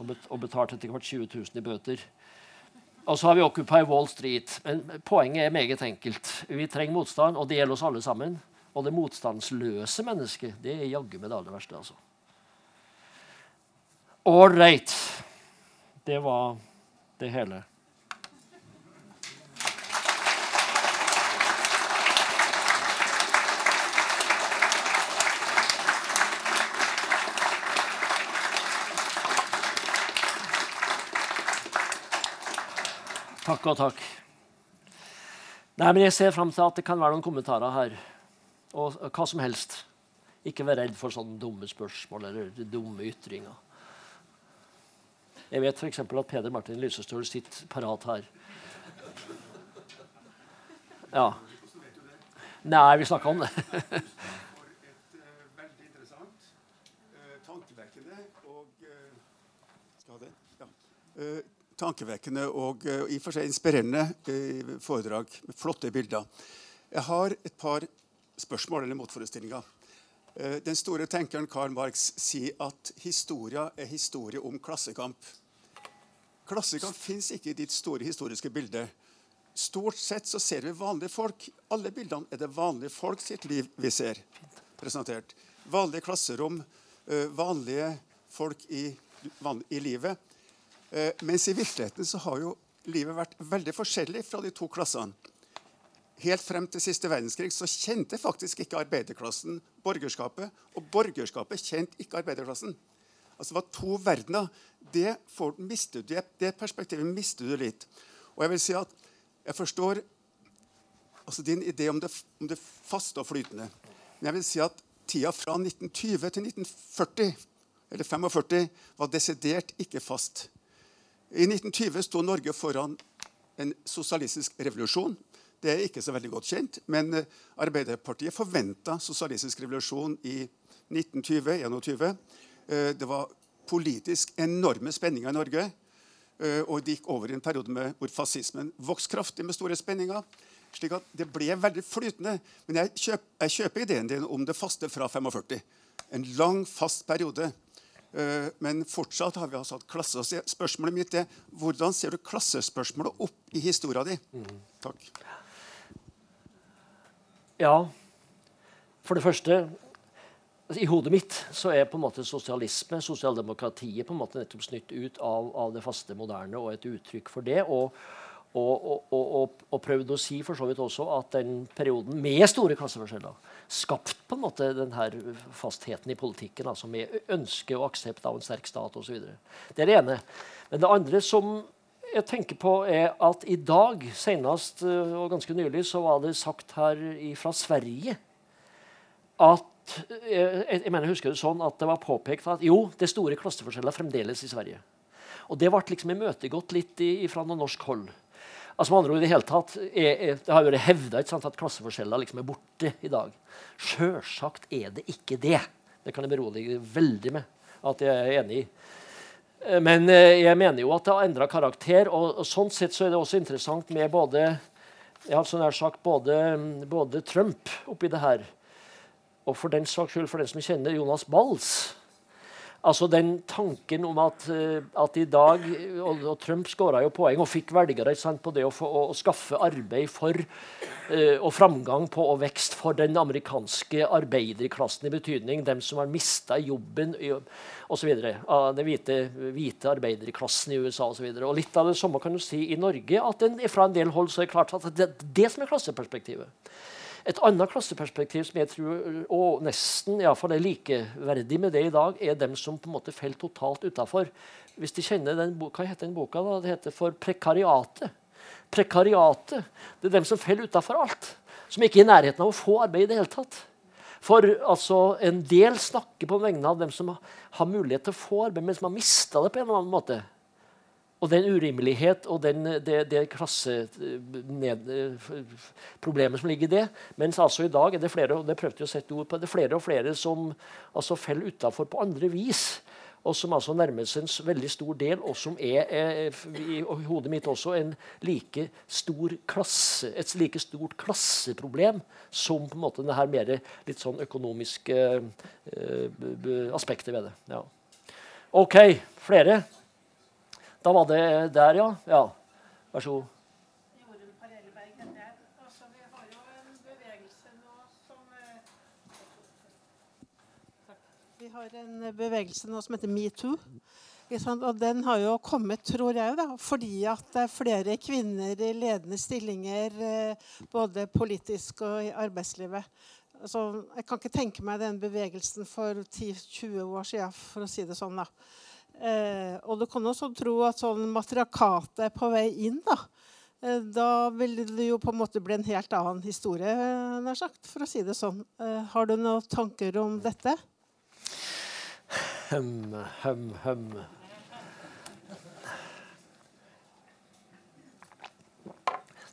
Og, bet, og betalte etter hvert 20 000 i bøter. Og så har vi Occupy Wall Street. Men poenget er meget enkelt. Vi trenger motstand, og det gjelder oss alle sammen. Og det motstandsløse mennesket, det er jaggu meg det aller verste. altså. All right. Det var det hele. Takk og takk. Nei, men Jeg ser fram til at det kan være noen kommentarer her. Og hva som helst. Ikke vær redd for sånne dumme spørsmål eller dumme ytringer. Jeg vet f.eks. at Peder Martin Lysestøl sitter parat her. Ja. Nei, vi snakka om det. Tankevekkende og uh, i og for seg inspirerende uh, foredrag med flotte bilder. Jeg har et par spørsmål eller motforestillinger. Uh, den store tenkeren Karl Marx sier at historia er historie om klassekamp. Klassekamp fins ikke i ditt store historiske bilde. Stort sett så ser vi vanlige folk. Alle bildene er det vanlige folk sitt liv vi ser presentert. Vanlige klasserom, vanlige folk i, i livet. Eh, mens i virkeligheten så har jo livet vært veldig forskjellig fra de to klassene. Helt frem til siste verdenskrig så kjente faktisk ikke arbeiderklassen borgerskapet. Og borgerskapet kjente ikke arbeiderklassen. Altså Det var to verdener. Det, mister du, det perspektivet mister du litt. Og jeg vil si at jeg forstår altså din idé om det, om det faste og flytende. Men jeg vil si at tida fra 1920 til 1940 eller 45 var desidert ikke fast. I 1920 sto Norge foran en sosialistisk revolusjon. Det er ikke så veldig godt kjent, men eh, Arbeiderpartiet forventa sosialistisk revolusjon i 1920-21. Eh, det var politisk enorme spenninger i Norge. Eh, og det gikk over i en periode med, hvor fascismen vokste kraftig med store spenninger. slik at Det ble veldig flytende. Men jeg kjøper, jeg kjøper ideen din om det faste fra 45. En lang, fast periode. Eh, men fortsatt har vi altså hatt klasse. Spørsmålet mitt er hvordan ser du klassespørsmålet opp i historia di? Takk. Ja, for det første altså, I hodet mitt så er på en måte sosialisme, sosialdemokratiet, på en måte nettopp snytt ut av, av det faste moderne og et uttrykk for det. og og, og, og, og, prøvde å si for så vidt også at den perioden med store klasseforskjeller skapt på en måte denne fastheten i politikken, altså med ønske og aksept av en sterk stat osv. Det er det ene. Men det andre som jeg tenker på, er at i dag, senest eh, og ganske nylig, så var det sagt her fra Sverige at eh, jeg, jeg mener, husker det sånn at det var påpekt at jo, det er store klasseforskjeller fremdeles i Sverige. Og det ble liksom imøtegått litt i, fra noe norsk hold. Altså med andre ord, i Det hele tatt, er, er, det har vært hevda at klasseforskjeller liksom er borte i dag. Sjølsagt er det ikke det. Det kan jeg berolige veldig med at jeg er enig i. Eh, men eh, jeg mener jo at det har endra karakter. Og, og, sånn sett så er det også interessant med både jeg har sånn sagt, både, både Trump oppi det her, og for den saks skyld, for den som kjenner Jonas Bals Altså den tanken om at, eh, at i dag og, og Trump skåra jo poeng og fikk velgere sant, på det å, få, å, skaffe arbeid for uh, og framgang på og vekst for den amerikanske arbeiderklassen i betydning dem som har mista jobben osv. Av den hvite, hvite arbeiderklassen i USA osv. Litt av det samme kan du si i Norge. at den, Fra en del hold så er det klart at det, det som er klasseperspektivet. Et annet klasseperspektiv som jeg tror og nesten i fall er likeverdig med det i dag, er dem som på en måte faller totalt utafor. Hvis de kjenner den, Hva heter den boka? da? Det heter for prekariatet. Prekariatet. Det er dem som faller utafor alt. Som ikke er i nærheten av å få arbeid i det hele tatt. For altså, En del snakker på vegne av dem som har mulighet til å få arbeid, men som har mista det på en eller annen måte. Og den urimelighet og den, det, det klasseproblemet som ligger i det. Mens altså i dag er det flere og det prøvde jeg å sette ord på, det er flere og flere som altså faller utafor på andre vis. Og som altså nærmer seg en veldig stor del, og som er, er i hodet mitt også en like stor klasse, et like stort klasseproblem som på en måte det her mer litt sånn økonomiske uh, aspektet ved det. Ja. OK. Flere? Da var det der, ja. ja. Vær så god. Vi har en bevegelse nå som heter metoo. Og den har jo kommet, tror jeg, da, fordi at det er flere kvinner i ledende stillinger, eh, både politisk og i arbeidslivet. Altså, jeg kan ikke tenke meg den bevegelsen for 10-20 år siden, for å si det sånn. da. Eh, og du kan også tro at sånn matriarkatet er på vei inn. Da eh, Da vil det jo på en måte bli en helt annen historie, nær sagt, for å si det sånn. Eh, har du noen tanker om dette? Hem, hem, hem.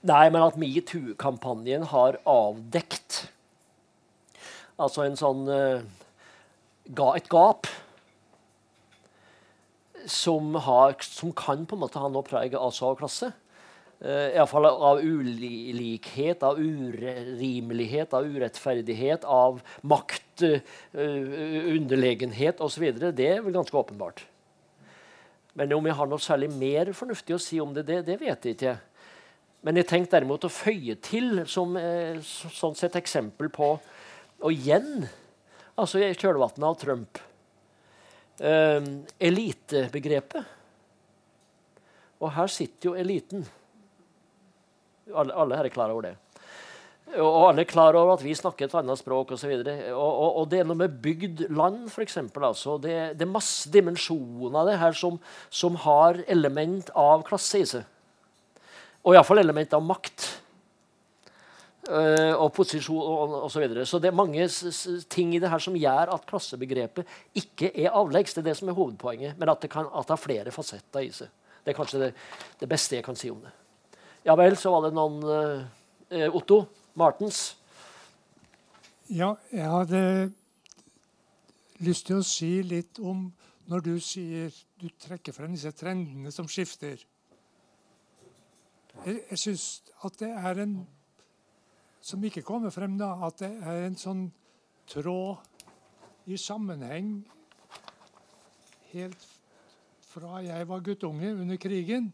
Nei, men at metoo-kampanjen har avdekt altså en sånn ga, et gap som, har, som, kan på en måte ha noe preg av av klasse. Uh, Iallfall av ulikhet, av urimelighet, av urettferdighet, av makt, uh, underlegenhet osv. Det er vel ganske åpenbart. Men om jeg har noe særlig mer fornuftig å si om det, det, det vet jeg ikke. Men jeg tenkte derimot å føye til som uh, sånn sett eksempel på Og igjen, altså i kjølvannet av Trump eh, elitebegrepet. Og her sitter jo eliten. Alle, alle her er klar over det. Og alle er klar over at vi snakker et annet språk osv. Og, og, og, og det er noe med bygd land, f.eks. Altså. Det, det, er masse dimensjoner det her som, som har element av klasse i seg. Og iallfall element av makt. Uh, og posisjon og. Så, videre. så det er mange ting i det her som gjør at klassebegrepet ikke er avleggs. Det er det som er hovedpoenget, men at det, kan, at det har flere fasetter i seg. Det er kanskje det, det, beste jeg kan si om det. Ja vel, så var det noen uh, Otto Martens. Ja, jeg hadde lyst til å si litt om når du sier du trekker frem disse trendene som skifter. Jeg, jeg syns at det er en som ikke kommer frem, da, at det er en sånn tråd i sammenheng helt fra jeg var guttunge under krigen.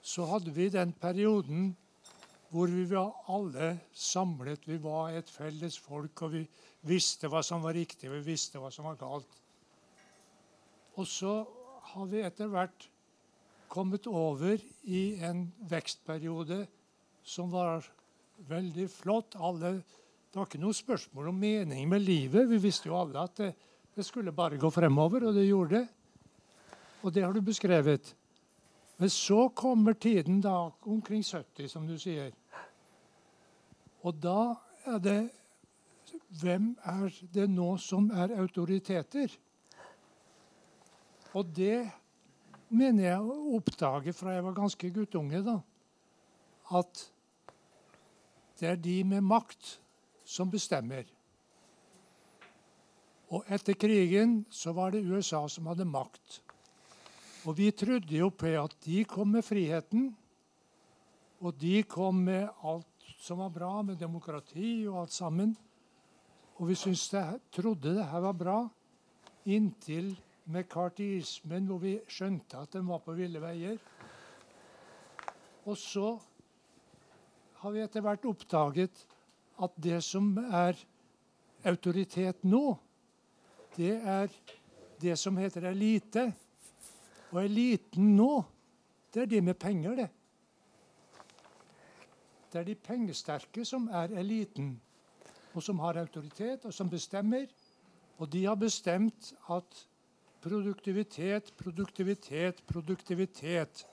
Så hadde vi den perioden hvor vi var alle samlet. Vi var et felles folk, og vi visste hva som var riktig, vi visste hva som var galt. Og så har vi etter hvert kommet over i en vekstperiode som var veldig flott. Alle, det var ikke noe spørsmål om mening med livet. Vi visste jo alle at det, det skulle bare gå fremover, og det gjorde det. Og det har du beskrevet. Men så kommer tiden da omkring 70, som du sier. Og da er det Hvem er det nå som er autoriteter? Og det mener jeg å oppdage fra jeg var ganske guttunge, da. At det er de med makt som bestemmer. Og etter krigen så var det USA som hadde makt. Og vi trodde jo på at de kom med friheten, og de kom med alt som var bra, med demokrati og alt sammen. Og vi det, trodde det her var bra inntil mekartismen, hvor vi skjønte at den var på ville veier. Og så har vi etter hvert oppdaget at det som er autoritet nå, det er det som heter elite. Og eliten nå, det er de med penger, det. Det er de pengesterke som er eliten, og som har autoritet, og som bestemmer. Og de har bestemt at produktivitet, produktivitet, produktivitet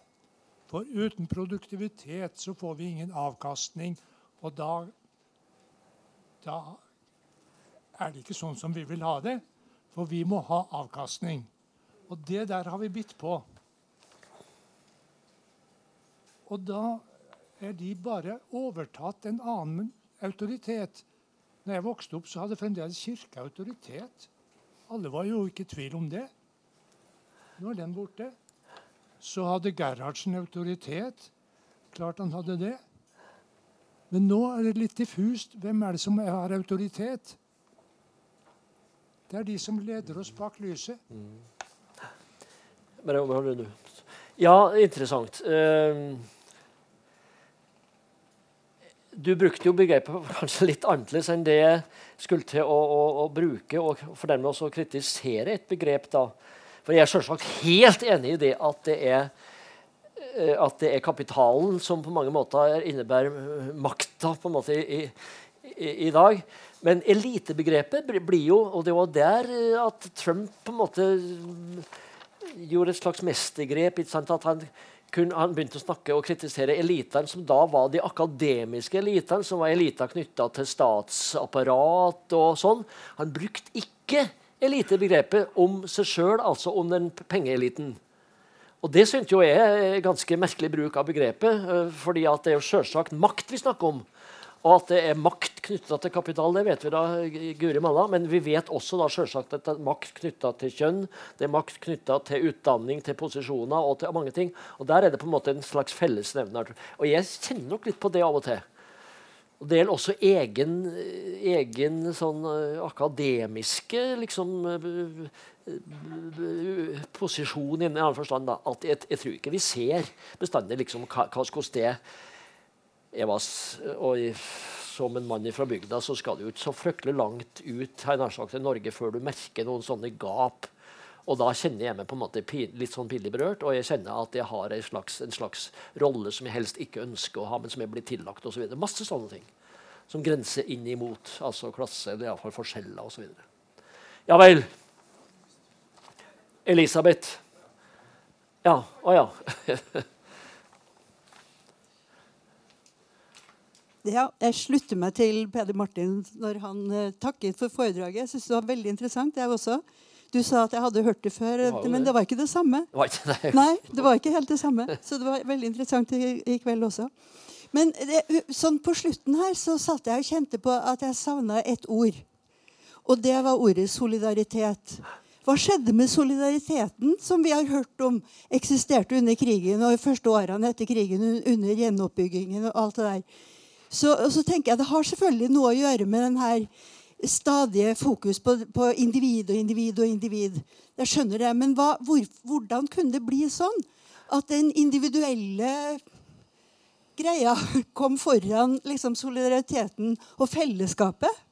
For uten produktivitet så får vi ingen avkastning, og da, da er det ikke sånn som vi vil ha det. For vi må ha avkastning. Og det der har vi bitt på. Og da er de bare overtatt en annen autoritet. Når jeg vokste opp, så hadde fremdeles kirke autoritet. Alle var jo ikke i tvil om det. Nå er den borte. Så hadde Gerhardsen autoritet. Klart han hadde det. Men nå er det litt diffust. Hvem er det som har autoritet? Det er de som leder oss bak lyset. Mm. Ja, interessant. Uh, du brukte jo begrepet <laughs> kanskje litt annerledes enn det jeg skulle til å, å, å bruke, og for dermed også kritisere et begrep. da. For jeg er selvsagt helt enig i det at det er, eh, at det er kapitalen som på mange måter innebærer makta på en måte i, i, i dag. Men elitebegrepet blir jo Og det var der at Trump på en måte gjorde et slags mestergrep. At han kun, han begynte å snakke og kritisere elitene, som da var de akademiske elitene, som var eliter knytta til statsapparat og sånn. Han brukte ikke elitebegrepet om seg sjøl, altså om den pengeeliten. Og Det syntes jo jeg er ganske merkelig bruk av begrepet, eh, fordi det er jo selvsagt makt vi snakker om. Og at det er makt knytta til kapital, det vet vi da, guri malla. Men vi vet også da selvsagt at det er makt knytta til kjønn, det er makt knytta til utdanning, til posisjoner og til mange ting. Og der er det på en måte en slags fellesnevner. Og jeg kjenner nok litt på det av og til. Og Det gjelder også egen, egen sånn uh, akademiske liksom, uh, posisjon i en annen forstand. Da. At jeg, jeg, tror ikke vi ser bestandig liksom, hva, hva hvordan det jeg var, og Som en mann fra bygda så skal du ikke så fryktelig langt ut her nær sagt, til Norge før du merker noen sånne gap. Og da kjenner jeg meg på en måte litt sånn pinlig berørt, og jeg kjenner at jeg har en slags, en slags, rolle som jeg helst ikke ønsker å ha, men som jeg blir tillagt osv. Masse sånne ting som grenser inn imot altså klasse, eller iallfall forskjeller osv. Ja vel. Elisabeth. Ja. Å ja. <laughs> Ja, jeg slutter meg til Peder Martin når han uh, takket for foredraget. Jeg synes Det var veldig interessant. jeg også. Du sa at jeg hadde hørt det før, det men det var ikke det samme. Det var ikke det. <laughs> Nei, det var ikke helt det samme. Så det var veldig interessant i, i kveld også. Men det, sånn på slutten her så satt jeg og kjente på at jeg savna et ord. Og det var ordet solidaritet. Hva skjedde med solidariteten som vi har hørt om eksisterte under krigen og i første årene etter krigen, under gjenoppbyggingen og alt det der? Så, så, tenker jeg Det har selvfølgelig noe å gjøre med den her stadige fokus på, på individ og individ og individ. Jeg skjønner det, Men hva, hvor, hvordan kunne det bli sånn at den individuelle greia <laughs> kom foran liksom, solidariteten og fellesskapet.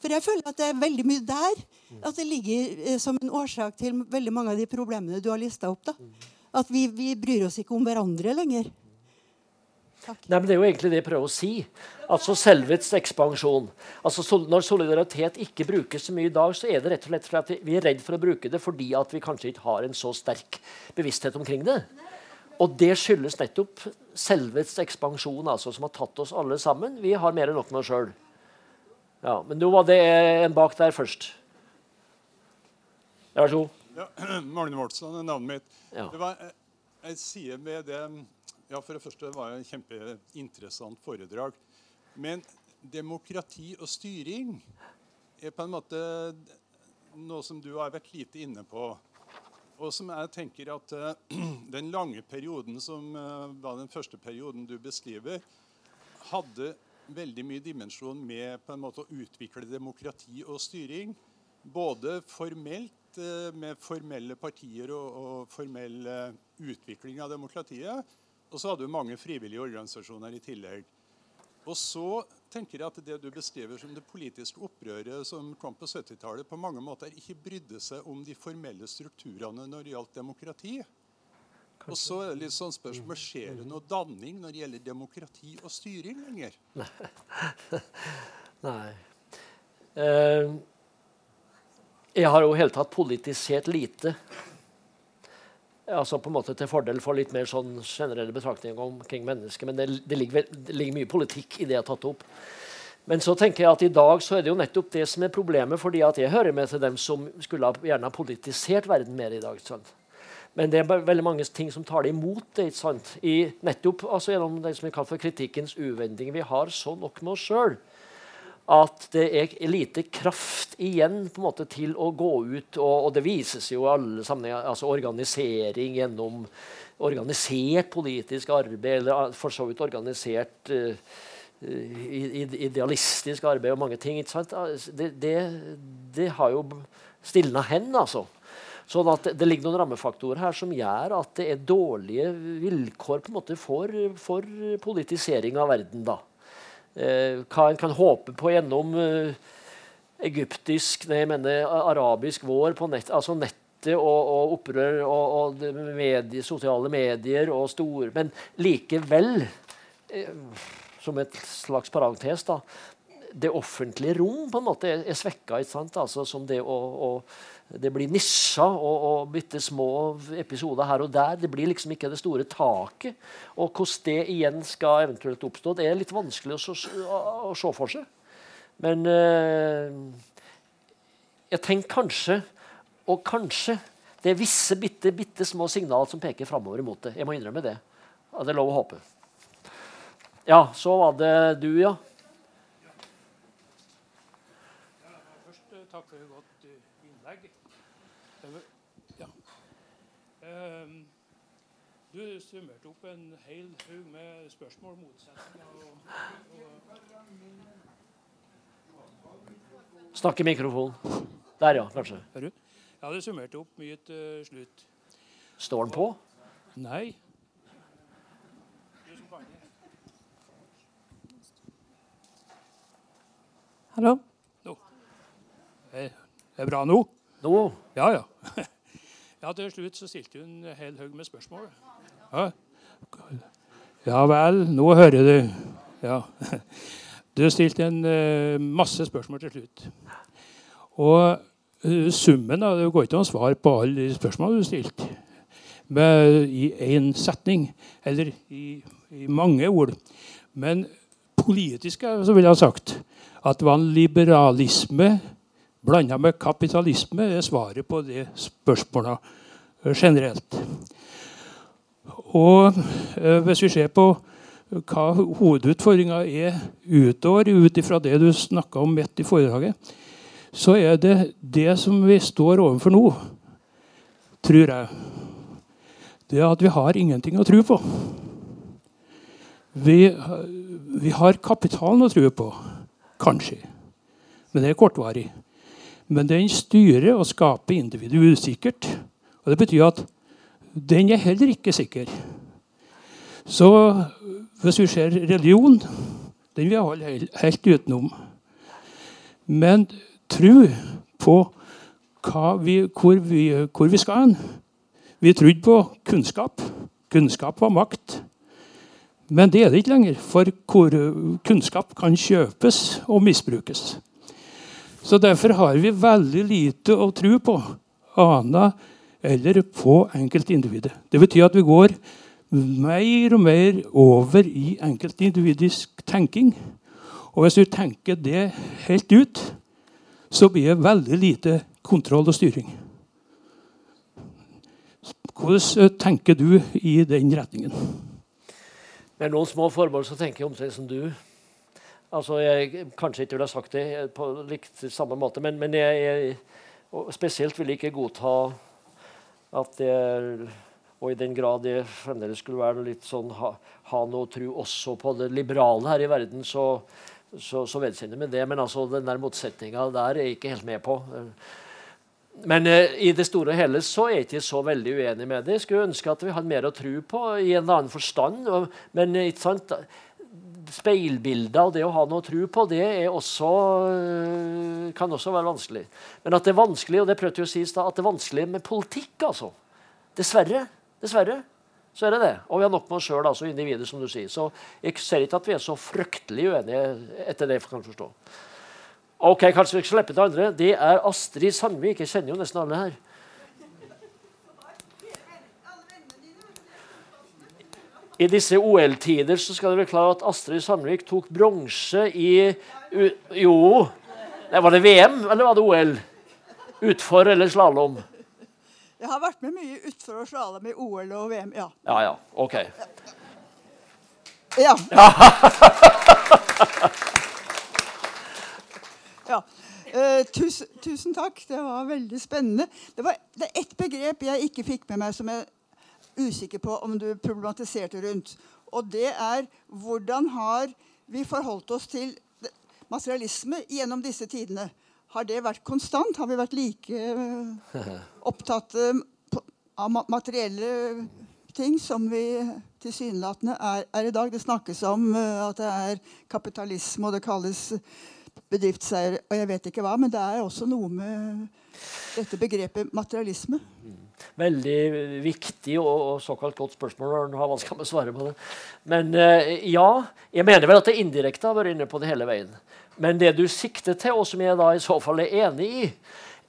For jeg føler at det er veldig mye der at det ligger eh, som en årsak til veldig mange av de problemene du har lista opp. da. At vi, vi bryr oss ikke om hverandre lenger. Takk. Nei, men Det er jo egentlig det jeg prøver å si. Altså Selvets ekspansjon. Altså sol Når solidaritet ikke brukes så mye i dag, så er det rett og slett fordi vi er redd for å bruke det fordi at vi kanskje ikke har en så sterk bevissthet omkring det. Og det skyldes nettopp selvets ekspansjon, altså, som har tatt oss alle sammen. Vi har mer enn nok med oss sjøl. Ja, men nå var det en bak der først. Vær så god. Ja, <clears throat> Magne Mortson er navnet mitt. Ja. Det var, jeg, jeg sier med det ja, For det første var det et kjempeinteressant foredrag. Men demokrati og styring er på en måte noe som du har vært lite inne på. Og som jeg tenker at uh, <clears throat> Den lange perioden som uh, var den første perioden du beskriver, hadde veldig mye dimensjon med på en måte å utvikle demokrati og styring. Både formelt, uh, med formelle partier og, og formell utvikling av demokratiet. Og så hadde du mange frivillige organisasjoner i tillegg. Og så tenker jeg at det du beskriver som det politiske opprøret som kom på 70-tallet, på mange måter ikke brydde seg om de formelle strukturene når det gjaldt demokrati. Og så er det litt sånn spørsmål, Skjer det noe danning når det gjelder demokrati og styring lenger? <laughs> Nei. Uh, jeg har jo i hele tatt politisert lite altså på en måte til fordel for litt mer sånn generelle betraktninger omkring mennesket. Men det, det, ligger, det, ligger, mye politikk i det jeg har tatt opp. Men så tenker jeg at i dag så er det jo nettopp det som er problemet, fordi at jeg hører med til dem som skulle ha, gjerne ha politisert verden mer i dag. Sant? Men det er veldig mange ting som tar det imot det. ikke sant? I nettopp altså gjennom det som vi kaller for kritikkens uvending. Vi har så nok med oss sjøl at det er lite kraft igjen på en måte til å gå ut. Og, og det vises jo i alle sammenhenger. altså Organisering gjennom organisert politisk arbeid, eller for så vidt organisert uh, idealistisk arbeid og mange ting. Altså, det, det, det, har jo stilna hen, altså. Sånn at Det ligger noen rammefaktorer her som gjør at det er dårlige vilkår på en måte for, for politisering av verden. da eh, hva en kan håpe på gjennom eh, egyptisk, nei, jeg mener arabisk vår på nett, altså nettet og, og opprør og, og medie, sosiale medier og store Men likevel, eh, som et slags parentes, da, det offentlige rom på en måte er, er svekka. Altså, som det å, å det blir nisja og, og bitte små episoder her og der. Det blir liksom ikke det store taket. Og hvordan det igjen skal eventuelt oppstå, det er litt vanskelig å, å, å se for seg. Men eh, jeg tenker kanskje, og kanskje Det er visse bitte, bitte små signal som peker framover imot det. Jeg må innrømme det. og det er lov å håpe. Ja, så var det du, ja. Først takk for et godt innlegg. Ehm, du summerte opp en hel haug med spørsmål, motsetninger og, Snakk i mikrofonen. Der, ja. Kanskje. Hører du? Ja, det summerte opp mye til slutt. Står den på? Nei. Hallo? Nå. Er det bra nå? Nå? Ja, ja. <laughs> Ja, Til slutt så stilte hun en hel haug med spørsmål. Ja. ja. vel, nå hører du. Ja. Du stilte en uh, masse spørsmål til slutt. Og uh, summen av Det går ikke an å svare på alle de spørsmålene du stilte med, i én setning, eller i, i, mange ord. Men politisk så vil jeg ha sagt at det var en liberalisme blanda med kapitalisme er svaret på de spørsmåla eh, generelt. Og eh, hvis vi ser på hva hovedutfordringa er utover, ut ifra det du snakka om midt i foredraget, så er det det som vi står overfor nå, tror jeg, det er at vi har ingenting å tro på. Vi, vi har kapitalen å tro på, kanskje. Men det er kortvarig. Men den styrer og skaper individet usikkert. Og Det betyr at den er heller ikke sikker. Så Hvis vi ser religion, den vil jeg holde helt, utenom. Men tro på vi, hvor, vi, hvor, vi, skal hen. Vi trodde på kunnskap. Kunnskap var makt. Men det er det ikke lenger, for kunnskap kan kjøpes og misbrukes. Så Derfor har vi veldig lite å tro på annet eller på enkeltindividet. Det betyr at vi går mer og mer over i enkeltindividisk tenking. Og hvis du tenker det helt ut, så blir det veldig lite kontroll og styring. Hvordan tenker du i den retningen? Med noen små formål så tenker jeg omtrent som du. Altså, jeg kanskje ikke ville ha sagt det på likt samme måte, men, men jeg, jeg spesielt vil jeg ikke godta at det og i den grad det fremdeles skulle være litt sånn ha, ha noe tro også på det liberale her i verden, så, så, så jeg meg det. Men altså, den der motsetninga der er jeg ikke helt med på. Men eh, i det store og hele så er jeg ikke så veldig uenig med det. Jeg skulle ønske at vi hadde mer å tro på i en annen forstand. Og, men eh, ikke sant, speilbilder og det å ha noe å tro på, det også, eh, kan også være vanskelig. Men at det er vanskelig, og det prøvde å si at det er vanskelig med politikk, altså. Dessverre. Dessverre. Så er det det. Og vi har nok med oss sjøl, altså individer, som du sier. Så jeg ser ikke at vi er så fryktelig uenige etter det jeg kan forstå. Ok, Kanskje vi skal slippe til andre. Det er Astrid Sandvik. Jeg kjenner jo nesten alle her. I disse OL-tider så skal dere klare at Astrid Sandvik tok bronse i Jo, var det VM eller var det OL? Utfor eller slalåm? Jeg har vært med mye utfor og slalåm i OL og VM. Ja, ja. ja. Ok. Ja. <laughs> Ja. Uh, tusen, tusen, takk. Det var veldig spennende. Det, var, det er ett begrep jeg ikke fikk med meg, som jeg usikker på om du problematiserte rundt. Og det er hvordan har vi forholdt oss til materialisme gjennom disse tidene? Har det vært konstant? Har vi vært like <laughs> opptatt av materielle ting som vi tilsynelatende er, er, i dag? Det snakkes om uh, at det er kapitalisme, og det kalles bedriftseier og jeg vet ikke hva. Men det er også noe med dette begrepet materialisme. Veldig viktig og, og såkalt godt spørsmål. når har vanskelig med å svare på det. Men uh, ja, jeg mener vel at det indirekte har vært inne på det hele veien. Men det du sikter til, og som jeg da i så fall er enig i,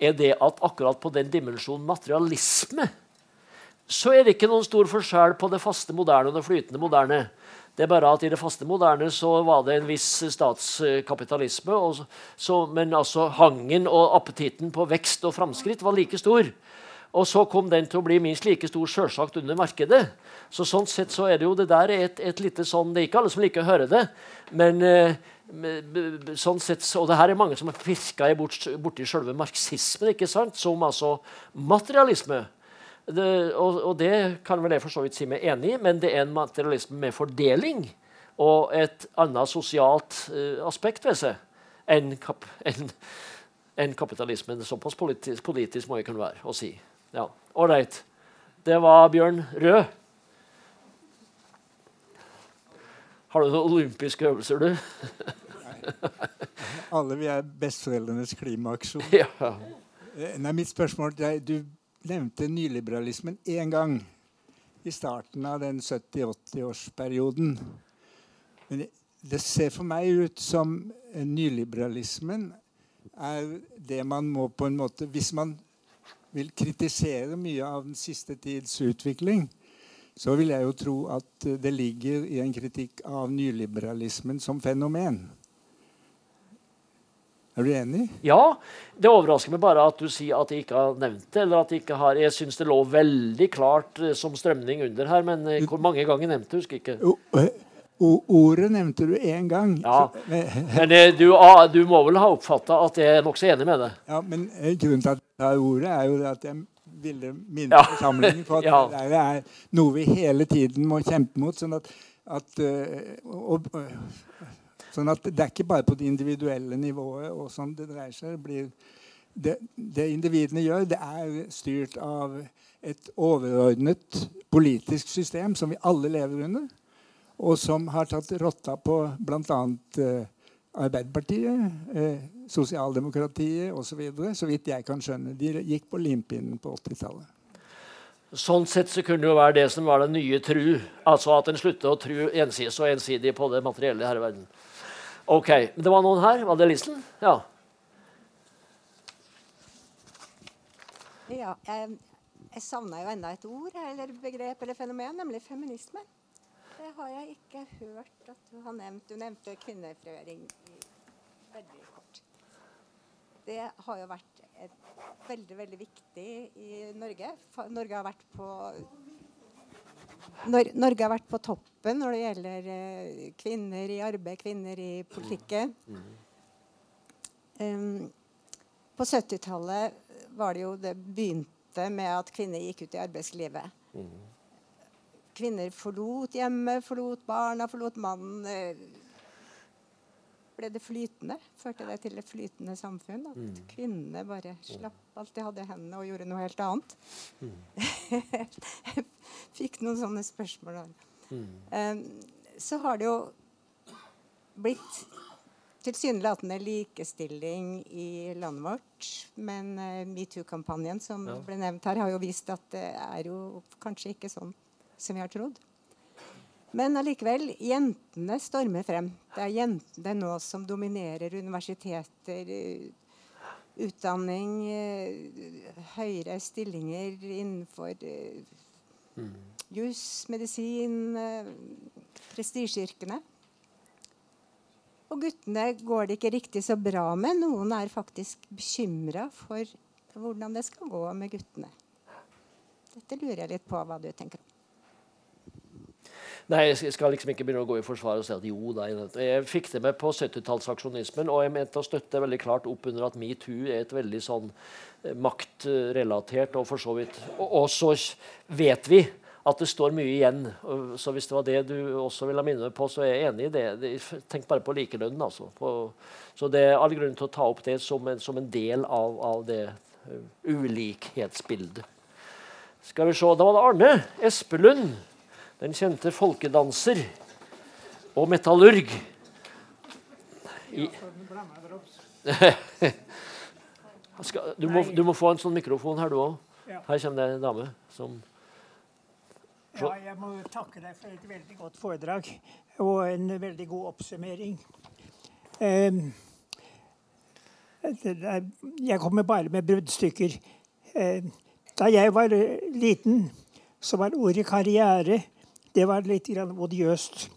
er det at akkurat på den dimensjonen materialisme så er det ikke noen stor forskjell på det faste moderne og det flytende moderne. Det er bare at I det faste moderne så var det en viss statskapitalisme. Så, men altså hangen og appetitten på vekst og framskritt var like stor. Og så kom den til å bli minst like stor selvsagt under markedet. Så sånn sett så er det jo det der et, et lite sånn, Det er ikke alle som liker å høre det, men eh, sånn sett, og det her er mange som har pirka borti bort selve marxismen ikke sant, som altså materialisme. Det, og, og, det kan vel jeg for så vidt si meg enig i, men det er en materialisme med fordeling og et annet sosialt uh, aspekt ved seg enn kap, en, en kapitalismen. Såpass politisk, politisk, må jeg kunne være å si. Ja, Ålreit. Det var Bjørn Rød. Har du noen olympiske øvelser, du? Nei. <laughs> Alle vi er besteforeldrenes klimaaksjon. <laughs> Ja. Nei, mitt spørsmål er, Du nevnte nyliberalismen én gang i starten av den 70-80-årsperioden. Men det ser for meg ut som nyliberalismen er det man må på en måte Hvis man vil kritisere mye av den siste tids utvikling, så vil jeg jo tro at det ligger i en kritikk av nyliberalismen som fenomen. Er du enig? Ja. Det overrasker meg bare at du sier at jeg ikke har nevnt det. eller at Jeg ikke har, jeg syns det lå veldig klart eh, som strømning under her, men eh, hvor mange ganger nevnte du? husker ikke. O ordet nevnte du én gang. Ja, Men du, ah, du, må vel ha oppfatta at jeg er nokså enig med det? Ja, men Grunnen til at jeg tar ordet, er jo at jeg ville minne ja. forsamlingen på at <laughs> ja. det er noe vi hele tiden må kjempe mot. sånn at, at og, og, Sånn at Det er ikke bare på det individuelle nivået og sånn det dreier seg. Det, det, det, individene gjør, det er styrt av et overordnet politisk system som vi alle lever under. og som har tatt rotta på bl.a. Eh, Arbeiderpartiet, eh, sosialdemokratiet osv. Så, videre, så vidt jeg kan skjønne. De gikk på limpinnen på 80-tallet. Sånn sett så kunne det jo være det som var den nye tru. Altså at en slutter å tru ensidig, så ensidig på det materielle her i verden. Ok, Det var noen her. Var det Lisen? Ja. Ja, jeg, jeg savna jo enda et ord eller begrep eller fenomen, nemlig feminisme. Det har jeg ikke hørt at du har nevnt. Du nevnte kvinnefrigjøring veldig kort. Det har jo vært veldig, veldig viktig i Norge. Norge har vært på Nor Norge har vært på toppen når det gjelder eh, kvinner i arbeid, kvinner i politikken. Um, på 70-tallet var det jo det begynte med at kvinner gikk ut i arbeidslivet. Kvinner forlot hjemmet, forlot barna, forlot mannen. Ble det flytende. Førte det til et flytende samfunn. At mm. kvinnene bare slapp alt de hadde i hendene, og gjorde noe helt annet. Mm. Jeg <laughs> fikk noen sånne spørsmål. Mm. Um, så har det jo blitt tilsynelatende likestilling i landet vårt. Men uh, metoo-kampanjen som ja. ble nevnt her, har jo vist at det er jo kanskje ikke sånn som vi har trodd. Men allikevel, jentene stormer frem. Det er jentene nå som dominerer universiteter, eh, utdanning, eh, høyere stillinger innenfor jus, medisin, prestisjeyrkene. Og guttene går det ikke riktig så bra med. Noen er faktisk bekymra for hvordan det skal gå med guttene. Dette lurer jeg litt på hva du tenker om. Nei, jeg skal liksom ikke begynne å gå i forsvar og si at jo, nei. Jeg fikk det med på 70-tallsaksjonismen, og jeg mente å støtte veldig klart opp under at metoo er et veldig sånn eh, maktrelatert og for så vidt Og, så vet vi at det står mye igjen. Så hvis det var det du også ville minne på, så er jeg enig i det. Tenk bare på likelønnen. Altså. Så det er all grunn til å ta opp det som en, som en del av, av det uh, ulikhetsbildet. Skal vi se, Da var det Arne Espelund den kjente folkedanser og metallurg. I <laughs> du, må, du, må, få en sånn mikrofon her, du òg. Her kommer det en dame som Ja, jeg må takke deg for et veldig godt foredrag og en veldig god oppsummering. Um, jeg kommer bare med bruddstykker. Da jeg var liten, så var ordet karriere det var litt odiøst.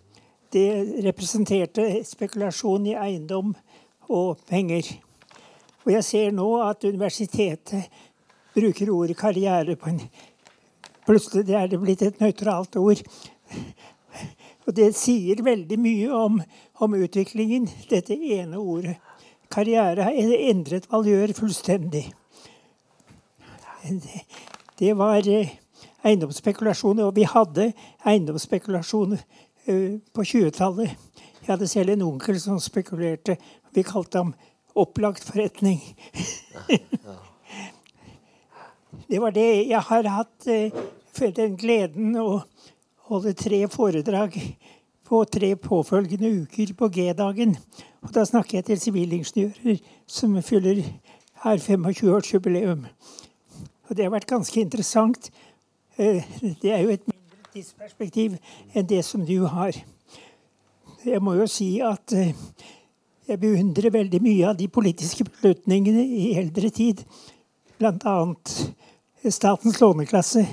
Det representerte spekulasjon i eiendom og penger. Og jeg ser nå at universitetet bruker ordet karriere på en Plutselig er det blitt et nøytralt ord. Og det sier veldig mye om, om utviklingen, dette ene ordet. Karriere har endret valør fullstendig. Det, var eh, eiendomsspekulasjoner. Og vi hadde eiendomsspekulasjoner uh, på 20-tallet. Jeg hadde selv en onkel som spekulerte. Vi kalte ham opplagt forretning. <laughs> det var det. Jeg har hatt uh, den gleden å holde tre foredrag på tre påfølgende uker på G-dagen. Og da snakker jeg til sivilingeniører som fyller her 25-årsjubileum. Og det har vært ganske interessant Eh, det er jo et mindre tidsperspektiv enn det som du har. Jeg må jo si at eh, jeg beundrer veldig mye av de politiske beslutningene i eldre tid. Bl.a. Statens låneklasse,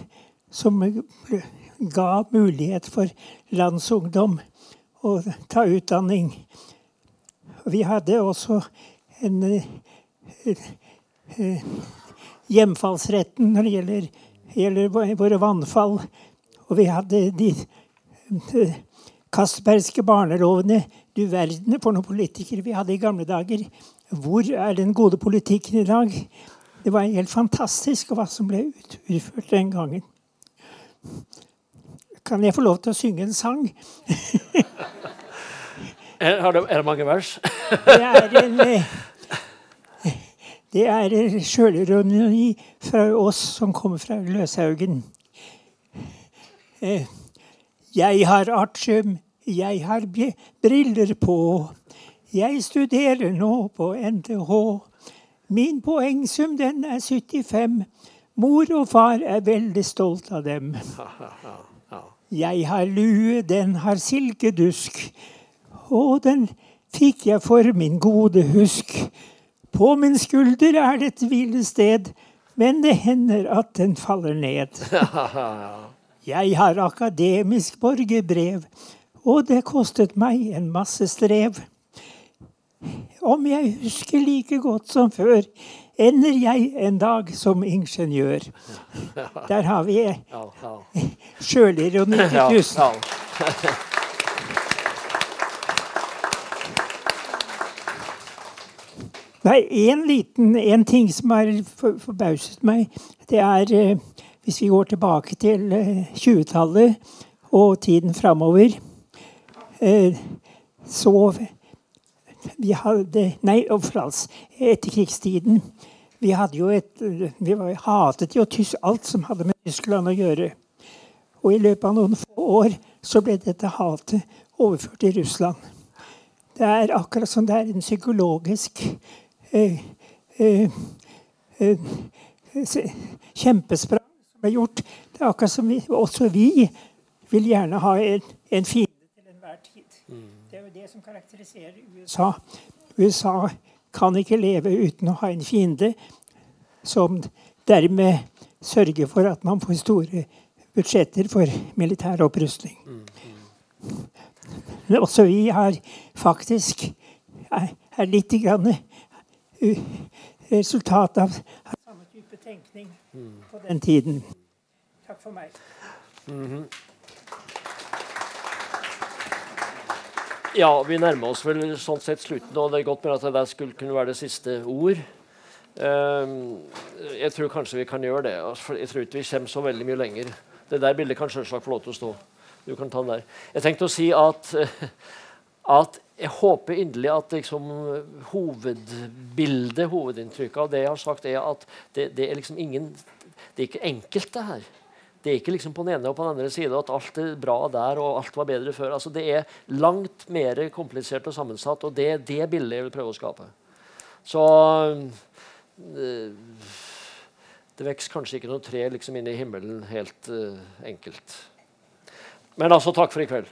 som ga mulighet for landsungdom å ta utdanning. Vi hadde også en eh, hjemfallsretten når det gjelder gjelder våre vannfall. Og vi hadde de Castbergske barnelovene. Du verden for noen politikere vi hadde i gamle dager. Hvor er den gode politikken i dag? Det var helt fantastisk hva som ble utført den gangen. Kan jeg få lov til å synge en sang? <laughs> er, det, er det mange vers? det er en... Det er sjølironi fra oss som kommer fra Løshaugen. Eh, jeg har artium Jeg har briller på. Jeg studerer nå på NTH. Min poengsum den er 75. Mor og far er veldig stolt av dem. Jeg har lue, den har silkedusk. Og den fikk jeg for min gode husk. På min skulder er det et hvilested, men det hender at den faller ned. <laughs> Jeg har akademisk borgerbrev, og det kostet meg en masse strev. Om jeg husker like godt som før, ender jeg en dag som ingeniør. <laughs> Der har vi sjølironi til tusen. <laughs> Nei, en liten en ting som har forbauset meg, det er eh, Hvis vi går tilbake til 20-tallet eh, og tiden framover, eh, så vi hadde Nei, overalt. Etterkrigstiden. Vi hadde jo et Vi hatet jo alt som hadde med Tyskland å gjøre. Og i løpet av noen få år så ble dette hatet overført til Russland. Det er akkurat som det er en psykologisk kjempesprang som er gjort. Det er akkurat som vi, også vi vil gjerne ha en, en fiende til enhver tid. Det er jo det som karakteriserer USA. USA kan ikke leve uten å ha en fiende som dermed sørger for at man får store budsjetter for militær opprustning. Men også vi har faktisk er, er litt grann resultat av samme type tenkning på den tiden. Takk for meg. Mm -hmm. Ja, vi nærmer oss vel sånn sett slutten, og det er godt med at det skulle kunne være det siste ord. Uh, jeg tror kanskje vi kan gjøre det. For jeg tror ikke vi kommer så veldig mye lenger. Det der bildet kan selvsagt få lov til å stå. Du kan ta den der. Jeg tenkte å si at, <laughs> at jeg håper inderlig at liksom, hovedbildet, hovedinntrykket av det jeg har sagt, er at det, det er liksom ingen Det er ikke enkelt, det her. Det er ikke liksom på den ene og på den andre side at alt er bra der og alt var bedre før. Altså, det er langt mer komplisert og sammensatt, og det er det bildet jeg vil prøve å skape. Så det, det vokser kanskje ikke noe tre liksom inn i himmelen helt uh, enkelt. Men altså, takk for i kveld.